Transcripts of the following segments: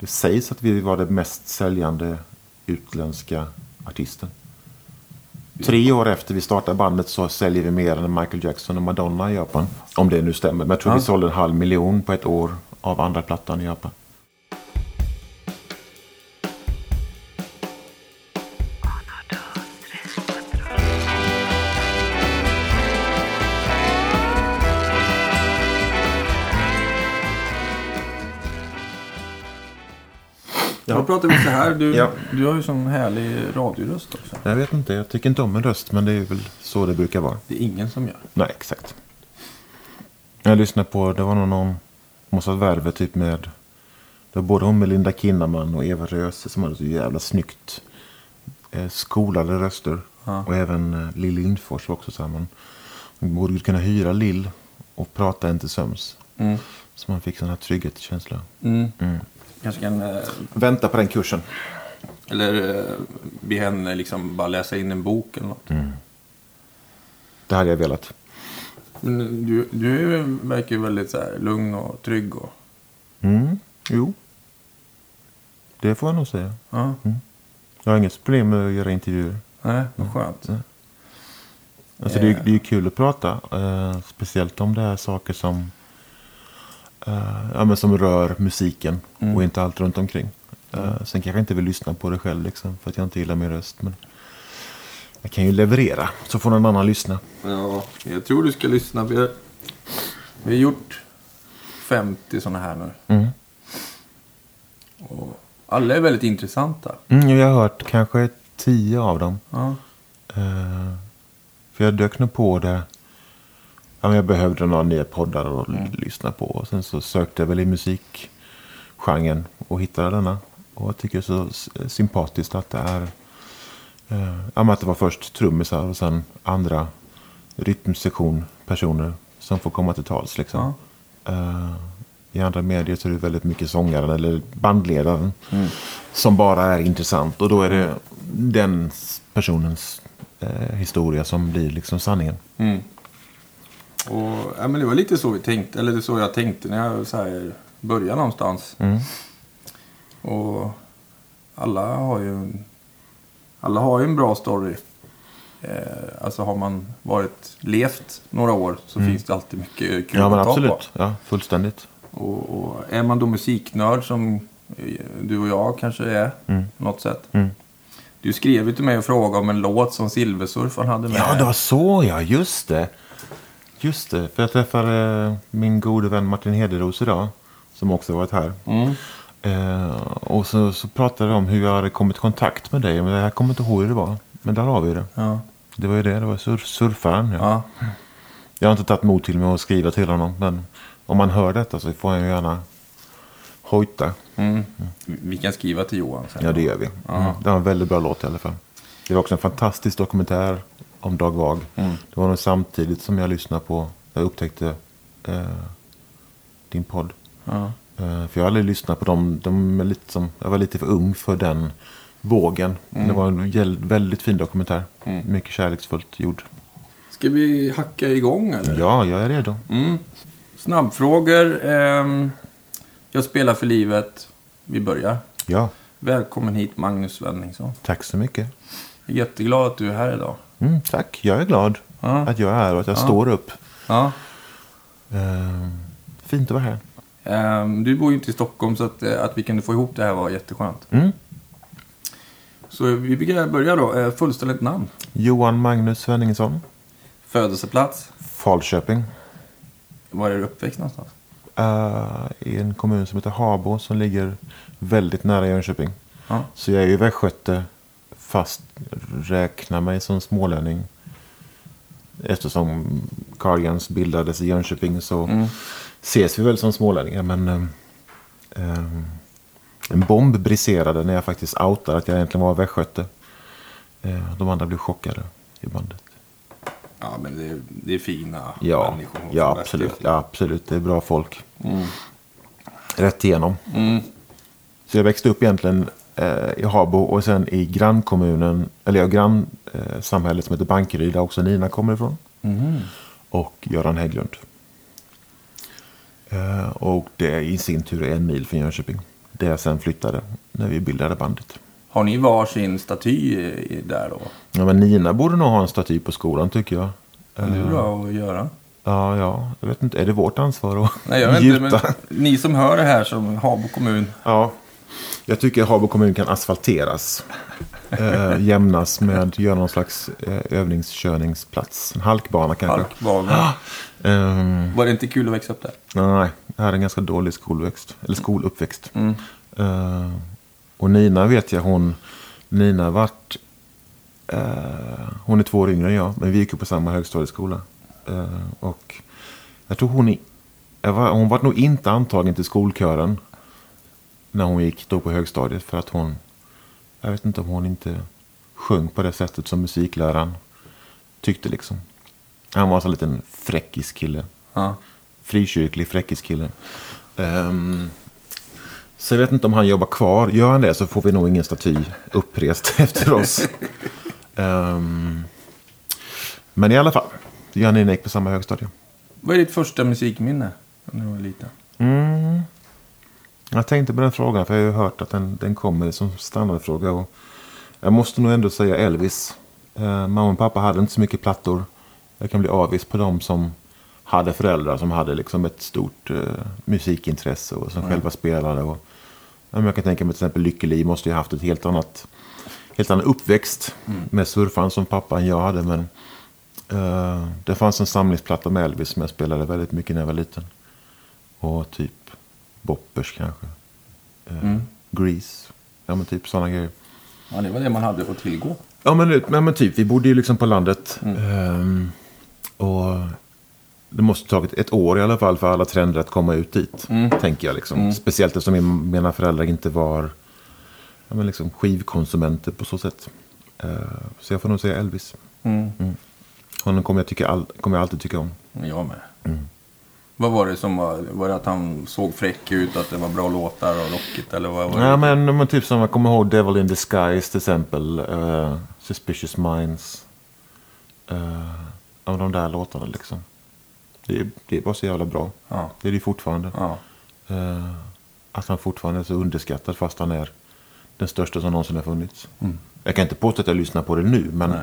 Det sägs att vi var den mest säljande utländska artisten. Tre år efter vi startade bandet så säljer vi mer än Michael Jackson och Madonna i Japan. Om det nu stämmer. Men jag tror Ja. vi sålde en halv miljon på ett år av andra plattan i Japan. Pratar vi så här. Du, Ja. du har ju sån härlig radioröst också. Jag vet inte, jag tycker inte om en röst men det är väl så det brukar vara. Det är ingen som gör. Nej, exakt. Jag lyssnade på, det var någon Mossad Värve typ med, det var både hon med Linda Kinnaman och Eva Röse som hade så jävla snyggt eh, skolade röster. Ja. Och även eh, Lill Lindfors var också så här, man, man borde kunna hyra Lill och prata till söms. Mm. Så man fick sån här trygghetskänsla. Mm. Mm. Kanske kan... eh, Vänta på den kursen. Eller eh, be henne liksom bara läsa in en bok eller något. Det hade jag velat. Men du, du verkar ju väldigt så här lugn och trygg. Och, Mm, jo. Det får jag nog säga. ja, Jag har inget problem med att göra intervjuer. nej, vad skönt. Alltså det, är, det är ju kul att prata. Eh, speciellt om det är saker som, ja, men som rör musiken Mm. och inte allt runt omkring. Eh, sen kanske jag inte vill lyssna på det själv liksom, för att jag inte gillar min röst. Men jag kan ju leverera så får någon annan lyssna. Ja, jag tror du ska lyssna. Vi har, vi har gjort 50 sådana här nu. Mm. Och alla är väldigt intressanta. Mm, jag har hört kanske tio av dem. Ja, Eh, för jag dök nog på det. Ja, jag behövde några nya poddar att Mm. lyssna på. Och sen så sökte jag väl i musikgenren och hittade denna. Och jag tycker det är så sympatiskt att det är. Eh, ja, men att det var först trummisar och sen andra rytmsektion personer som får komma till tals. Liksom. ja. Eh, I andra medier så är det väldigt mycket sångaren eller bandledaren som bara är intressant. Och då är det den personens eh, historia som blir liksom sanningen. Mm. Och, ja, men det var lite så vi tänkte, eller det så jag tänkte när jag så här, började någonstans. Mm. Och alla har ju en, alla har ju en bra story. Eh, alltså har man varit levt några år så finns det alltid mycket kul Ja, men att ta på. absolut. Ja, fullständigt. Och, och är man då musiknörd som eh, du och jag kanske är Mm. på något sätt. Mm. Du skrev ju till mig och frågade om en låt som Silversurfaren hade med. Ja, det var så ja. Just det. Just det. För jag träffade min gode vän Martin Hederos idag. Som också varit här. Mm. Eh, och så, så pratade de om hur jag hade kommit i kontakt med dig. Men jag kommer inte ihåg hur det var. Men där har vi det. Ja. Det var ju det. Det var sur surfaren. Ja. ja. Jag har inte tagit mod till mig att skriva till honom. Men om man hör detta så får han ju gärna hojta. Mm. Vi kan skriva till Johan sen. Ja, det gör vi. Mm. Det var en väldigt bra låt i alla fall. Det var också en fantastisk dokumentär om Dag Vag. Mm. Det var nog samtidigt som jag lyssnade på, jag upptäckte eh, din podd. Ja. Eh, för jag har aldrig lyssnat på dem. De är lite som, jag var lite för ung för den vågen. Det var en väldigt fin dokumentär. Mm. Mycket kärleksfullt gjord. Ska vi hacka igång eller? Ja, jag är redo. Mm. Snabbfrågor. Ehm, jag spelar för livet. Vi börjar. Ja, Välkommen hit Magnus Svenningsson. tack så mycket. Jag är jätteglad att du är här idag. Mm, tack, jag är glad Ja. att jag är här och att jag Ja. står upp. Ja. Eh, fint att vara här. Ehm, du bor ju inte i Stockholm så att, eh, att vi kunde få ihop det här var jätteskönt. Mm. Så vi brukar börja då. Eh, Fullständigt namn. Johan Magnus Svenningsson. Födelseplats. Falköping. Var är du uppväxt någonstans? eh, I en kommun som heter Habo som ligger väldigt nära Jönköping. Ja. Så jag är ju västgöte fast räknar mig som smålänning. Eftersom Cardigans bildades i Jönköping så Mm. ses vi väl som smålänningar. Men ehm, ehm, en bomb briserade när jag faktiskt outade att jag egentligen var västgöte. Eh, de andra blev chockade i bandet. Ja, men det är, det är fina Ja, människor. ja, absolut, ja absolut. Det är bra folk. Mm. Rätt igenom. Mm. Så jag växte upp egentligen eh, i Habo och sen i grannkommunen, eller ja, grannsamhället eh, samhället som heter Bankeryd, där också Nina kommer ifrån. Mm. Och Göran Hägglund. Eh, och det i sin tur är en mil från Jönköping. där jag sen flyttade när vi bildade bandet. Har ni varsin staty där då? Ja, men Nina borde nog ha en staty på skolan tycker jag. Det är bra att göra. Ja, ja, jag vet inte. Är det vårt ansvar att Nej, jag vet inte, men ni som hör det här som Habo kommun. Ja, jag tycker Habo kommun kan asfalteras. Eh, jämnas med, göra någon slags eh, övningskörningsplats. En halkbana kanske. Halkbana. Ehm, Var det inte kul att växa upp där? nej, jag hade en ganska dålig skolväxt. Eller skoluppväxt. Eh, och Nina vet jag, hon... Nina vart... eh, hon är två år yngre än jag, men vi gick ju på samma högstadieskola. Eh, och jag tror hon... Jag var, hon var nog inte antagen till skolkören när hon gick då på högstadiet för att hon... Jag vet inte om hon inte sjöng på det sättet som musikläraren tyckte liksom. Han var så en liten fräckis kille Ja. frikyrklig fräckiskille. Um, så jag vet inte om han jobbar kvar. Gör han det så får vi nog ingen staty upprest efter oss. Ehm, men i alla fall, Nina gick på samma högstadie. Vad är ditt första musikminne när du var liten? Mm. Jag tänkte på den frågan för jag har ju hört att den, den kommer som standardfråga. Och jag måste nog ändå säga Elvis. Eh, mamma och pappa hade inte så mycket plattor. Jag kan bli avis på dem som hade föräldrar som hade liksom ett stort eh, musikintresse och som själva spelade. Och, ja, jag kan tänka mig till exempel Lykkeli måste ju haft ett helt annat helt annan uppväxt med surfaren som pappa än jag hade. Men eh, det fanns en samlingsplatta med Elvis som jag spelade väldigt mycket när jag var liten. Och typ Boppers kanske. Eh, Grease. Ja men typ sådana grejer. Ja, det var det man hade att tillgå. Ja men, ja, men typ, vi bodde ju liksom på landet. Ehm, och det måste tagit ett år i alla fall för alla trender att komma ut dit. Tänker jag liksom. Speciellt eftersom min- mina föräldrar inte var ja, men liksom skivkonsumenter på så sätt. Eh, så jag får nog säga Elvis. Mm. Honom kommer jag, tycka all, kommer jag alltid tycka om. Jag med. Vad var det som var, var det att han såg fräck ut, att det var bra låtar och rockigt eller vad var det? Ja, men, men typ som jag kommer ihåg Devil in Disguise till exempel. eh, Suspicious Minds. Uh, av de där låtarna liksom. Det är, det bara så jävla bra. Ja. Det är det fortfarande. Ja. Eh, att han fortfarande är så underskattad fast han är den största som någonsin har funnits. Jag kan inte påstå att jag lyssnar på det nu, men Nej.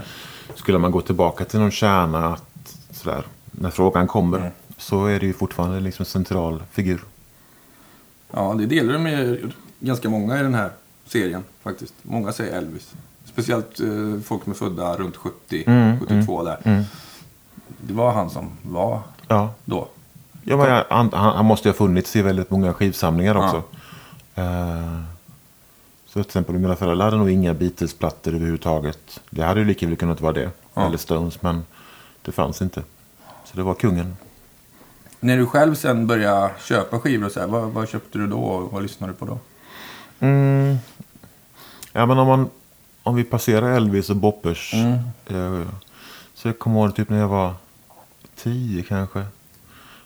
skulle man gå tillbaka till någon kärna, att, sådär, när frågan kommer, så är det ju fortfarande liksom en central figur. ja, det delar du med ganska många i den här serien faktiskt. Många säger Elvis. Speciellt eh, folk som är födda runt 70, Mm, 72 där. Det var han som var Ja, då. ja men han, han han måste ju ha funnits i väldigt många skivsamlingar också. Eh, så till exempel mina föräldrar hade nog inga Beatles-plattor överhuvudtaget. Det hade ju lika väl kunnat vara det. Ja. Eller Stones, men det fanns inte. Så det var kungen. När du själv sen började köpa skivor och så här, vad, vad köpte du då och vad lyssnade du på då? Mm. Ja, men om, man, om vi passerar Elvis och Boppers. Eh, så jag kommer ihåg typ när jag var tio kanske.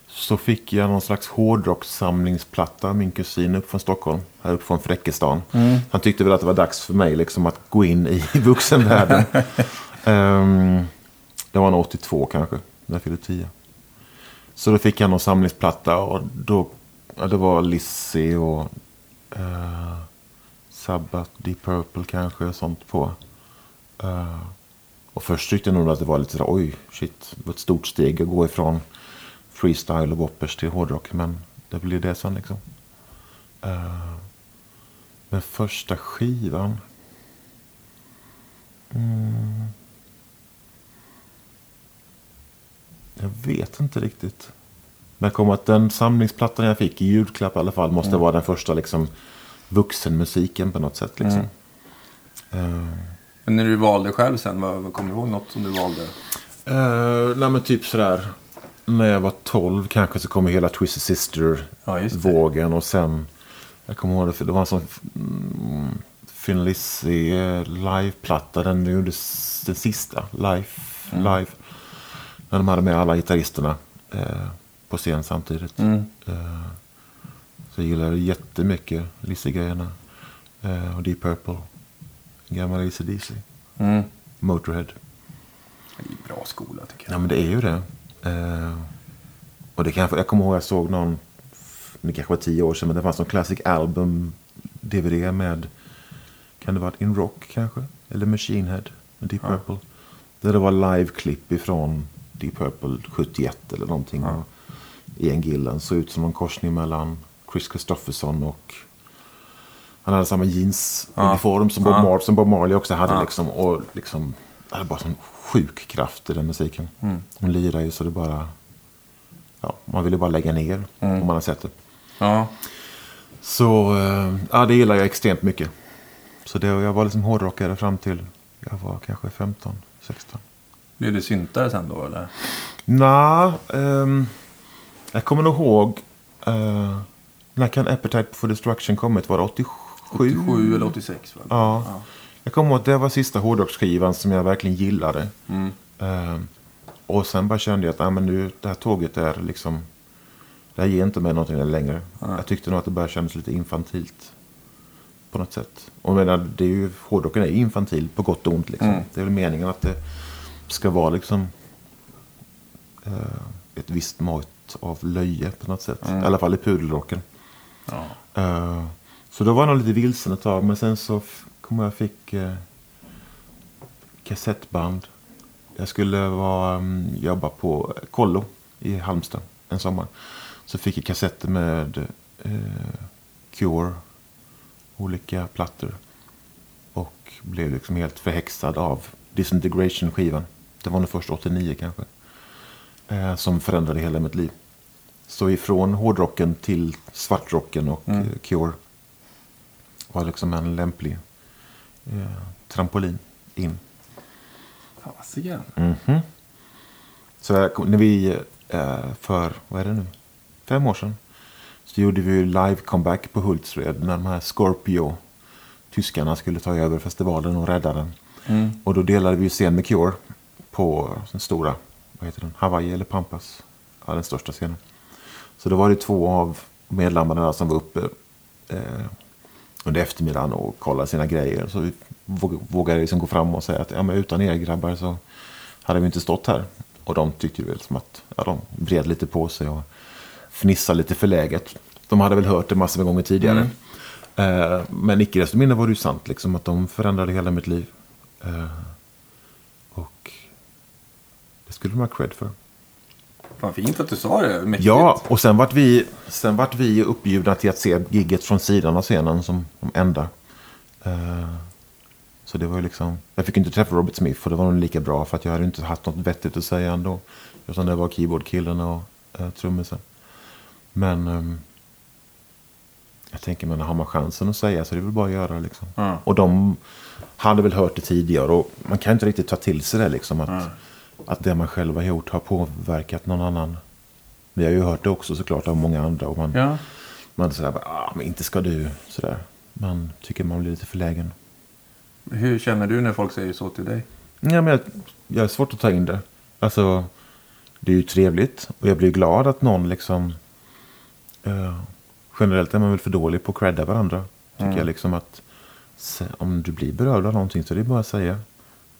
Så fick jag någon slags hårdrockssamlingsplatta av min kusin upp från Stockholm. Här uppe från Fräckestan. Han tyckte väl att det var dags för mig liksom att gå in i vuxenvärlden. Ehm, det var nog 82 kanske. När jag fyllde 10. Så då fick jag någon samlingsplatta och då, ja, det var Lizzie och uh, Sabbath, Deep Purple kanske och sånt på. Uh, och först tyckte jag nog att det var lite sådär, oj, shit, det var ett stort steg att gå ifrån freestyle och boppers till hårdrock. Men det blir det sen liksom. Uh, men första skivan. Mm. Jag vet inte riktigt. Men jag kommer att den samlingsplattan jag fick i julklapp i alla fall måste vara den första liksom vuxenmusiken på något sätt. Liksom. Eh, Men när du valde själv sen, vad, kommer du ihåg något som du valde? Uh, nej men typ sådär. När jag var 12 kanske så kom hela Twisted Ja. Sister-vågen. och sen. Jag kommer ihåg det det var en sån mm, Lizzy eh, liveplatta. Den gjordes den sista. Live. live. När de hade med alla gitarristerna eh, på scen samtidigt. Mm. Eh, så jag gillade jättemycket Lizzy-grejerna. Eh, och Deep Purple. Gammal AC/DC. Mm. Motorhead. Det är bra skola tycker jag. Ja, men det är ju det. Eh, och det kan jag, jag kommer ihåg jag såg någon, det kanske var tio år sedan, men det fanns någon Classic Album DVD med, kan det vara In Rock kanske? Eller Machine Head med Deep Ja. Purple. Där det var live-klipp ifrån Deep Purple 71 eller någonting. Ja. Ian Gillan såg ut som en korsning mellan Chris Christopherson och han hade samma jeansuniform som, Bob Ja. Mar- som Bob Marley också hade. Ja. Liksom, och liksom, hade bara sån sjuk kraft i den musiken. Mm. Hon lirar ju så det bara... Ja, man ville bara lägga ner Mm. om man har sett det. Ja. Så eh, ja, det gillar jag extremt mycket. Så det, jag var liksom hårdrockare fram till jag var kanske 15, 16. Blev du syntare sen då eller? Nej, ehm, jag kommer nog ihåg... Uh, när kan Appetite for Destruction kommit? Var det 87? 87 eller 86 va? Ja. Ja. Jag kommer ihåg att det var sista hårdrocksskivan som jag verkligen gillade. Mm. Ehm, och sen bara kände jag att ah, men nu, det här tåget är liksom... Det här ger inte mig någonting längre. Nej. Jag tyckte nog att det började kännas lite infantilt. På något sätt. Och menar, det är ju, hårdrocken är infantil på gott och ont. Liksom. Mm. Det är väl meningen att det ska vara liksom... eh, ett visst mått av löje på något sätt. Mm. I alla fall i pudelrocken. Ja. Eh, så då var jag nog lite vilsen ett tag. Men sen så kom jag fick uh, kassettband. Jag skulle vara, um, jobba på Kollo i Halmstad en sommar. Så fick jag kassetter med eh, Cure, olika plattor. Och blev liksom helt förhäxad av Disintegration-skivan. Det var nog först 89 kanske. Eh, som förändrade hela mitt liv. Så ifrån hårdrocken till svartrocken och Mm. eh, Cure var liksom en lämplig eh, trampolin in. Fasiken. Mhm. Så jag kom- när vi eh, för, vad är det nu, fem år sedan. Så gjorde vi live comeback på Hultsfred när de här Scorpio, tyskarna, skulle ta över festivalen och rädda den. Mm. Och då delade vi ju scen med Cure på den stora, vad heter den, Hawaii eller Pampas. Ja, den största scenen. Så då var det två av medlemmarna som var uppe eh, under eftermiddagen och kollade sina grejer. Så vi våg- vågade liksom gå fram och säga att ja, men utan er grabbar så hade vi inte stått här. Och de tyckte väl som att ja, de vred lite på sig och fnissade lite förläget. De hade väl hört det massor med gånger tidigare. Eh, men icke desto mindre var det ju sant liksom, att de förändrade hela mitt liv. Eh, skulle de ha cred för. Fan fint att du sa det. Mäktigt. Ja, och sen vart vi, sen vart vi uppbjudna till att se gigget från sidan av scenen som de enda. Eh, så det var ju liksom, jag fick inte träffa Robert Smith och det var nog lika bra för att jag hade inte haft något vettigt att säga ändå. Utan det var keyboardkillen och uh, trummisen. Men ehm, jag tänker, men har man chansen att säga så är det väl bara att göra liksom. Ja. Och de hade väl hört det tidigare och man kan inte riktigt ta till sig det liksom. Att, Nej. Att det man själv har gjort har påverkat någon annan. Vi har ju hört det också såklart av många andra. Och man, Ja. man sådär, ah, men inte ska du. Sådär. Man tycker man blir lite förlägen. Hur känner du när folk säger så till dig? Ja, men jag, jag är svårt att ta in det. Alltså, det är ju trevligt. Och jag blir glad att någon liksom... eh, generellt är man väl för dålig på att credda varandra. Tycker Mm. jag liksom att... Om du blir berörd av någonting så är det bara att säga.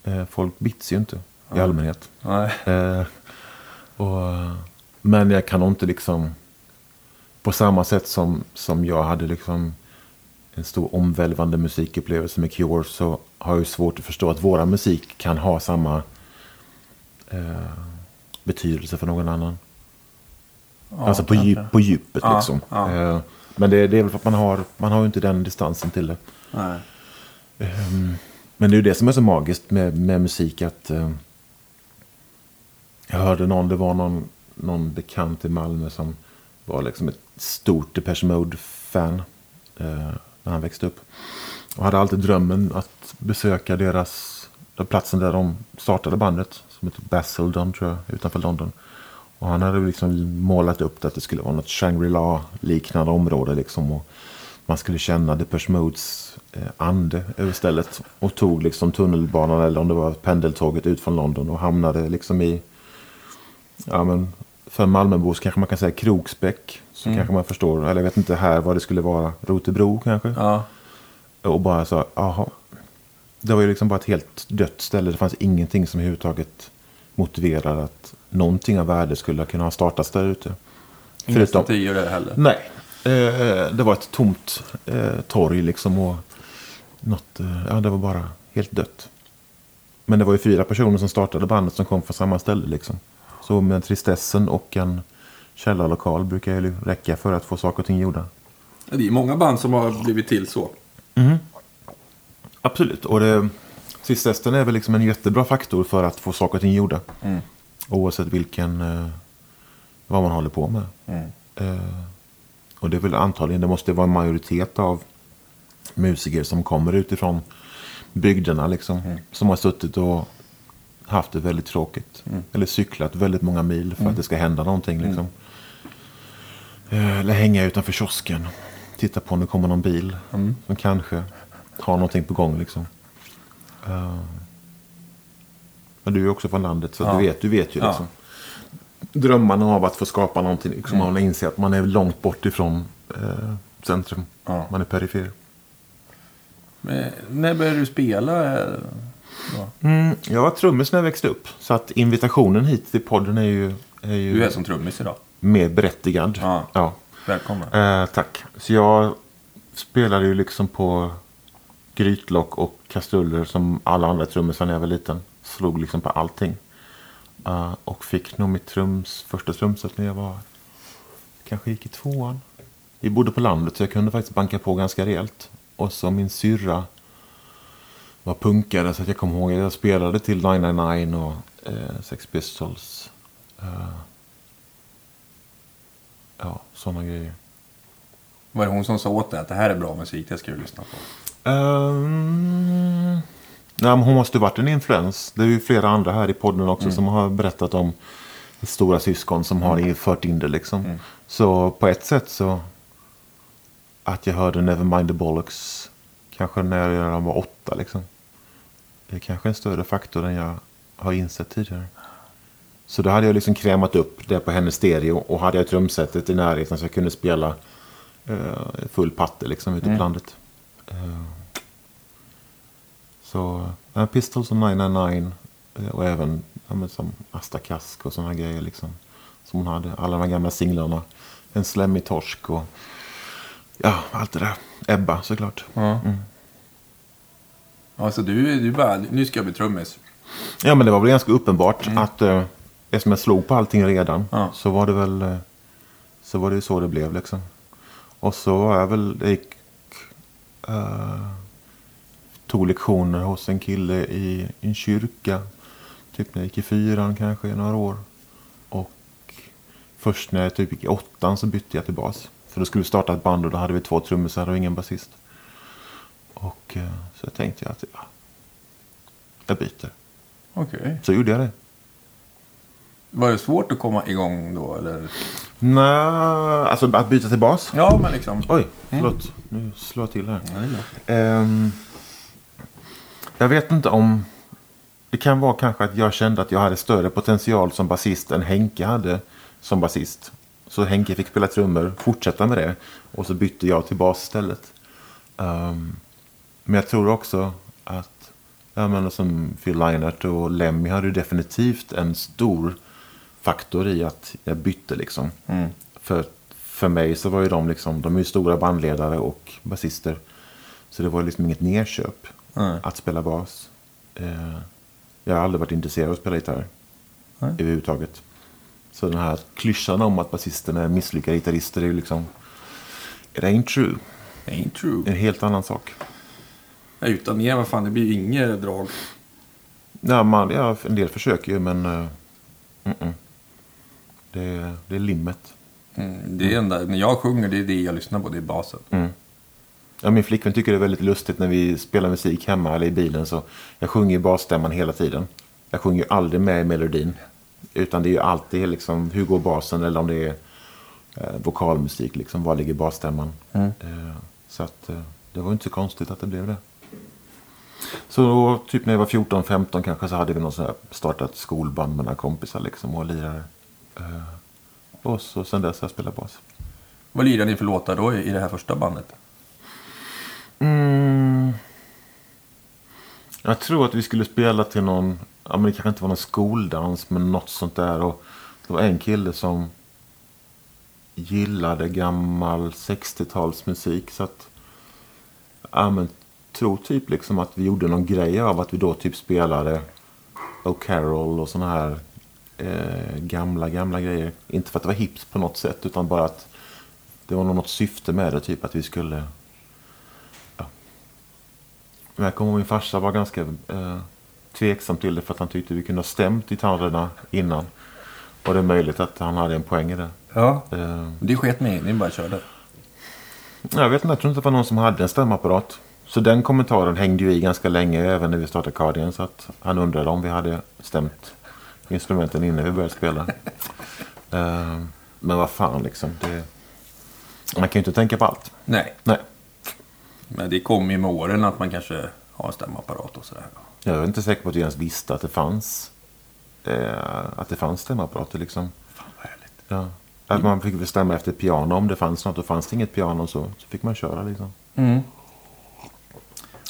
Eh, folk bits ju inte i allmänhet. Eh, och, men jag kan nog inte liksom... På samma sätt som, som jag hade liksom en stor omvälvande musikupplevelse med Cure så har jag svårt att förstå att våra musik kan ha samma eh, betydelse för någon annan. Ja, alltså på, djup, på djupet Ja, liksom. ja. Eh, men det, det är väl för att man har, man har ju inte den distansen till det. Ehm, Men det är ju det som är så magiskt med, med musik. att eh, jag hörde någon, det var någon, någon bekant i Malmö som var liksom ett stort Depeche Mode-fan eh, när han växte upp. Och hade alltid drömmen att besöka deras, platsen där de startade bandet. Som heter Basildon tror jag, utanför London. Och han hade liksom målat upp det att det skulle vara något Shangri-La-liknande område liksom. Och man skulle känna Depeche Modes eh, ande över stället. Och tog liksom tunnelbanan eller om det var pendeltåget ut från London och hamnade liksom i, ja men för Malmöbor så kanske man kan säga Kroksbäck. Så kanske man förstår, eller jag vet inte här vad det skulle vara, Rotebro kanske. Ja. Och bara så, jaha. Det var ju liksom bara ett helt dött ställe. Det fanns ingenting som överhuvudtaget motiverar att någonting av värde skulle kunna ha startats där ute. Inga statyer där heller. Nej. Eh, det var ett tomt eh, torg liksom. Och något, eh, ja, det var bara helt dött. Men det var ju fyra personer som startade bandet som kom från samma ställe. Liksom. Så med tristessen och en källarlokal brukar ju räcka för att få saker och ting gjorda. Det är många band som har blivit till så. Absolut. Och det, tristessen är väl liksom en jättebra faktor för att få saker och ting gjorda. Mm. Oavsett vilken, eh, vad man håller på med. Mm. Eh, och det är väl antagligen, det måste vara en majoritet av musiker som kommer utifrån bygderna liksom. Som har suttit och haft det väldigt tråkigt. Eller cyklat väldigt många mil för att det ska hända någonting liksom. Eh, Eller hänga utanför kiosken. Titta på om det kommer någon bil. Som kanske har någonting på gång liksom. Eh, Men du är också från landet så Ja. du, vet, du vet ju Ja. liksom. Drömmarna av att få skapa någonting. Liksom, Man inser att man är långt bort ifrån eh, centrum. Ja. Man är perifer. Men när började du spela? Mm, jag var trummis när jag växte upp. Så att invitationen hit till podden är ju, är ju Du är som trummis idag. mer berättigad. Ja. Ja. Välkommen. Eh, tack. Så jag spelade ju liksom på grytlock och kastruller som alla andra trummisar när jag var liten. Slog liksom på allting. Eh, och fick nog mitt trums, första trumset när jag var kanske gick i tvåan. Vi bodde på landet så jag kunde faktiskt banka på ganska rejält. Och så min syrra var punkare så jag kommer ihåg att jag spelade till 999 och eh, Sex Pistols. Eh, ja, sådana grejer. Var det hon som sa åt dig att det här är bra musik, det ska du lyssna på? Um, nej, men hon måste ha varit en influens. Det är ju flera andra här i podden också som har berättat om stora syskon som har fört in det liksom. Så på ett sätt så att jag hörde Nevermind the Bollocks kanske när jag var åtta liksom. Är kanske en större faktor än jag har insett tidigare. Så då hade jag liksom krämat upp det på hennes stereo och hade jag trumsetet i närheten så jag kunde spela eh, full patte liksom ute på landet. Eh, så uh, Pistols och 999 eh, och även ja, som Asta Kask och sådana grejer liksom. Som hon hade. Alla de här gamla singlarna. En slemmig torsk och ja, allt det där. Ebba såklart. Ja. Alltså du, du bara, nu ska jag bli trummis. Ja men det var väl ganska uppenbart att eh, eftersom jag slog på allting redan Ja. så var det väl eh, så var det så det blev liksom. Och så var jag väl, jag gick, eh, tog lektioner hos en kille i, i en kyrka. Typ när jag gick i fyran kanske i några år. Och först när jag typ gick i åttan så bytte jag till bas. För då skulle vi starta ett band och då hade vi två trummisar och ingen basist. Och eh, så jag tänkte jag att ja, jag byter. Okej. Så gjorde jag det. Var det svårt att komma igång då eller? Nej, alltså att byta till bas? Ja, men liksom. Oj, förlåt. Nu slår jag till här. Ja. Ehm, jag vet inte om... Det kan vara kanske att jag kände att jag hade större potential som basist än Henke hade som basist. Så Henke fick spela trummor, fortsätta med det. Och så bytte jag till bas istället. Ehm, men jag tror också att... Jag menar som Phil Leinert och Lemmy hade ju definitivt en stor faktor i att jag bytte liksom. Mm. För, för mig så var ju de liksom, de är ju stora bandledare och basister. Så det var liksom inget nedköp Nej. att spela bas. Eh, jag har aldrig varit intresserad av att spela gitarr. Nej. Överhuvudtaget. Så den här klyschan om att basisterna är misslyckade gitarrister är ju liksom... It ain't true. Ain't true. En helt annan sak. Utan er, vad fan, det blir ju inget drag. Ja, man, ja, en del försöker ju men... Uh, det, det är limmet. Mm, det är enda, när jag sjunger, det är det jag lyssnar på, det är basen. Mm. Ja, min flickvän tycker det är väldigt lustigt när vi spelar musik hemma eller i bilen. Så jag sjunger ju basstämman hela tiden. Jag sjunger ju aldrig med i melodin. Utan det är ju alltid liksom, hur går basen eller om det är eh, vokalmusik. Liksom, var ligger basstämman? Mm. Eh, så att, eh, det var inte så konstigt att det blev det. Så då, typ när jag var 14-15 kanske så hade vi någon sån här startat skolband med några kompisar liksom och lirare. Eh, och så sen dess har jag spelat bas. Vad lirar ni för låtar då i i det här första bandet? Mm. Jag tror att vi skulle spela till någon, ja men det kanske inte var någon skoldans men något sånt där. Och det var en kille som gillade gammal 60-talsmusik. Så att, ja men tror typ liksom att vi gjorde någon grej av att vi då typ spelade O'Carroll och såna här eh, gamla, gamla grejer. Inte för att det var hips på något sätt utan bara att det var något syfte med det. Typ att vi skulle... Ja. Men jag kommer ihåg min farsa var ganska eh, tveksam till det för att han tyckte vi kunde ha stämt gitarrerna innan. Och det är möjligt att han hade en poäng i det. Ja. Eh, Det sket mig ni bara körde. jag vet inte, jag tror inte det var någon som hade en stämapparat. Så den kommentaren hängde ju i ganska länge även när vi startade Cardigan. Så att han undrade om vi hade stämt instrumenten innan vi började spela. Eh, men vad fan liksom. Det... Man kan ju inte tänka på allt. Nej, Nej, men det kom ju med åren att man kanske har en stämapparat och sådär. jag är inte säker på att vi ens visste att det fanns. Eh, att det fanns stämapparater liksom. Fan vad härligt. Ja. Att man fick bestämma efter piano om det fanns något. Och fanns det inget piano så, så fick man köra liksom. Mm.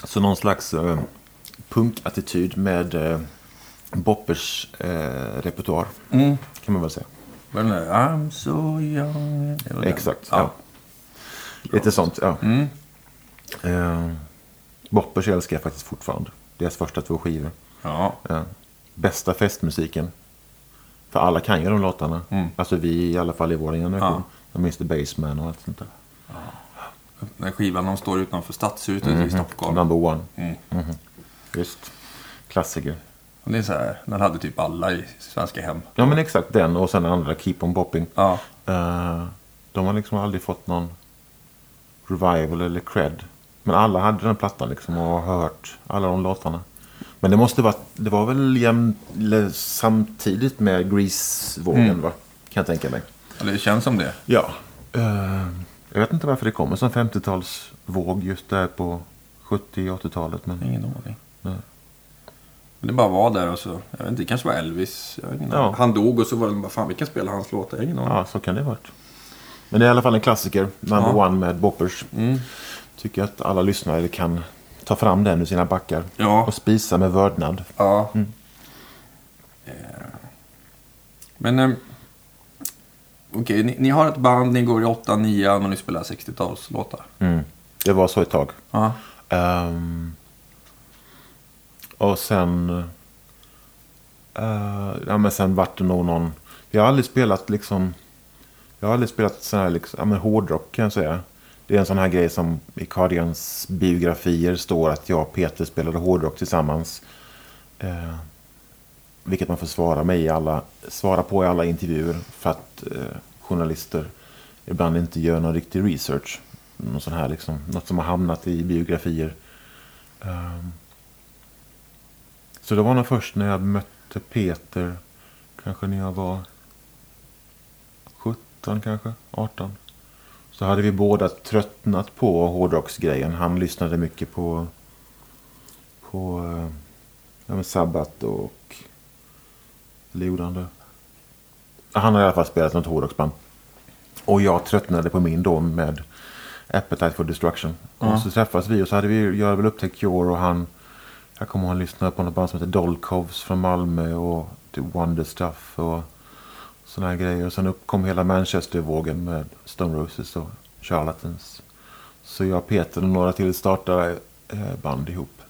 Så någon slags eh, punkattityd med eh, Boppers eh, repertoar. Mm. Kan man väl säga. Där? I'm so young. Exakt. Ja. Lite sånt, ja. Mm. Eh, Boppers älskar jag faktiskt fortfarande. Deras första två skivor. Ja. Ja. Bästa festmusiken. För alla kan ju de låtarna. Mm. Alltså vi i alla fall i vår generation. Ja. Mr Bassman och allt sånt där. Den skivan de står utanför Stadshuset i Stockholm. Number one. Mm. Mhm. Just. Klassiker. Och det är så här, den hade typ alla i svenska hem. Ja men exakt den och sen den andra Keep on Bopping. Ja. Eh, de har liksom aldrig fått någon revival eller cred. Men alla hade den plattan liksom och har hört alla de låtarna. Men det måste vara, det var väl jäm, samtidigt med Grease-vågen Mm. va? Kan jag tänka mig. Eller det känns som det. Ja. Eh, jag vet inte varför det kommer som 50-talsvåg just där på 70 80-talet. Men Ingen aning. Nej. Men det bara var där och så. Jag vet inte, det kanske var Elvis. Ja. Han dog och så var det bara, fan vi kan spela hans låtar. Jag har ingen aning. ja, så kan det ha varit. Men det är i alla fall en klassiker. Number Ja. one med Boppers. Mm. Tycker att alla lyssnare kan ta fram den ur sina backar. Ja. Och spisa med vördnad. Ja. Mm. Eh, Men eh, okej, ni, ni har ett band, ni går i 8 9 och ni spelar 60-talslåtar. Mm. Det var så ett tag. Ehm, och sen... eh, ja, men sen vart det nog någon... Jag har aldrig spelat liksom... Jag har aldrig spelat sån här liksom, ja, men hårdrock kan jag säga. Det är en sån här grej som i Cardigans biografier står att jag och Peter spelade hårdrock tillsammans. Eh, vilket man får svara, med i alla, svara på i alla intervjuer. För att eh, journalister ibland inte gör någon riktig research. Någon sån här liksom, något som har hamnat i biografier. Um, så det var nog först när jag mötte Peter, kanske när jag var 17 kanske, 18. Så hade vi båda tröttnat på hårdrocksgrejen. Han lyssnade mycket på, på eh, ja, Sabbath och... Eller gjorde han det? Han har i alla fall spelat något hårdrocksband. Och jag tröttnade på min då med Appetite for Destruction. Ja. Och så träffades vi och så hade vi, jag hade väl upptäckt Cure och han... Jag kommer ihåg han lyssnade på något band som heter Dolkovs från Malmö och The Wonder Stuff och sådana här grejer. Och sen upp kom hela Manchester-vågen med Stone Roses och Charlatans. Så jag, Peter och några till startade eh, band ihop.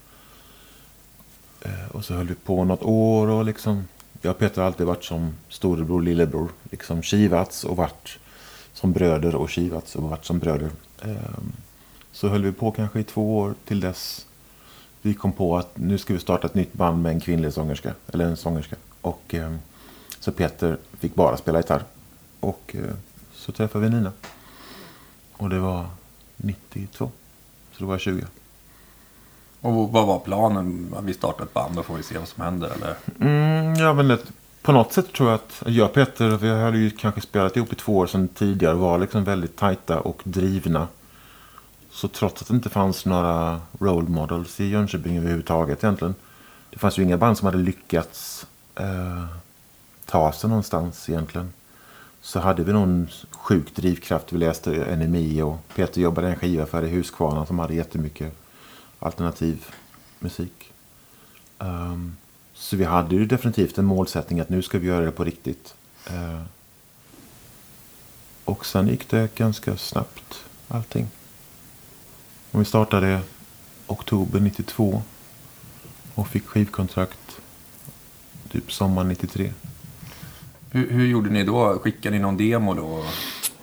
Eh, och så höll vi på något år och liksom... Jag och Peter har alltid varit som storebror, och lillebror. Liksom kivats och varit som bröder och kivats och varit som bröder. Ehm, så höll vi på kanske i två år till dess vi kom på att nu ska vi starta ett nytt band med en kvinnlig sångerska. Eller en sångerska. Och ehm, så Peter fick bara spela gitarr. Och eh, så träffade vi Nina. Och det var 92. Så då var jag 20. Och vad var planen? Vi startar ett band och får vi se vad som händer eller? Mm, ja, men det, på något sätt tror jag att jag och Peter, vi hade ju kanske spelat ihop i två år sedan tidigare och var liksom väldigt tajta och drivna. Så trots att det inte fanns några role models i Jönköping överhuvudtaget egentligen. Det fanns ju inga band som hade lyckats eh, ta sig någonstans egentligen. Så hade vi någon sjuk drivkraft. Vi läste NMI och Peter jobbade i en skivaffär i Huskvarna som hade jättemycket alternativ musik. Ehm, så vi hade ju definitivt en målsättning att nu ska vi göra det på riktigt. Eh, Och sen gick det ganska snabbt allting. Och vi startade oktober 92 och fick skivkontrakt typ sommar 93. Hur, hur gjorde ni då? Skickade ni någon demo då?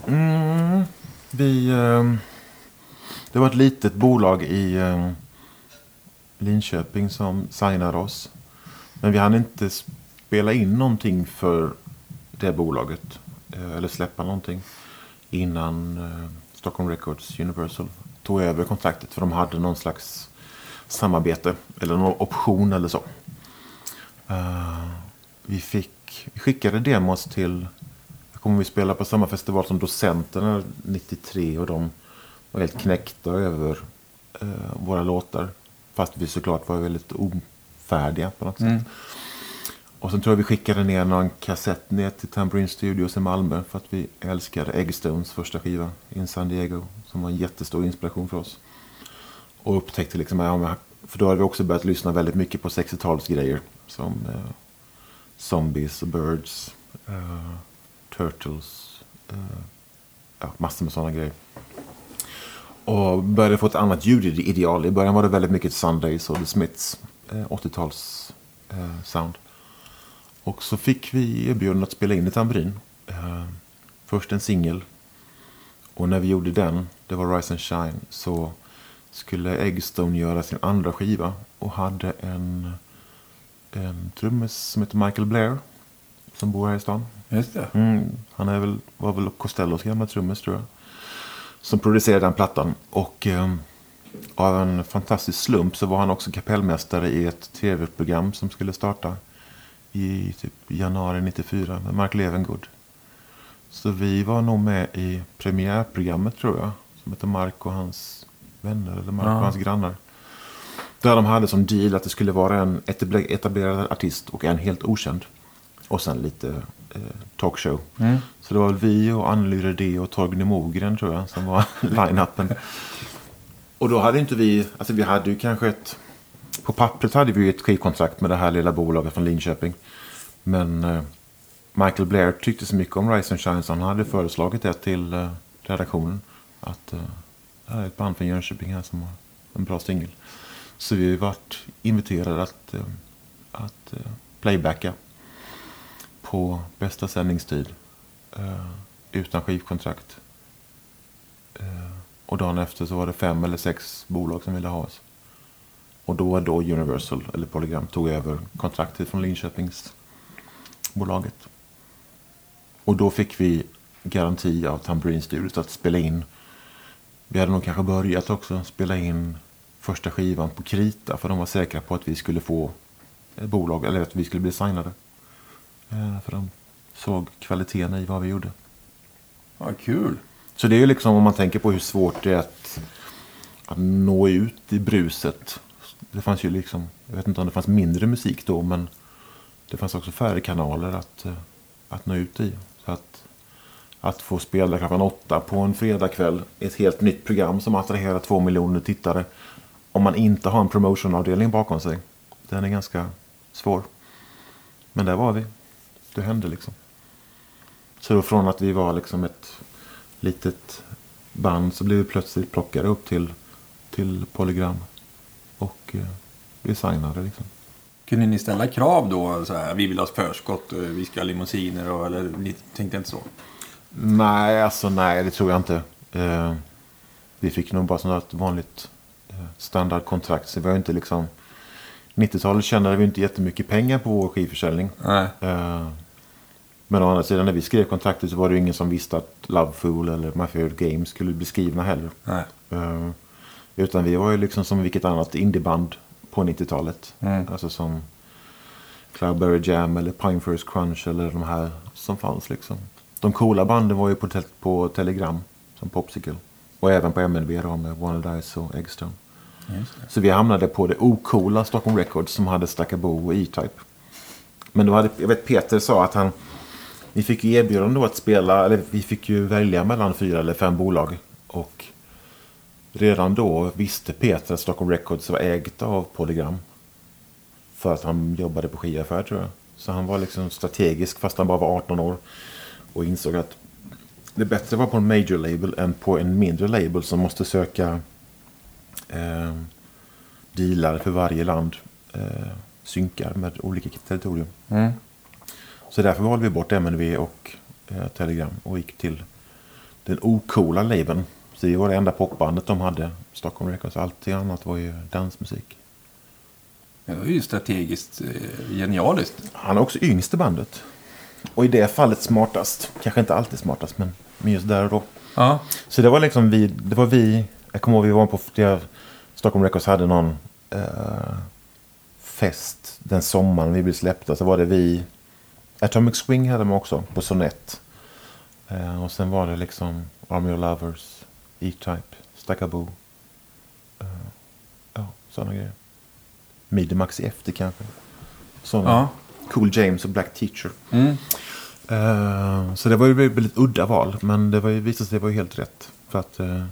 Mm, vi... Eh, det var ett litet bolag i eh, Linköping som signade oss. Men vi hann inte spela in någonting för det bolaget. Eh, eller släppa någonting. Innan eh, Stockholm Records Universal tog över kontraktet. För de hade någon slags samarbete. Eller någon option eller så. Eh, vi fick, vi skickade demos till, jag kommer vi spela på samma festival som Docenterna 93 och de var helt knäckta över våra låtar. Fast vi såklart var väldigt ofärdiga på något mm. sätt. Och sen tror jag vi skickade ner någon kassett ner till Tambourine Studios i Malmö för att vi älskade Eggstones första skiva in San Diego. Som var en jättestor inspiration för oss. Och upptäckte liksom, för då hade vi också börjat lyssna väldigt mycket på 60-talsgrejer. Som eh, Zombies och Birds, uh, Turtles, uh, ja, massor med sådana grejer. Och började få ett annat ljudideal. I början var det väldigt mycket Sundays och The Smiths, uh, 80-tals sound. Och så fick vi erbjudande att spela in i tamburin. först en singel. Och när vi gjorde den, det var Rise and Shine, så skulle Eggstone göra sin andra skiva och hade en en trummis som heter Michael Blair. Som bor här i stan. Just det. Mm, han är väl, var väl Costellos gamla trummis tror jag. Som producerade den plattan. Och eh, av en fantastisk slump så var han också kapellmästare i ett tv-program som skulle starta i typ januari 94 med Mark Levengood. Så vi var nog med i premiärprogrammet tror jag. Som heter Mark och hans vänner eller Mark ja. och hans grannar. Där de hade som deal att det skulle vara en etablerad artist och en helt okänd. Och sen lite talkshow. Mm. Så det var väl vi och Anneli Redé och Torgny Mogren tror jag som var line-upen. och då hade inte vi, alltså vi hade ju kanske ett, på pappret hade vi ju ett skivkontrakt med det här lilla bolaget från Linköping. Men eh, Michael Blair tyckte så mycket om Rise and Shine så han hade föreslagit det till eh, redaktionen. Att eh, det här är ett band från Jönköping här som har en bra singel. Så vi varit inviterade att, eh, att eh, playbacka på bästa sändningstid eh, utan skivkontrakt. Eh, och dagen efter så var det fem eller sex bolag som ville ha oss. Och då var då Universal, eller Polygram, tog över kontraktet från Linköpingsbolaget. Och då fick vi garanti av Tambourine Studios att spela in. Vi hade nog kanske börjat också spela in första skivan på krita. För de var säkra på att vi skulle få bolag, eller att vi skulle bli signade. Eh, för de såg kvaliteten i vad vi gjorde. Ja, kul. Så det är ju liksom om man tänker på hur svårt det är att, att nå ut i bruset. Det fanns ju liksom, jag vet inte om det fanns mindre musik då, men det fanns också färre kanaler att, eh, att nå ut i. Så att, att få spela klockan åtta på en fredagkväll ett helt nytt program som attraherar två miljoner tittare om man inte har en promotionavdelning bakom sig. Den är ganska svår. Men där var vi. Det hände liksom. Så då från att vi var liksom ett litet band så blev vi plötsligt plockade upp till, till Polygram. Och eh, vi signade liksom. Kunde ni ställa krav då? Så här, vi vill ha förskott, vi ska ha limousiner och, eller ni tänkte inte så? Nej, alltså nej, det tror jag inte. Eh, vi fick nog bara sånt vanligt standardkontrakt. Så vi har inte liksom... 90-talet tjänade vi inte jättemycket pengar på vår skivförsäljning. Nej. Uh, men å andra sidan när vi skrev kontraktet så var det ingen som visste att Love Fool eller My Favorite Games skulle bli skrivna heller. Uh, utan vi var ju liksom som vilket annat indieband på 90-talet. Mm. Alltså som Cloudberry Jam eller Pine First Crunch eller de här som fanns liksom. De coola banden var ju på, te på Telegram som Popsicle. Och även på MLB då med Wanna Dice och Eggstone. Så vi hamnade på det ocoola Stockholm Records som hade Stackabo och E-Type. Men då hade, jag vet Peter sa att han, vi fick ju erbjudande då att spela, eller vi fick ju välja mellan fyra eller fem bolag. Och redan då visste Peter att Stockholm Records var ägt av Polygram. För att han jobbade på skivaffär tror jag. Så han var liksom strategisk fast han bara var 18 år. Och insåg att det bättre var på en major label än på en mindre label som måste söka eh, dealar för varje land. Eh, synkar med olika territorium. Mm. Så därför valde vi bort MNV och eh, Telegram och gick till den ocoola labeln. Så det var det enda popbandet de hade, Stockholm Records. Allt annat var ju dansmusik. Det var ju strategiskt eh, genialiskt. Han är också yngst i bandet. Och i det fallet smartast. Kanske inte alltid smartast, men men just där och då. Ja. Så det var liksom vi, det var vi, jag kommer ihåg vi var på, det, Stockholm Records hade någon eh, fest den sommaren vi blev släppta. Så var det vi, Atomic Swing hade man också på Sonett. Eh, och sen var det liksom Army of Lovers, E-Type, Stackabo. Eh, ja, sådana grejer. Midimax i efter kanske. Sådana. Ja. Cool James och Black Teacher. Mm. Eh, så det var ju väldigt udda val. Men det var ju, visade sig det var ju helt rätt. För att eh,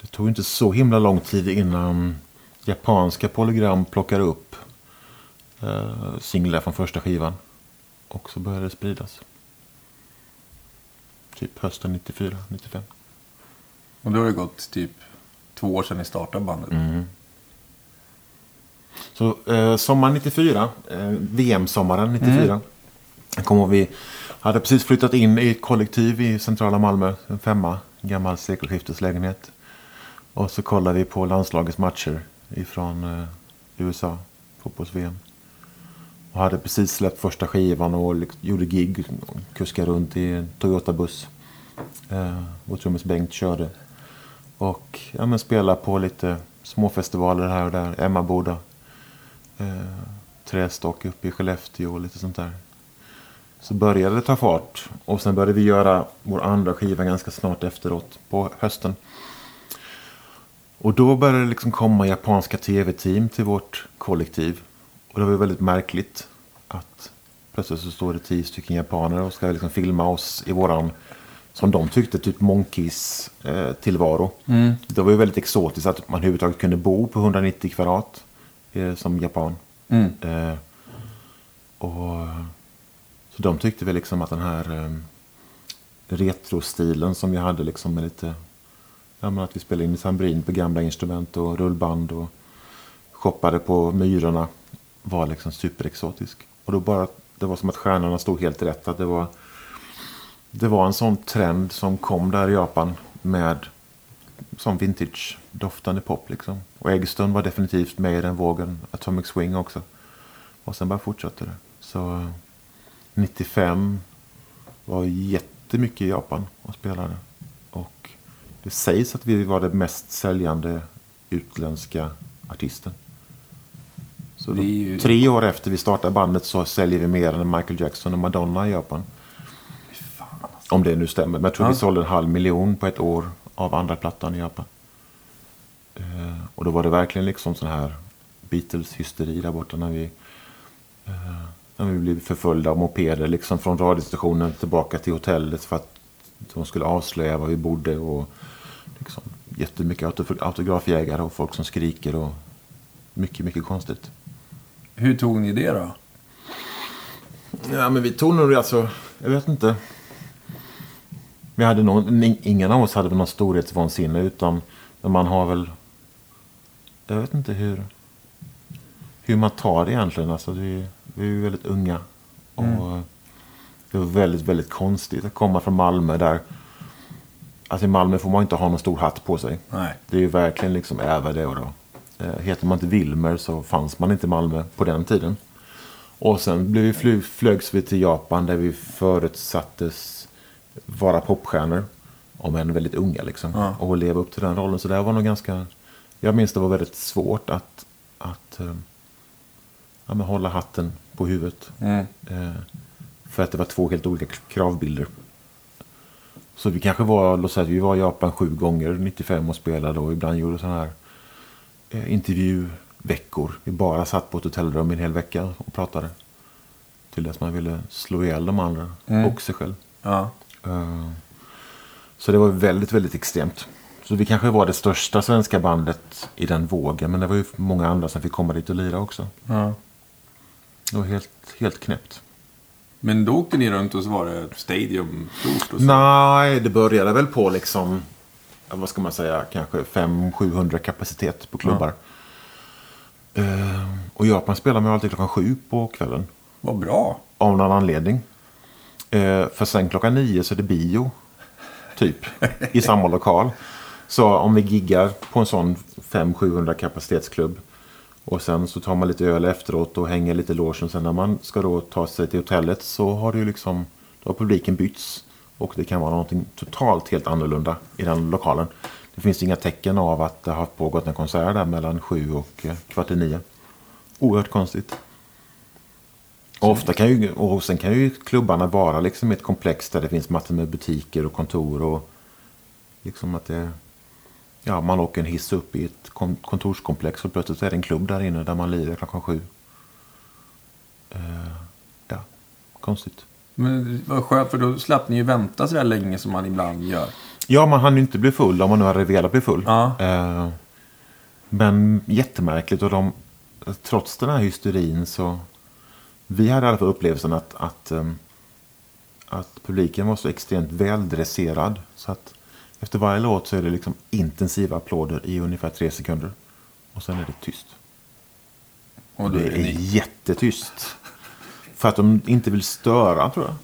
det tog inte så himla lång tid innan japanska polygram plockade upp uh, singlar från första skivan. Och så började det spridas. Typ hösten 94, 95. Och då har det gått typ två år sedan ni startade bandet. Mm. Så eh, sommaren 94, eh, VM-sommaren 94. Jag kommer ihåg vi hade precis flyttat in i ett kollektiv i centrala Malmö. En femma, en gammal sekelskifteslägenhet. Och så kollade vi på landslagets matcher ifrån eh, USA, fotbolls-VM. Och hade precis släppt första skivan och gjorde gig. och Kuskade runt i en Toyota-buss. Eh, vår trummis Bengt körde. Och ja, men spelade på lite småfestivaler här och där. Emmaboda. Eh, Trästock uppe i Skellefteå och lite sånt där. Så började det ta fart. Och sen började vi göra vår andra skiva ganska snart efteråt. På hösten. Och då började det liksom komma japanska tv-team till vårt kollektiv. Och det var ju väldigt märkligt att plötsligt så står det tio stycken japaner och ska liksom filma oss i våran, som de tyckte, typ Monkeys eh, tillvaro. Det var ju väldigt exotiskt att man överhuvudtaget kunde bo på 190 kvadrat eh, som japan. Mm. Eh, och, så de tyckte väl liksom att den här eh, retrostilen som vi hade liksom med lite, ja att vi spelade in i tambrin på gamla instrument och rullband och shoppade på myrorna var liksom superexotisk. Och då bara, det var som att stjärnorna stod helt rätt. Att det var, det var en sån trend som kom där i Japan med som vintage-doftande pop liksom. Och Eggston var definitivt med i den vågen. Atomic Swing också. Och sen bara fortsatte det. Så 95 var jättemycket i Japan och spelade. Och det sägs att vi var det mest säljande utländska artisten. Så då, ju- tre år efter vi startade bandet så säljer vi mer än Michael Jackson och Madonna i Japan. Fan, alltså. Om det nu stämmer. Men jag tror Ja. vi sålde en halv miljon på ett år av andra plattan i Japan. Eh, och då var det verkligen liksom sån här Beatles-hysteri där borta när vi, eh, när vi blev förföljda av mopeder liksom från radiostationen tillbaka till hotellet för att de skulle avslöja var vi bodde och liksom jättemycket autografjägare och folk som skriker och mycket, mycket konstigt. Hur tog ni det då? Ja, men vi tog nog alltså, jag vet inte. Vi hade någon, ingen av oss hade väl någon storhetsvansinne utan man har väl, jag vet inte hur, hur man tar det egentligen. Alltså, vi, vi är ju väldigt unga. Och det var väldigt, väldigt konstigt att komma från Malmö där, alltså i Malmö får man inte ha någon stor hatt på sig. Nej. Det är ju verkligen liksom äva det och då. Eh, Heter man inte Wilmer så fanns man inte i Malmö på den tiden. Och sen blev vi fly, flögs vi till Japan där vi förutsattes vara popstjärnor. Om än väldigt unga liksom. Ja. Och leva upp till den rollen. Så det var nog ganska... Jag minns det var väldigt svårt att, att eh, ja, men hålla hatten på huvudet. Mm. Eh, för att det var två helt olika kravbilder. Så vi kanske var, låt säga att vi var i Japan sju gånger 95 och spelade och ibland gjorde sådana här intervjuveckor. Vi bara satt på ett hotellrum en hel vecka och pratade. Till dess man ville slå ihjäl de andra Mm. och sig själv. Ja. Eh, Så det var väldigt, väldigt extremt. Så vi kanske var det största svenska bandet i den vågen. Men det var ju många andra som fick komma dit och lira också. ja. Det var helt, helt knäppt. Men då åkte ni runt och så var det stadium stort och så. Nej, det började väl på liksom, vad ska man säga, kanske 500-700 kapacitet på klubbar. Eh, och Japan spelar man alltid klockan sju på kvällen. Vad bra. Av någon anledning. Eh, för sen klockan nio så är det bio. Typ. I samma lokal. Så om vi giggar på en sån 500-700 kapacitetsklubb. Och sen så tar man lite öl efteråt och hänger lite i logen. Sen när man ska då ta sig till hotellet så har det ju liksom, då har publiken bytts. Och det kan vara någonting totalt helt annorlunda i den lokalen. Det finns inga tecken av att det har pågått en konsert där mellan sju och eh, kvart i nio. Oerhört konstigt. Och, ofta kan ju, och sen kan ju klubbarna vara liksom ett komplex där det finns massor med butiker och kontor. och liksom att det, ja, Man åker en hiss upp i ett kontorskomplex och plötsligt är det en klubb där inne där man lirar klockan sju. Uh, ja, konstigt. Men vad skönt för då slapp ni ju vänta så där länge som man ibland gör. Ja, man hann ju inte bli full om man nu hade velat bli full. Ja. Eh, men jättemärkligt och de, trots den här hysterin så... Vi hade i alla fall upplevelsen att, att, ehm, att publiken var så extremt väldresserad. Så att efter varje låt så är det liksom intensiva applåder i ungefär tre sekunder. Och sen är det tyst. Och då Det är är jättetyst. För att de inte vill störa, tror jag.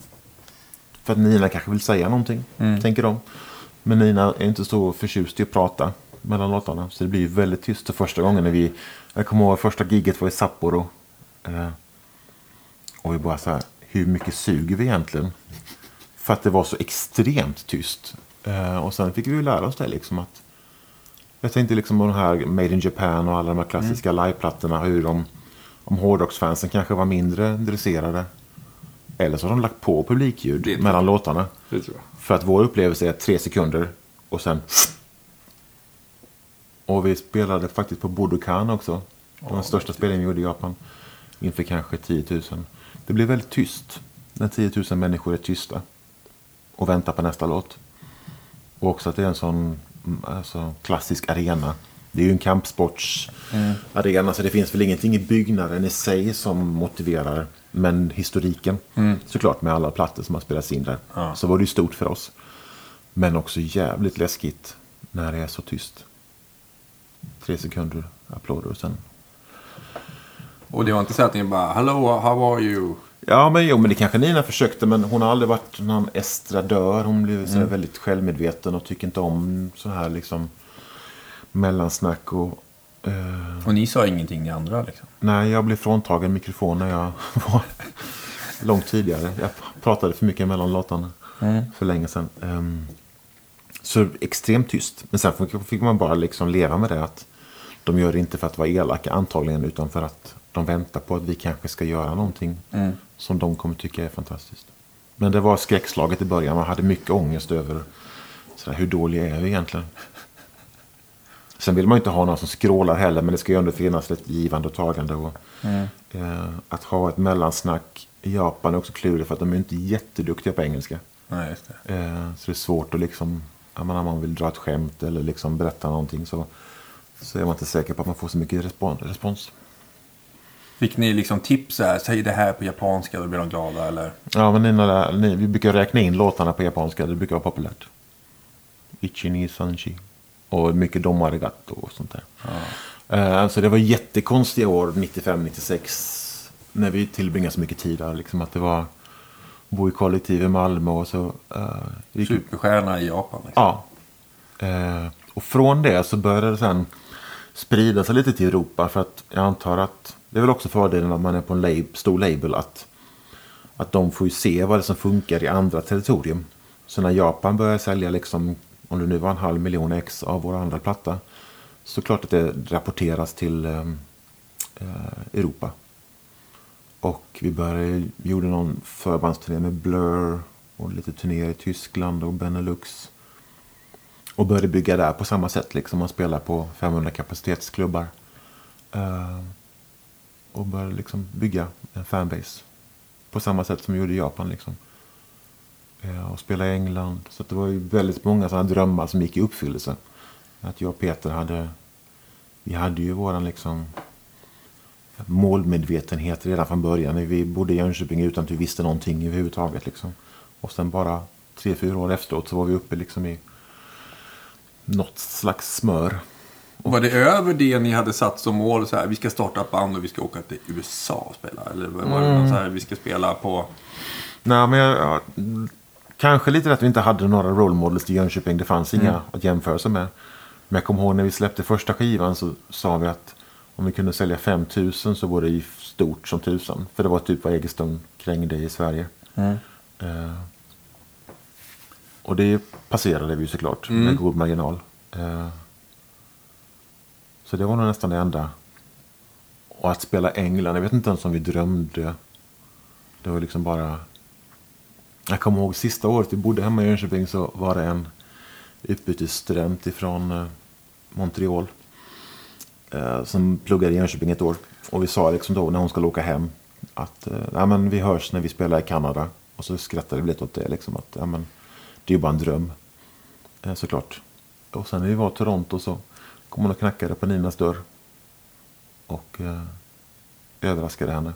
För att Nina kanske vill säga någonting, tänker de. Men Nina är inte så förtjust i att prata mellan låtarna. Så det blir väldigt tyst. Och första gången när vi... Jag kommer ihåg första giget var i Sapporo. Eh, och vi bara så här, hur mycket suger vi egentligen? För att det var så extremt tyst. Eh, och sen fick vi ju lära oss det liksom att... Jag tänkte liksom på den här Made in Japan och alla de här klassiska liveplattorna. Hur de, om hårdrocksfansen kanske var mindre dresserade. Eller så har de lagt på publikljud mellan låtarna. För att vår upplevelse är tre sekunder och sen... Och vi spelade faktiskt på Budokan också. Det var den största spelningen vi gjorde i Japan. Inför kanske 10 000. Det blir väldigt tyst. När 10 000 människor är tysta. Och väntar på nästa låt. Och också att det är en sån mm, alltså, klassisk arena. Det är ju en kampsportsarena så det finns väl ingenting i byggnaden i sig som motiverar. Men historiken såklart med alla plattor som har spelats in där. Ja. Så var det ju stort för oss. Men också jävligt läskigt när det är så tyst. Tre sekunder applåder och sen... Och det var inte så att ni bara Hello, how are you? Ja, men jo, men det kanske Nina försökte. Men hon har aldrig varit någon estradör. Hon blev här väldigt självmedveten och tycker inte om så här liksom mellansnack och... eh, Och ni sa ingenting ni andra liksom? Nej, jag blev fråntagen mikrofon när jag var långt tidigare. Jag pratade för mycket mellan låtarna för länge sedan. Ehm, så extremt tyst. Men sen fick- man bara liksom leva med det. att De gör det inte för att vara elaka antagligen. Utan för att de väntar på att vi kanske ska göra någonting som de kommer tycka är fantastiskt. Men det var skräckslaget i början. Man hade mycket ångest över sådär, hur dåliga är vi egentligen. Sen vill man ju inte ha någon som skrålar heller, men det ska ju ändå finnas ett givande och tagande. Och, eh, att ha ett mellansnack i Japan är också klurigt för att de är inte jätteduktiga på engelska. Nej, det. Eh, så det är svårt att liksom, ja, men om man vill dra ett skämt eller liksom berätta någonting så, så är man inte säker på att man får så mycket respons. Fick ni liksom tips så här, säg det här på japanska, då blir de glada eller? Ja, men där- ni, vi brukar räkna in låtarna på japanska, det brukar vara populärt. Ichi ni sanchi. Och mycket dom arigato och sånt där. Eh, så det var jättekonstiga år, 95-96. När vi tillbringade så mycket tid där. Liksom att det var bo i kollektiv i Malmö och så. Uh, gick, Superstjärna i Japan liksom. ja. Eh, och från det så började det sen sprida sig lite till Europa. För att jag antar att det är väl också fördelen att man är på en lab, stor label. Att, att de får ju se vad det är som funkar i andra territorium. Så när Japan börjar sälja liksom, om det nu var en halv miljon ex av vår andra platta. Så klart att det rapporteras till eh, eh Europa. Och vi började, vi gjorde någon förbandsturné med Blur. Och lite turnéer i Tyskland och Benelux. Och började bygga där på samma sätt. Liksom man spelar på 500 kapacitetsklubbar. Eh, och började liksom bygga en fanbase. På samma sätt som vi gjorde i Japan. Liksom. Eh, och spela i England. Så det var ju väldigt många sådana drömmar som gick i uppfyllelse. Att jag och Peter hade... Vi hade ju våran liksom målmedvetenhet redan från början. Vi bodde i Jönköping utan att vi visste någonting överhuvudtaget. Liksom. Och sen bara tre, fyra år efteråt så var vi uppe liksom i något slags smör. Var det över det ni hade satt som mål? Så här, vi ska starta ett band och vi ska åka till USA och spela? Eller var det något så här, vi ska spela på... Nej, men jag, ja, kanske lite att vi inte hade några role models i Jönköping. Det fanns inga att jämföra sig med. Men jag kommer ihåg när vi släppte första skivan så sa vi att om vi kunde sälja 5000 så var det stort som tusan. För det var typ vad Egerstone krängde i Sverige. Eh, och det passerade vi ju såklart med god marginal. Eh, så det var nog nästan det enda. Och att spela England, jag vet inte ens om vi drömde. Det var liksom bara... Jag kommer ihåg sista året vi bodde hemma i Jönköping så var det en utbytesstudent ifrån eh, Montreal. Eh, som pluggade i Jönköping ett år. Och vi sa liksom då när hon skulle åka hem att eh, Nej, men vi hörs när vi spelar i Kanada. Och så skrattade vi lite åt det. Liksom, att, ja, men, det är ju bara en dröm. Såklart. Och sen när vi var i Toronto så kom hon och knackade på Ninas dörr. Och eh, överraskade henne.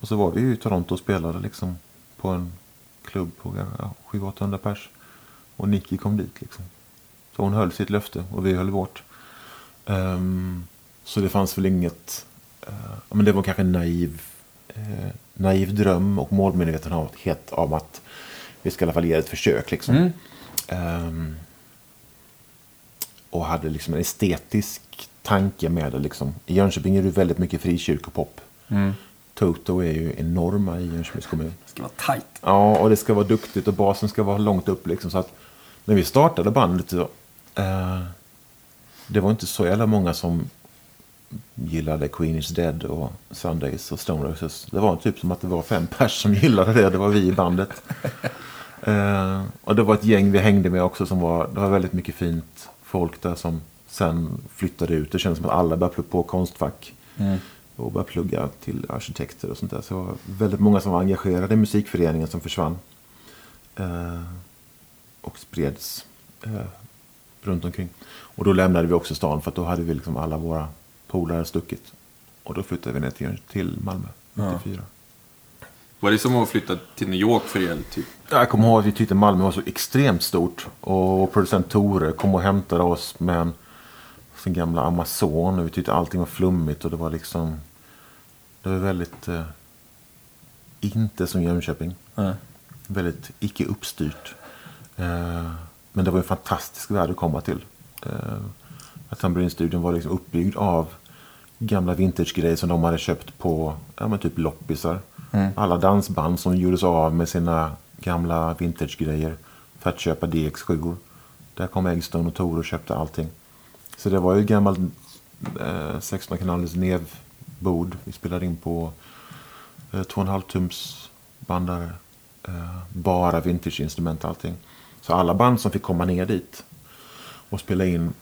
Och så var vi ju i Toronto och spelade liksom på en klubb på ja, 700-800 pers. Och Nicky kom dit liksom. Så hon höll sitt löfte och vi höll vårt. Ehm, så det fanns väl inget... eh, men det var kanske en naiv, eh, naiv dröm och målmedvetenhet om att vi ska i alla fall ge ett försök. Liksom. Ehm, och hade liksom en estetisk tanke med det. Liksom. I Jönköping är det väldigt mycket frikyrkopop. Toto är ju enorma i Jönköpings kommun. Det ska vara tajt. Ja, och det ska vara duktigt och basen ska vara långt upp. Liksom, så att när vi startade bandet så, eh, det var inte så jävla många som gillade Queen is Dead och Sundays och Stone Roses. Det var typ som att det var fem pers som gillade det. Det var vi i bandet. eh, och det var ett gäng vi hängde med också som var, det var väldigt mycket fint folk där som sen flyttade ut. Det kändes som att alla började på konstfack. Och började plugga till arkitekter och sånt där. Så det var väldigt många som var engagerade i musikföreningen som försvann. Eh, och spreds eh, runt omkring. Och då lämnade vi också stan för att då hade vi liksom alla våra polare stuckit. Och då flyttade vi ner till, till Malmö 94. Var det som att flytta till New York för er? Typ? Jag kommer ihåg att vi tyckte Malmö var så extremt stort. Och producent Tore kom och hämtade oss med en, sin gamla Amazon. Och vi tyckte allting var flummigt och det var liksom... Det var väldigt... Eh, inte som Jönköping. Väldigt icke uppstyrt. Eh, men det var en fantastisk värld att komma till. Eh, att Tamburin-studion var liksom uppbyggd av gamla vintage-grejer som de hade köpt på ja, typ loppisar. Alla dansband som gjordes av med sina gamla vintage-grejer för att köpa DX7. Där kom Eggstone och Tor och köpte allting. Så det var ju ett gammalt eh, 16 kanalers nevbord. Vi spelade in på eh, 2,5 tums bandare. Eh, bara vintage-instrument allting. Så alla band som fick komma ner dit och spela in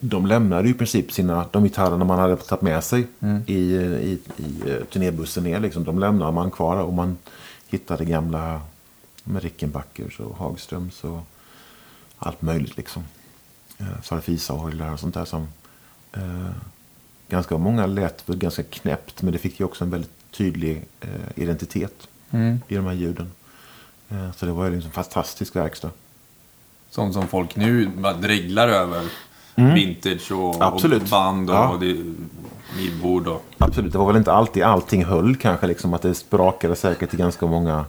de lämnade ju i princip sina, de gitarrerna man hade tagit med sig i, i, i eh, turnébussen ner. Liksom, de lämnade man kvar och man hittade gamla med Rickenbackers och Hagströms och allt möjligt. liksom. Eh, Farfisa-orglar och sånt där som eh, ganska många lät väl ganska knäppt men det fick ju också en väldigt tydlig eh, identitet i de här ljuden. Eh, så det var ju liksom en fantastisk verkstad. Sånt som folk nu bara dreglar över. Vintage och, Mm. Absolut. och band och, Ja. och det, midbord och... Absolut, det var väl inte alltid allting höll kanske. Liksom, att det sprakade säkert i ganska många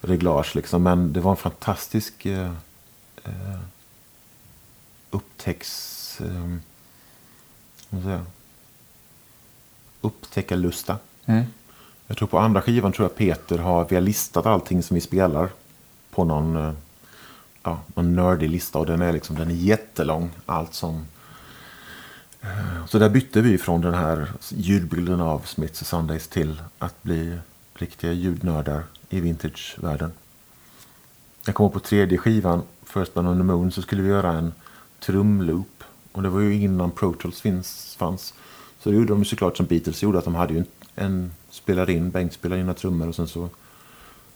reglage. Liksom, men det var en fantastisk eh, eh, upptäcks... Eh, vad säger jag? Upptäckarlusta. Tror på andra skivan tror jag Peter har, vi har listat allting som vi spelar på någon, eh, ja, någon nördig lista. Och den är, liksom, den är jättelång. Allt som så där bytte vi från den här ljudbilden av Smiths och Sundays till att bli riktiga ljudnördar i vintagevärlden. Jag kom på tredje skivan, First Man on the Moon, så skulle vi göra en trumloop. Och det var ju innan Pro Tools finns, fanns. Så det gjorde de ju såklart som Beatles gjorde, att de hade ju en, en spelade in, Bengt spelade in några trummor och sen så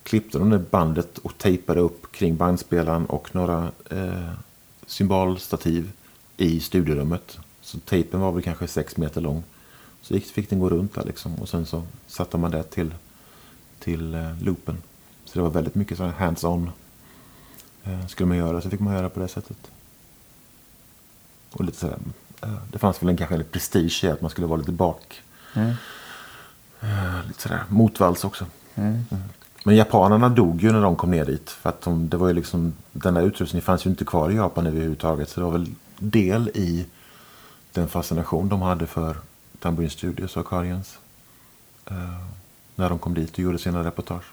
klippte de det bandet och tejpade upp kring bandspelaren och några eh, symbolstativ i studierummet. Så tejpen var väl kanske sex meter lång. Så gick, fick den gå runt där liksom. Och sen så satte man det till, till eh, loopen. Så det var väldigt mycket så här hands-on. Eh, skulle man göra så fick man göra på det sättet. Och lite sådär. Eh, det fanns väl en kanske en prestige i att man skulle vara lite bak. Mm. Eh, lite sådär motvalls också. Mm. Men japanerna dog ju när de kom ner dit. För att de, det var ju liksom, den där utrustningen fanns ju inte kvar i Japan överhuvudtaget. Så det var väl del i den fascination de hade för Tambourine Studios och Acadians. Eh, när de kom dit och gjorde sina reportage.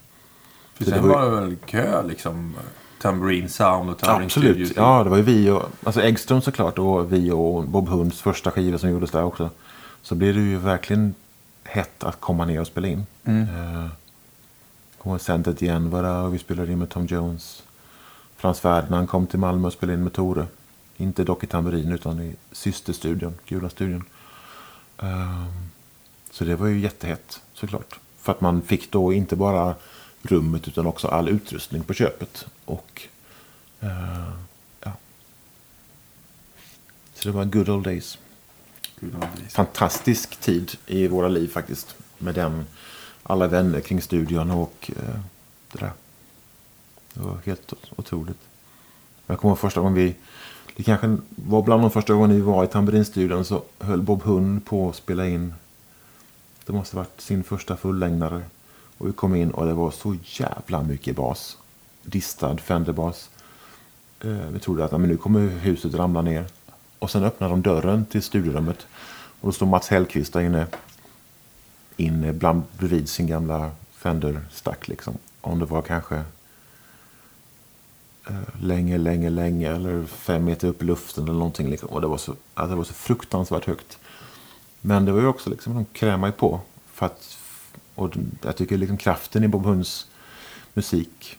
För Så det sen var ju- var det väl kö liksom. Tambourine Sound och Tambourine Absolut. Studios. Ja, det var ju vi och alltså Eggström såklart och vi och Bob Hunds första skiva som gjordes där också. Så blev det ju verkligen hett att komma ner och spela in. Mm. Eh, Kommer Centret igen var där och vi spelade in med Tom Jones. Frans Ferdinand kom till Malmö och spelade in med Tore. Inte dock i tamburin utan i systerstudion, Gula studion. Ehm, Så det var ju jättehett såklart. För att man fick då inte bara rummet utan också all utrustning på köpet. Och eh, ja. Så det var good old days. Gud, vad nice. Fantastisk tid i våra liv faktiskt. Med den, alla vänner kring studion och eh, det där. Det var helt otroligt. Jag kommer ihåg första gången vi, det kanske var bland de första gångerna vi var i tamburinstudion så höll Bob Hund på att spela in. Det måste ha varit sin första fullängdare. Och vi kom in och det var så jävla mycket bas. Distad Fenderbas. Eh, vi trodde att men nu kommer huset ramla ner. Och sen öppnade de dörren till studiorummet. Och då står Mats Hellqvist där inne. Inne bland, bredvid sin gamla Fender-stack liksom. Om det var kanske eh, länge, länge, länge eller fem meter upp i luften eller någonting. Liksom. Och det var, så, alltså, det var så fruktansvärt högt. Men det var ju också liksom, de krämade ju på. För att, och jag tycker liksom kraften i Bob Hunds musik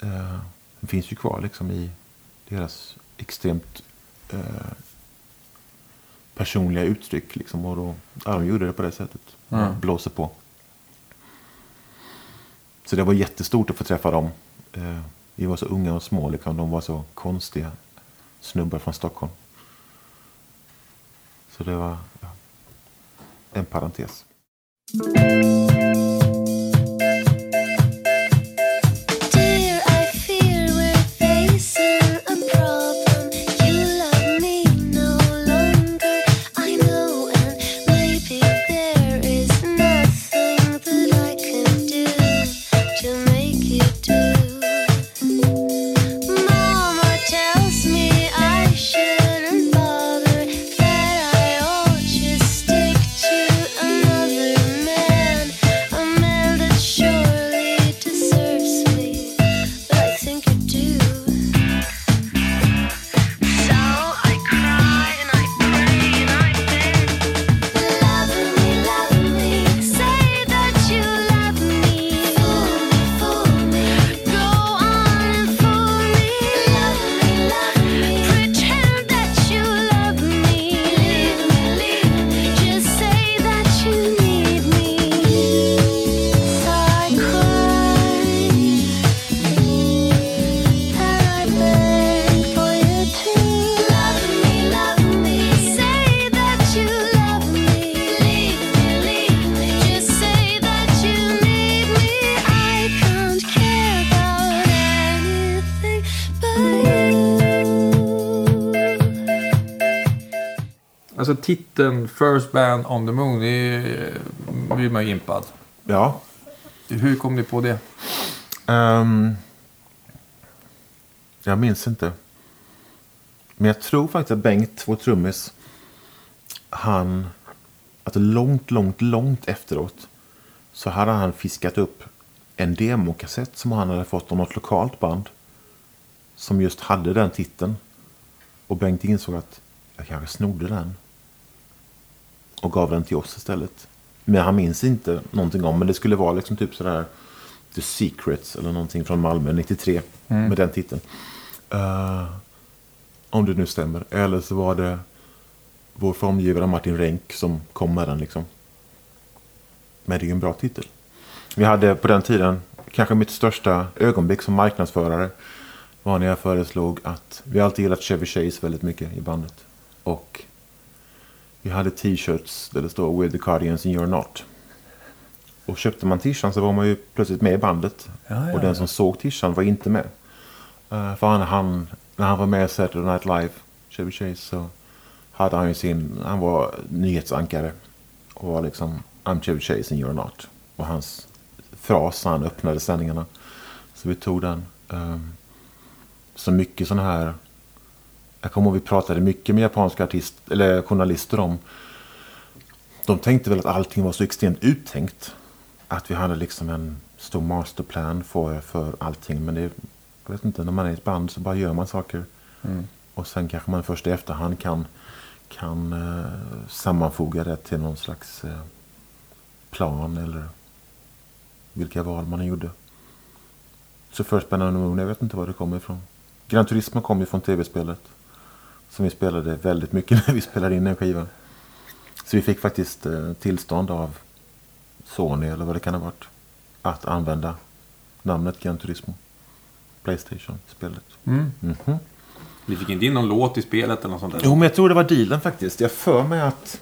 eh, den finns ju kvar liksom i deras extremt eh, personliga uttryck. Liksom, och då, ja, de gjorde det på det sättet. Mm. Blåser på. Så det var jättestort att få träffa dem. Eh, vi var så unga och små. Liksom. De var så konstiga snubbar från Stockholm. Så det var ja, en parentes. Titeln First Band on the Moon, det blir man ju impad. Ja, Hur kom ni på det? Ehm, jag minns inte. Men jag tror faktiskt att Bengt, vår trummis, han... Att långt, långt, långt efteråt så hade han fiskat upp en demokassett som han hade fått av något lokalt band. Som just hade den titeln. Och Bengt insåg att jag kanske snodde den. Och gav den till oss istället. Men han minns inte någonting om. Men det skulle vara liksom typ sådär The Secrets eller någonting från Malmö 93. Med den titeln. Eh, om det nu stämmer. Eller så var det vår formgivare Martin Renck som kom med den liksom. Men det är ju en bra titel. Vi hade på den tiden kanske mitt största ögonblick som marknadsförare. Var när jag föreslog att vi alltid gillat Chevy Chase väldigt mycket i bandet. Och Vi hade t-shirts där det står We're the Cardigans and you're not. Och köpte man t-shirten så var man ju plötsligt med i bandet. Ja, ja, och den ja. som såg t-shirten var inte med. Eh, för han, han, när han var med i Saturday Night Live, Chevy Chase, så hade han ju sin, han var nyhetsankare. Och var liksom I'm Chevy Chase and you're not. Och hans fras han öppnade sändningarna. Så vi tog den. Um, så mycket sån här... Jag kommer ihåg vi pratade mycket med japanska artist, eller journalister om. De tänkte väl att allting var så extremt uttänkt. Att vi hade liksom en stor masterplan för, för allting. Men det, jag vet inte, när man är i ett band så bara gör man saker. Och sen kanske man först i efterhand kan, kan eh, sammanfoga det till någon slags eh, plan eller vilka val man gjorde. Så First the Moon, jag vet inte var det kommer ifrån. Gran Turismo kom ju från tv-spelet. Som vi spelade väldigt mycket när vi spelade in den skivan. Så vi fick faktiskt eh, tillstånd av Sony eller vad det kan ha varit. Att använda namnet Gran Turismo. Playstation-spelet. Mm. Mhm. Vi fick inte in någon låt i spelet eller något sånt där. Jo, men jag tror det var dealen faktiskt. Jag för mig att...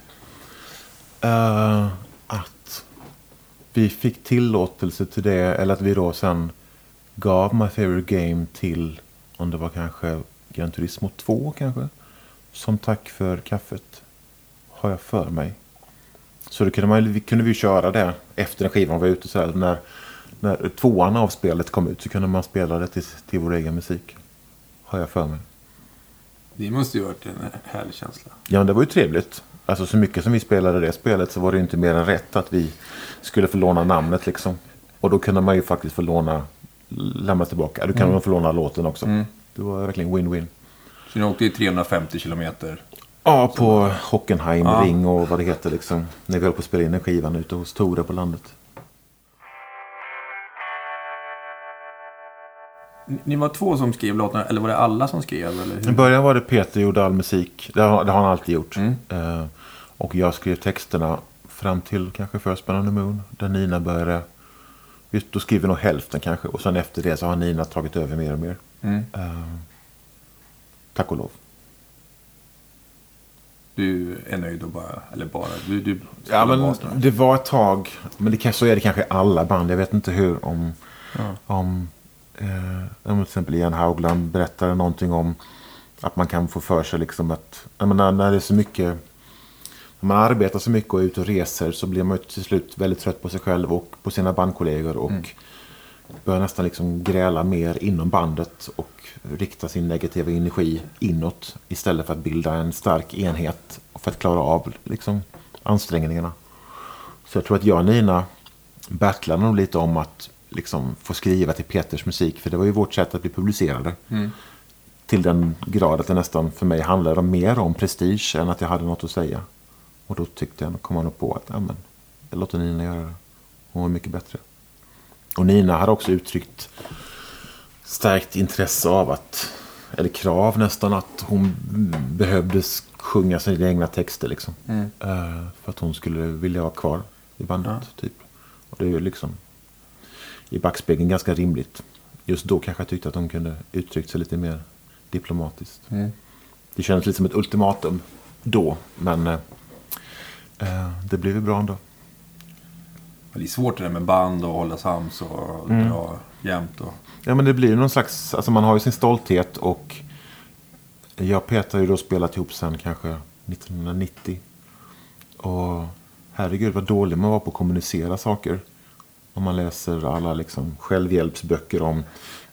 eh, att vi fick tillåtelse till det. Eller att vi då sen gav My Favorite Game till... Om det var kanske Gran Turismo 2 kanske. Som tack för kaffet. Har jag för mig. Så då kunde, man, vi- kunde vi köra det efter när skivan var ute. Så här, när, när tvåan av spelet kom ut så kunde man spela det till, till vår egen musik. Har jag för mig. Det måste ju varit en härlig känsla. Ja, det var ju trevligt. Alltså så mycket som vi spelade det spelet så var det ju inte mer än rätt att vi skulle få låna namnet liksom. Och då kunde man ju faktiskt få låna, lämna tillbaka. Du kan man få låna låten också. Det var verkligen win-win. Så ni åkte i 350 kilometer. Ja, på Hockenheim Ja. och vad det heter liksom. När vi höll på att spela in den skivan ute hos Tore på landet. Ni- var två som skrev låtarna, eller var det alla som skrev? Eller I hur? början var det Peter gjorde all musik. Det har, det har han alltid gjort. Mm. Eh, och jag skrev texterna fram till kanske First Man on the Moon. Där Nina började... Just då skrev vi nog hälften kanske. Och sen efter det så har Nina tagit över mer och mer. Mm. Eh, tack och lov. Du är nöjd och bara, eller bara, du, du Ja, men det var ett tag. Men det, så är det kanske i alla band. Jag vet inte hur. Om, Ja. om, eh, om till exempel Ian Haugland berättade någonting om att man kan få för sig liksom att jag menar, när det är så mycket när man arbetar så mycket och är ute och reser så blir man till slut väldigt trött på sig själv och på sina bandkollegor och börjar nästan liksom gräla mer inom bandet och rikta sin negativa energi inåt istället för att bilda en stark enhet för att klara av liksom, ansträngningarna. Så jag tror att jag och Nina battlade nog lite om att liksom, få skriva till Peters musik för det var ju vårt sätt att bli publicerade. Till den grad att det nästan för mig handlade mer om prestige än att jag hade något att säga. Och då tyckte jag, kom jag nog på att jag låter Nina göra det. Hon var mycket bättre. Och Nina hade också uttryckt starkt intresse av att, eller krav nästan, att hon behövde sjunga sina egna texter. Liksom. Mm. Eh, för att hon skulle vilja vara kvar i bandet. Typ. Och det är ju liksom i backspegeln ganska rimligt. Just då kanske jag tyckte att hon kunde uttryckt sig lite mer diplomatiskt. Mm. Det kändes lite som ett ultimatum då, men eh, eh, det blev ju bra ändå. Det är svårt det där med band och hålla sams och Mm. dra jämnt. Och... Ja, men det blir någon slags, alltså man har ju sin stolthet och jag och Peter har ju då spelat ihop sen kanske 1990. Och herregud vad dålig man var på att kommunicera saker. Om man läser alla liksom självhjälpsböcker om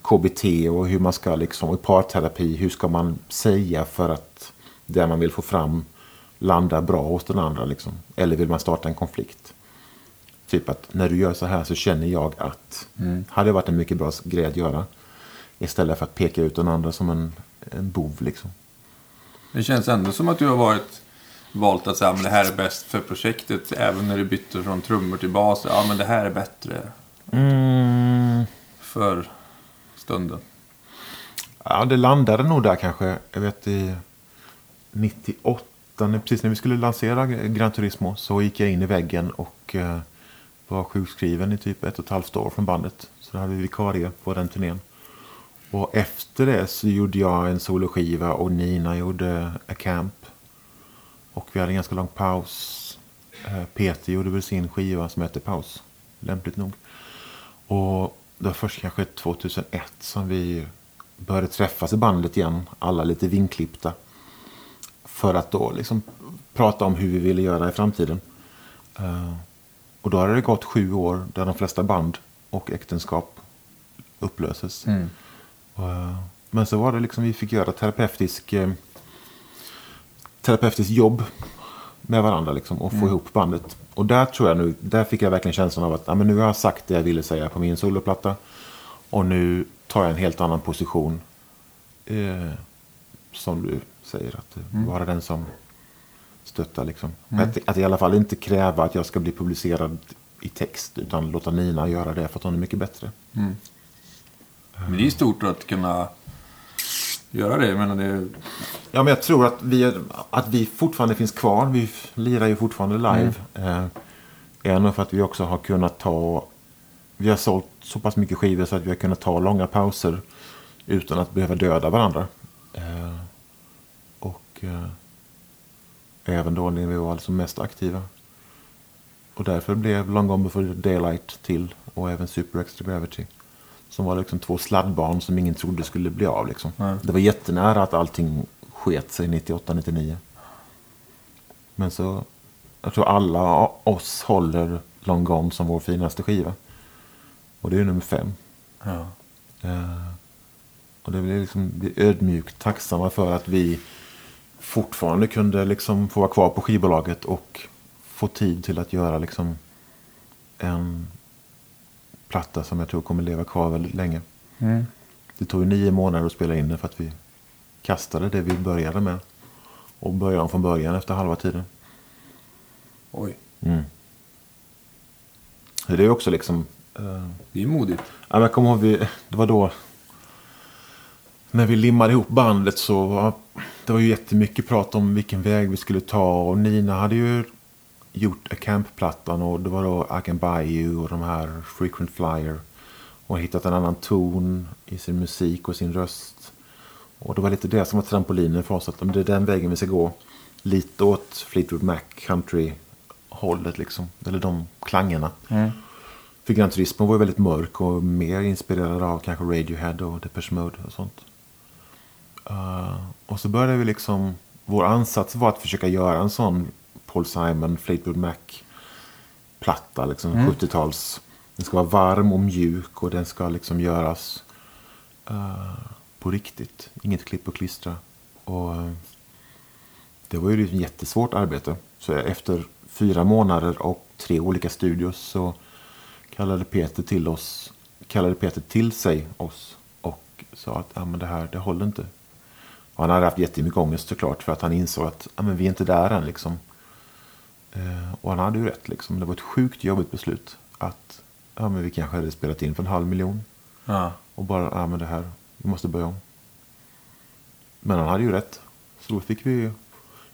KBT och hur man ska liksom, och parterapi, hur ska man säga för att det man vill få fram landar bra hos den andra liksom. Eller vill man starta en konflikt? Typ att när du gör så här så känner jag att. Hade varit en mycket bra grej att göra. Istället för att peka ut den andra som en, en bov liksom. Det känns ändå som att du har varit valt att säga att det här är bäst för projektet. Även när du bytte från trummor till bas. Ja, men det här är bättre Mm. för stunden. Ja, det landade nog där kanske. Jag vet i 98, när- precis när vi skulle lansera Gran Turismo så gick jag in i väggen och eh, var sjukskriven i typ ett och ett halvt år från bandet. Så då hade vi vikarie på den turnén. Och efter det så gjorde jag en soloskiva och Nina gjorde A Camp. Och vi hade en ganska lång paus. Eh, Peter gjorde väl sin skiva som hette Paus. Lämpligt nog. Och det var först kanske 2001 som vi började träffas i bandet igen. Alla lite vinklippta. För att då liksom prata om hur vi ville göra i framtiden. Eh, och då hade det gått sju år där de flesta band och äktenskap upplöses. Och, eh, men så var det liksom vi fick göra terapeutisk, eh, terapeutiskt jobb med varandra liksom, och få ihop bandet. Och där tror jag nu, där fick jag verkligen känslan av att ja, men nu har jag sagt det jag ville säga på min soloplatta. Och nu tar jag en helt annan position. Eh, som du säger, att eh, vara den som stöttar. Liksom. Att, att i alla fall inte kräva att jag ska bli publicerad i text. Utan låta Nina göra det för att hon är mycket bättre. Men det är stort att kunna göra det. Jag menar, det Ja, men jag tror att vi, är- att vi fortfarande finns kvar. Vi lirar ju fortfarande live. Eh, är nog för att vi också har kunnat ta... Vi har sålt så pass mycket skivor så att vi har kunnat ta långa pauser utan att behöva döda varandra. Eh, och eh, även då när vi var alltså mest aktiva. Och därför blev Long Gone Before Daylight till och även Super Extra Gravity. Som var liksom två sladdbarn som ingen trodde skulle bli av. Liksom. Det var jättenära att allting sket sig 98-99. Men så, jag tror alla oss håller Long Gone som vår finaste skiva. Och det är nummer fem. ja. Eh, och det blir liksom vi är ödmjukt tacksamma för att vi fortfarande kunde liksom få vara kvar på skivbolaget och få tid till att göra liksom en platta som jag tror kommer leva kvar väldigt länge. Mm. Det tog ju nio månader att spela in den för att vi kastade det vi började med. Och började om från början efter halva tiden. Oj, Mm. Det är också liksom... eh, det är modigt. Ja, men kommer ihåg, vi, det var då... När vi limmade ihop bandet så var det var ju jättemycket prat om vilken väg vi skulle ta. Och Nina hade ju gjort A Camp-plattan och det var då I Can Buy You och de här Frequent Flyer. Och hittat en annan ton i sin musik och sin röst. Och det var lite det som var trampolinen för oss. Att det är den vägen vi ska gå. Lite åt Fleetwood Mac country-hållet liksom. Eller de klangerna. För Gran Turismo var ju väldigt mörk och mer inspirerad av kanske Radiohead och Depeche Mode och sånt. Uh, och så började vi liksom, vår ansats var att försöka göra en sån Paul Simon, Fleetwood Mac-platta, liksom 70-tals. Den ska vara varm och mjuk och den ska liksom göras eh, på riktigt. Inget klipp och klistra. Och eh, det var ju ett jättesvårt arbete. Så efter fyra månader och tre olika studios så kallade Peter till oss, kallade Peter till sig oss och sa att ah, men det här det håller inte. Han hade haft jättemycket ångest såklart för att han insåg att ah, men vi är inte där än. Liksom. Eh, och han hade ju rätt. Liksom. Det var ett sjukt jobbigt beslut. Att ah, men vi kanske hade spelat in för en halv miljon. Ja. Och bara, ah, men det här, vi måste börja om. Men han hade ju rätt. Så då fick vi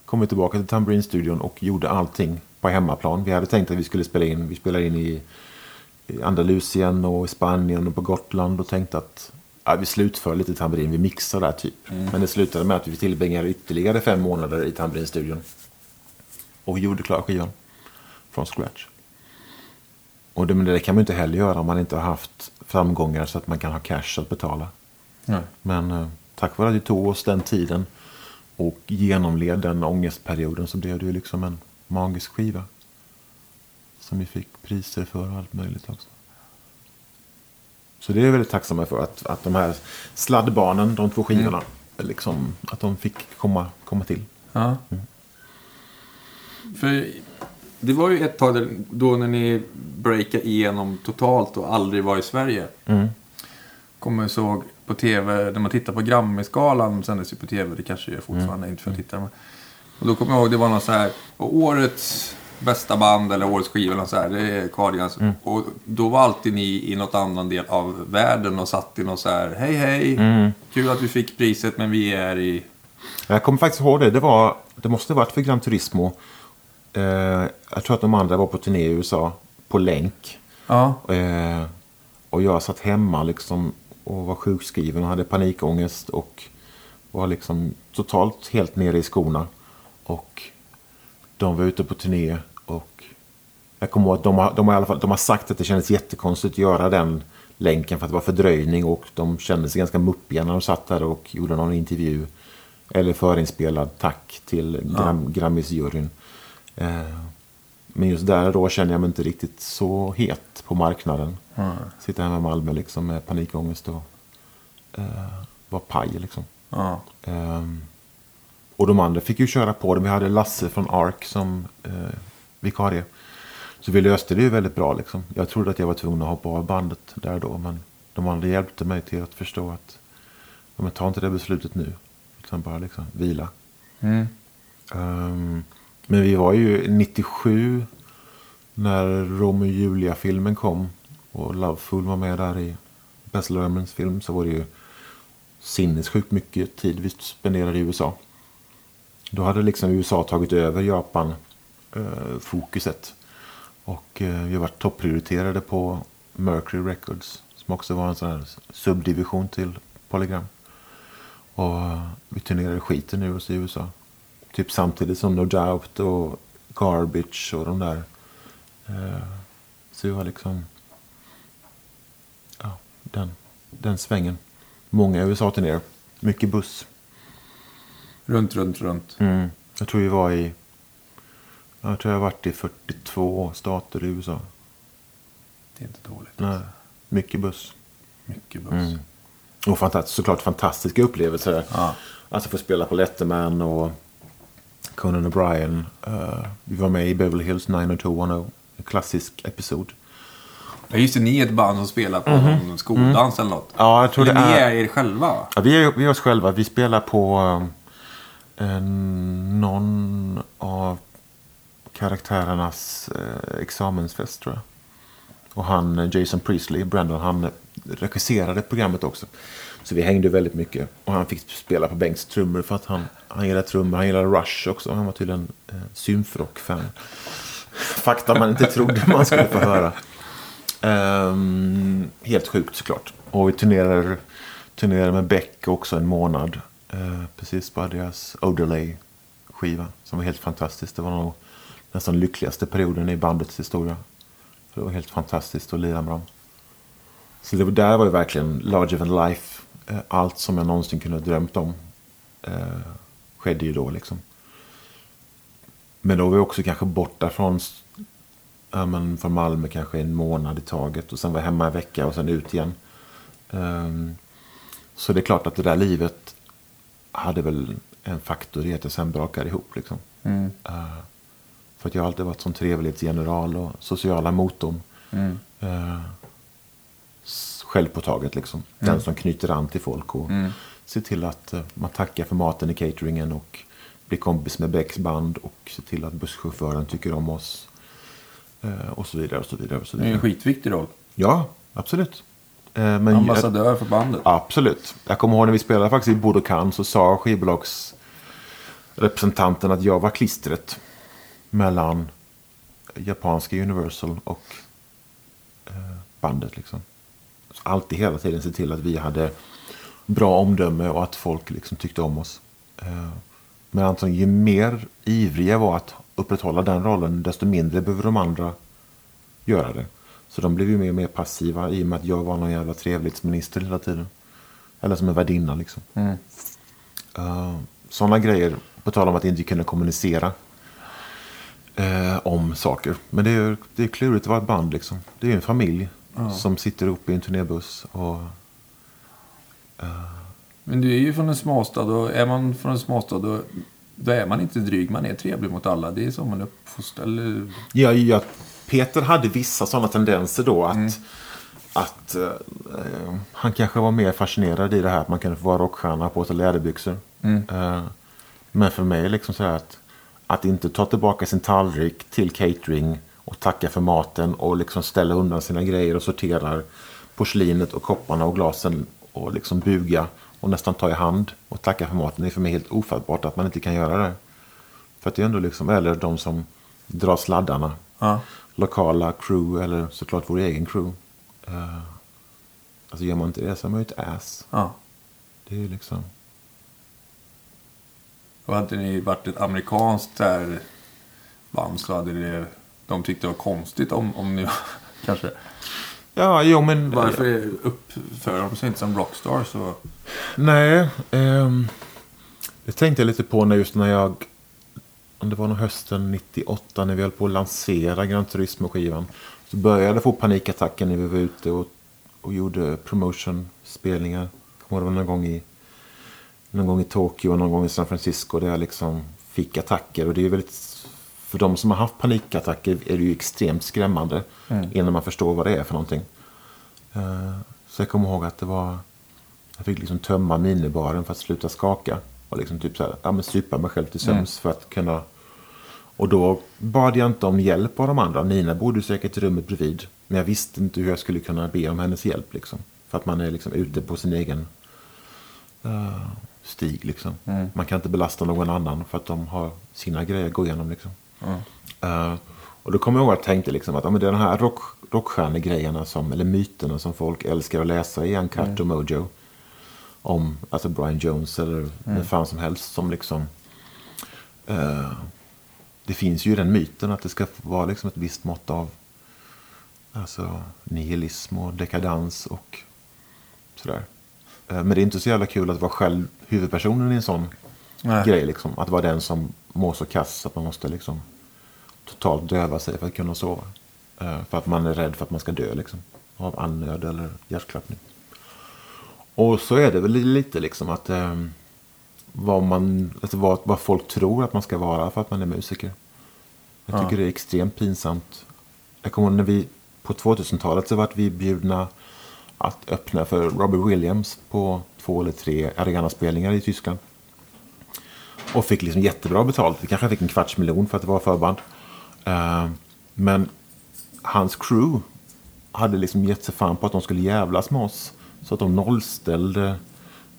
komma tillbaka till Tambourine-studion och gjorde allting på hemmaplan. Vi hade tänkt att vi skulle spela in, vi spelade in i, i Andalusien och i Spanien och på Gotland och tänkte att ja, vi slutför lite tamburin, vi mixar där typ. Men det slutade med att vi tillbringade ytterligare fem månader i Tambourine-studion. Och gjorde klar skivan. Från scratch. Och det, men det kan man ju inte heller göra om man inte har haft framgångar så att man kan ha cash att betala. Nej. Men eh, tack vare att vi tog oss den tiden och genomled den ångestperioden så blev det ju liksom en magisk skiva. Som vi fick priser för och allt möjligt också. Så det är jag väldigt tacksamma för att, att de här sladdbarnen, de två skivorna, liksom, att de fick komma, komma till. Ja. För det var ju ett tag då när ni breakade igenom totalt och aldrig var i Sverige. Kommer jag såg på tv, när man tittar på Grammy-skalan, sändes ju på tv, det kanske gör fortfarande, inte för att titta. Men, och då kommer jag ihåg, det var någon så här, och årets bästa band eller årets skiva eller så här, det är Cardigans. Och då var alltid ni i något annan del av världen och satt i något så här, hej hej, kul att vi fick priset men vi är i... Jag kommer faktiskt ihåg det. Det, var, det måste ha varit för Gran Turismo. Eh, jag tror att de andra var på turné i USA. På länk. Ja. Eh, och jag satt hemma liksom och var sjukskriven och hade panikångest och var liksom totalt helt nere i skorna. Och de var ute på turné och jag kommer ihåg att de har, de har, i alla fall, de har sagt att det kändes jättekonstigt att göra den länken för att det var fördröjning och de kände sig ganska muppiga när de satt där och gjorde någon intervju. Eller förinspelad tack till Gram, Grammisjuryn. Eh, men just där då känner jag mig inte riktigt så het på marknaden. Sitta hemma i Malmö liksom med panikångest och eh, vara paj liksom. Ja. Ehm, och de andra fick ju köra på det. Vi hade Lasse från Ark som eh, vikarie. Så vi löste det ju väldigt bra liksom. Jag trodde att jag var tvungen att hoppa av bandet där då. Men de andra hjälpte mig till att förstå att ja, men ta inte det beslutet nu. Utan bara liksom vila. Mm. Ehm, men vi var ju 97 när Romeo och Julia-filmen kom. Och Loveful var med där i Bess Lermans film. Så var det ju sinnessjukt mycket tid vi spenderade i USA. Då hade liksom USA tagit över Japan-fokuset. Eh, och eh, vi har varit topprioriterade på Mercury Records. Som också var en sån här subdivision till Polygram. Och eh, vi turnerade skiten ur oss i USA. Typ samtidigt som No Doubt och Garbage och de där. Så vi var liksom... Ja, den, den svängen. Många USA-turnéer. Mycket buss. Runt, runt, runt. Mm. Jag tror vi var i... Jag tror jag har varit i 42 stater i USA. Det är inte dåligt. Nej, mycket buss. Mycket buss. Mm. Och fantastiskt, såklart fantastiska upplevelser. Ja. Alltså få spela på Letterman och Conan O'Brien. Eh, vi var med i Beverly Hills 90210. En klassisk episod. Ja, just det, ni är ett band som spelar på någon skoldans eller något. Ja, jag tror eller det ni är- är er själva. Ja, vi, är, vi är oss själva. Vi spelar på eh, någon av karaktärernas eh, examensfest tror jag. Och han, eh, Jason Priestley, Brandon, han regisserade programmet också. Så vi hängde väldigt mycket. Och han fick spela på Bengts trummor för att han, han gillar trummor. Han gillade Rush också. Han var tydligen eh, symfrock-fan. Fakta man inte trodde man skulle få höra. Um, helt sjukt såklart. Och vi turnerade, turnerar med Beck också en månad. Eh, precis på deras Odelay-skiva. Som var helt fantastiskt. Det var nog nästan lyckligaste perioden i bandets historia. För det var helt fantastiskt att lira med dem. Så det var, där var det verkligen larger than life. Eh, allt som jag någonsin kunde ha drömt om eh, skedde ju då liksom. Men då var vi också kanske borta från, ja, men från Malmö kanske en månad i taget. Och sen var jag hemma en vecka och sen ut igen. Ehm, så det är klart att det där livet hade väl en faktor i att jag sen brakade ihop. Liksom. Mm. Eh, för att jag har alltid varit som trevlighetsgeneral och sociala motorn. Mm. Eh, s- självpåtaget liksom. Den som knyter an till folk och Mm. ser till att eh, man tackar för maten i cateringen och blir kompis med Becks band och ser till att busschauffören tycker om oss. Eh, och så vidare och så vidare. Och så Det är en vidare. skitviktig roll. Ja, absolut. Eh, men Ambassadör för bandet. Absolut. Jag kommer ihåg när vi spelade faktiskt i Budokan så sa skivbolagsrepresentanten att jag var klistret mellan japanska Universal och eh, bandet. Liksom. Så alltid hela tiden se till att vi hade bra omdöme och att folk liksom tyckte om oss. Eh, men antagligen ju mer ivriga var att upprätthålla den rollen desto mindre behöver de andra göra det. Så de blev ju mer och mer passiva i och med att jag var någon jävla trevlighetsminister hela tiden. Eller som en värdinna liksom. Mm. Sådana grejer, på tal om att inte kunna kommunicera eh, om saker. Men det är det är klurigt att vara ett band liksom. Det är ju en familj som sitter uppe i en turnébuss. Och, Men du är ju från en småstad och är man från en småstad då, då är man inte dryg. Man är trevlig mot alla. Det är så man uppfostrar. Eller... ja, ja, Peter hade vissa sådana tendenser då att, att eh, eh, han kanske var mer fascinerad i det här att man kunde få vara rockstjärna och på sig läderbyxor. Eh, men för mig liksom så här att, att inte ta tillbaka sin tallrik till catering och tacka för maten och liksom ställa undan sina grejer och sortera porslinet och kopparna och glasen och liksom buga och nästan ta i hand och tacka för maten. Det är för mig helt ofattbart att man inte kan göra det. För att det är ändå liksom, eller de som drar sladdarna. Ja. Lokala crew eller såklart vår egen crew. Uh, alltså gör man inte det så är man ju ett ass. ja. Det är ju liksom... Och hade ni varit ett amerikanskt där band så hade det, de tyckte det var konstigt om, om ni kanske... Ja, jo men... Varför uppför de sig inte som rockstars? Så... Nej, ehm, det tänkte jag lite på när just när jag... Det var nog hösten 98 när vi höll på att lansera Gran Turismo-skivan. Så började jag få panikattacker när vi var ute och, och gjorde promotion-spelningar. Kommer det någon gång i någon gång i Tokyo och någon gång i San Francisco där jag liksom fick attacker. Och det är väldigt, för de som har haft panikattacker är det ju extremt skrämmande innan man förstår vad det är för någonting. Eh, Så jag kommer ihåg att det var, jag fick liksom tömma minibaren för att sluta skaka. Och liksom typ så här, ja men supa mig själv till sömns för att kunna... Och då bad jag inte om hjälp av de andra. Nina bodde säkert i rummet bredvid. Men jag visste inte hur jag skulle kunna be om hennes hjälp liksom. För att man är liksom ute på sin egen eh, stig liksom. Man kan inte belasta någon annan för att de har sina grejer att gå igenom liksom. Eh, och då kommer jag ihåg att jag tänkte liksom att ja, men det är de här rock, rockstjärnegrejerna som, eller myterna som folk älskar att läsa i Uncut och Mojo. Om alltså Brian Jones eller vem fan som helst som liksom eh, det finns ju den myten att det ska vara liksom ett visst mått av alltså, nihilism och dekadans och sådär. Eh, Men det är inte så jävla kul att vara själv huvudpersonen i en sån Nej. grej. Liksom. Att vara den som mår så kass att man måste liksom totalt döva sig för att kunna sova. Eh, För att man är rädd för att man ska dö liksom. Av andnöd eller hjärtklappning. Och så är det väl lite liksom att eh, vad, man, alltså vad, vad folk tror att man ska vara för att man är musiker. Jag tycker det är extremt pinsamt. Jag kommer ihåg när vi på 2000-talet så vart vi bjudna att öppna för Robbie Williams på två eller tre arenaspelningar i Tyskland. Och fick liksom jättebra betalt. Vi kanske fick en kvarts miljon för att det var förband. Eh, men hans crew hade liksom gett sig fan på att de skulle jävlas med oss. Så att de nollställde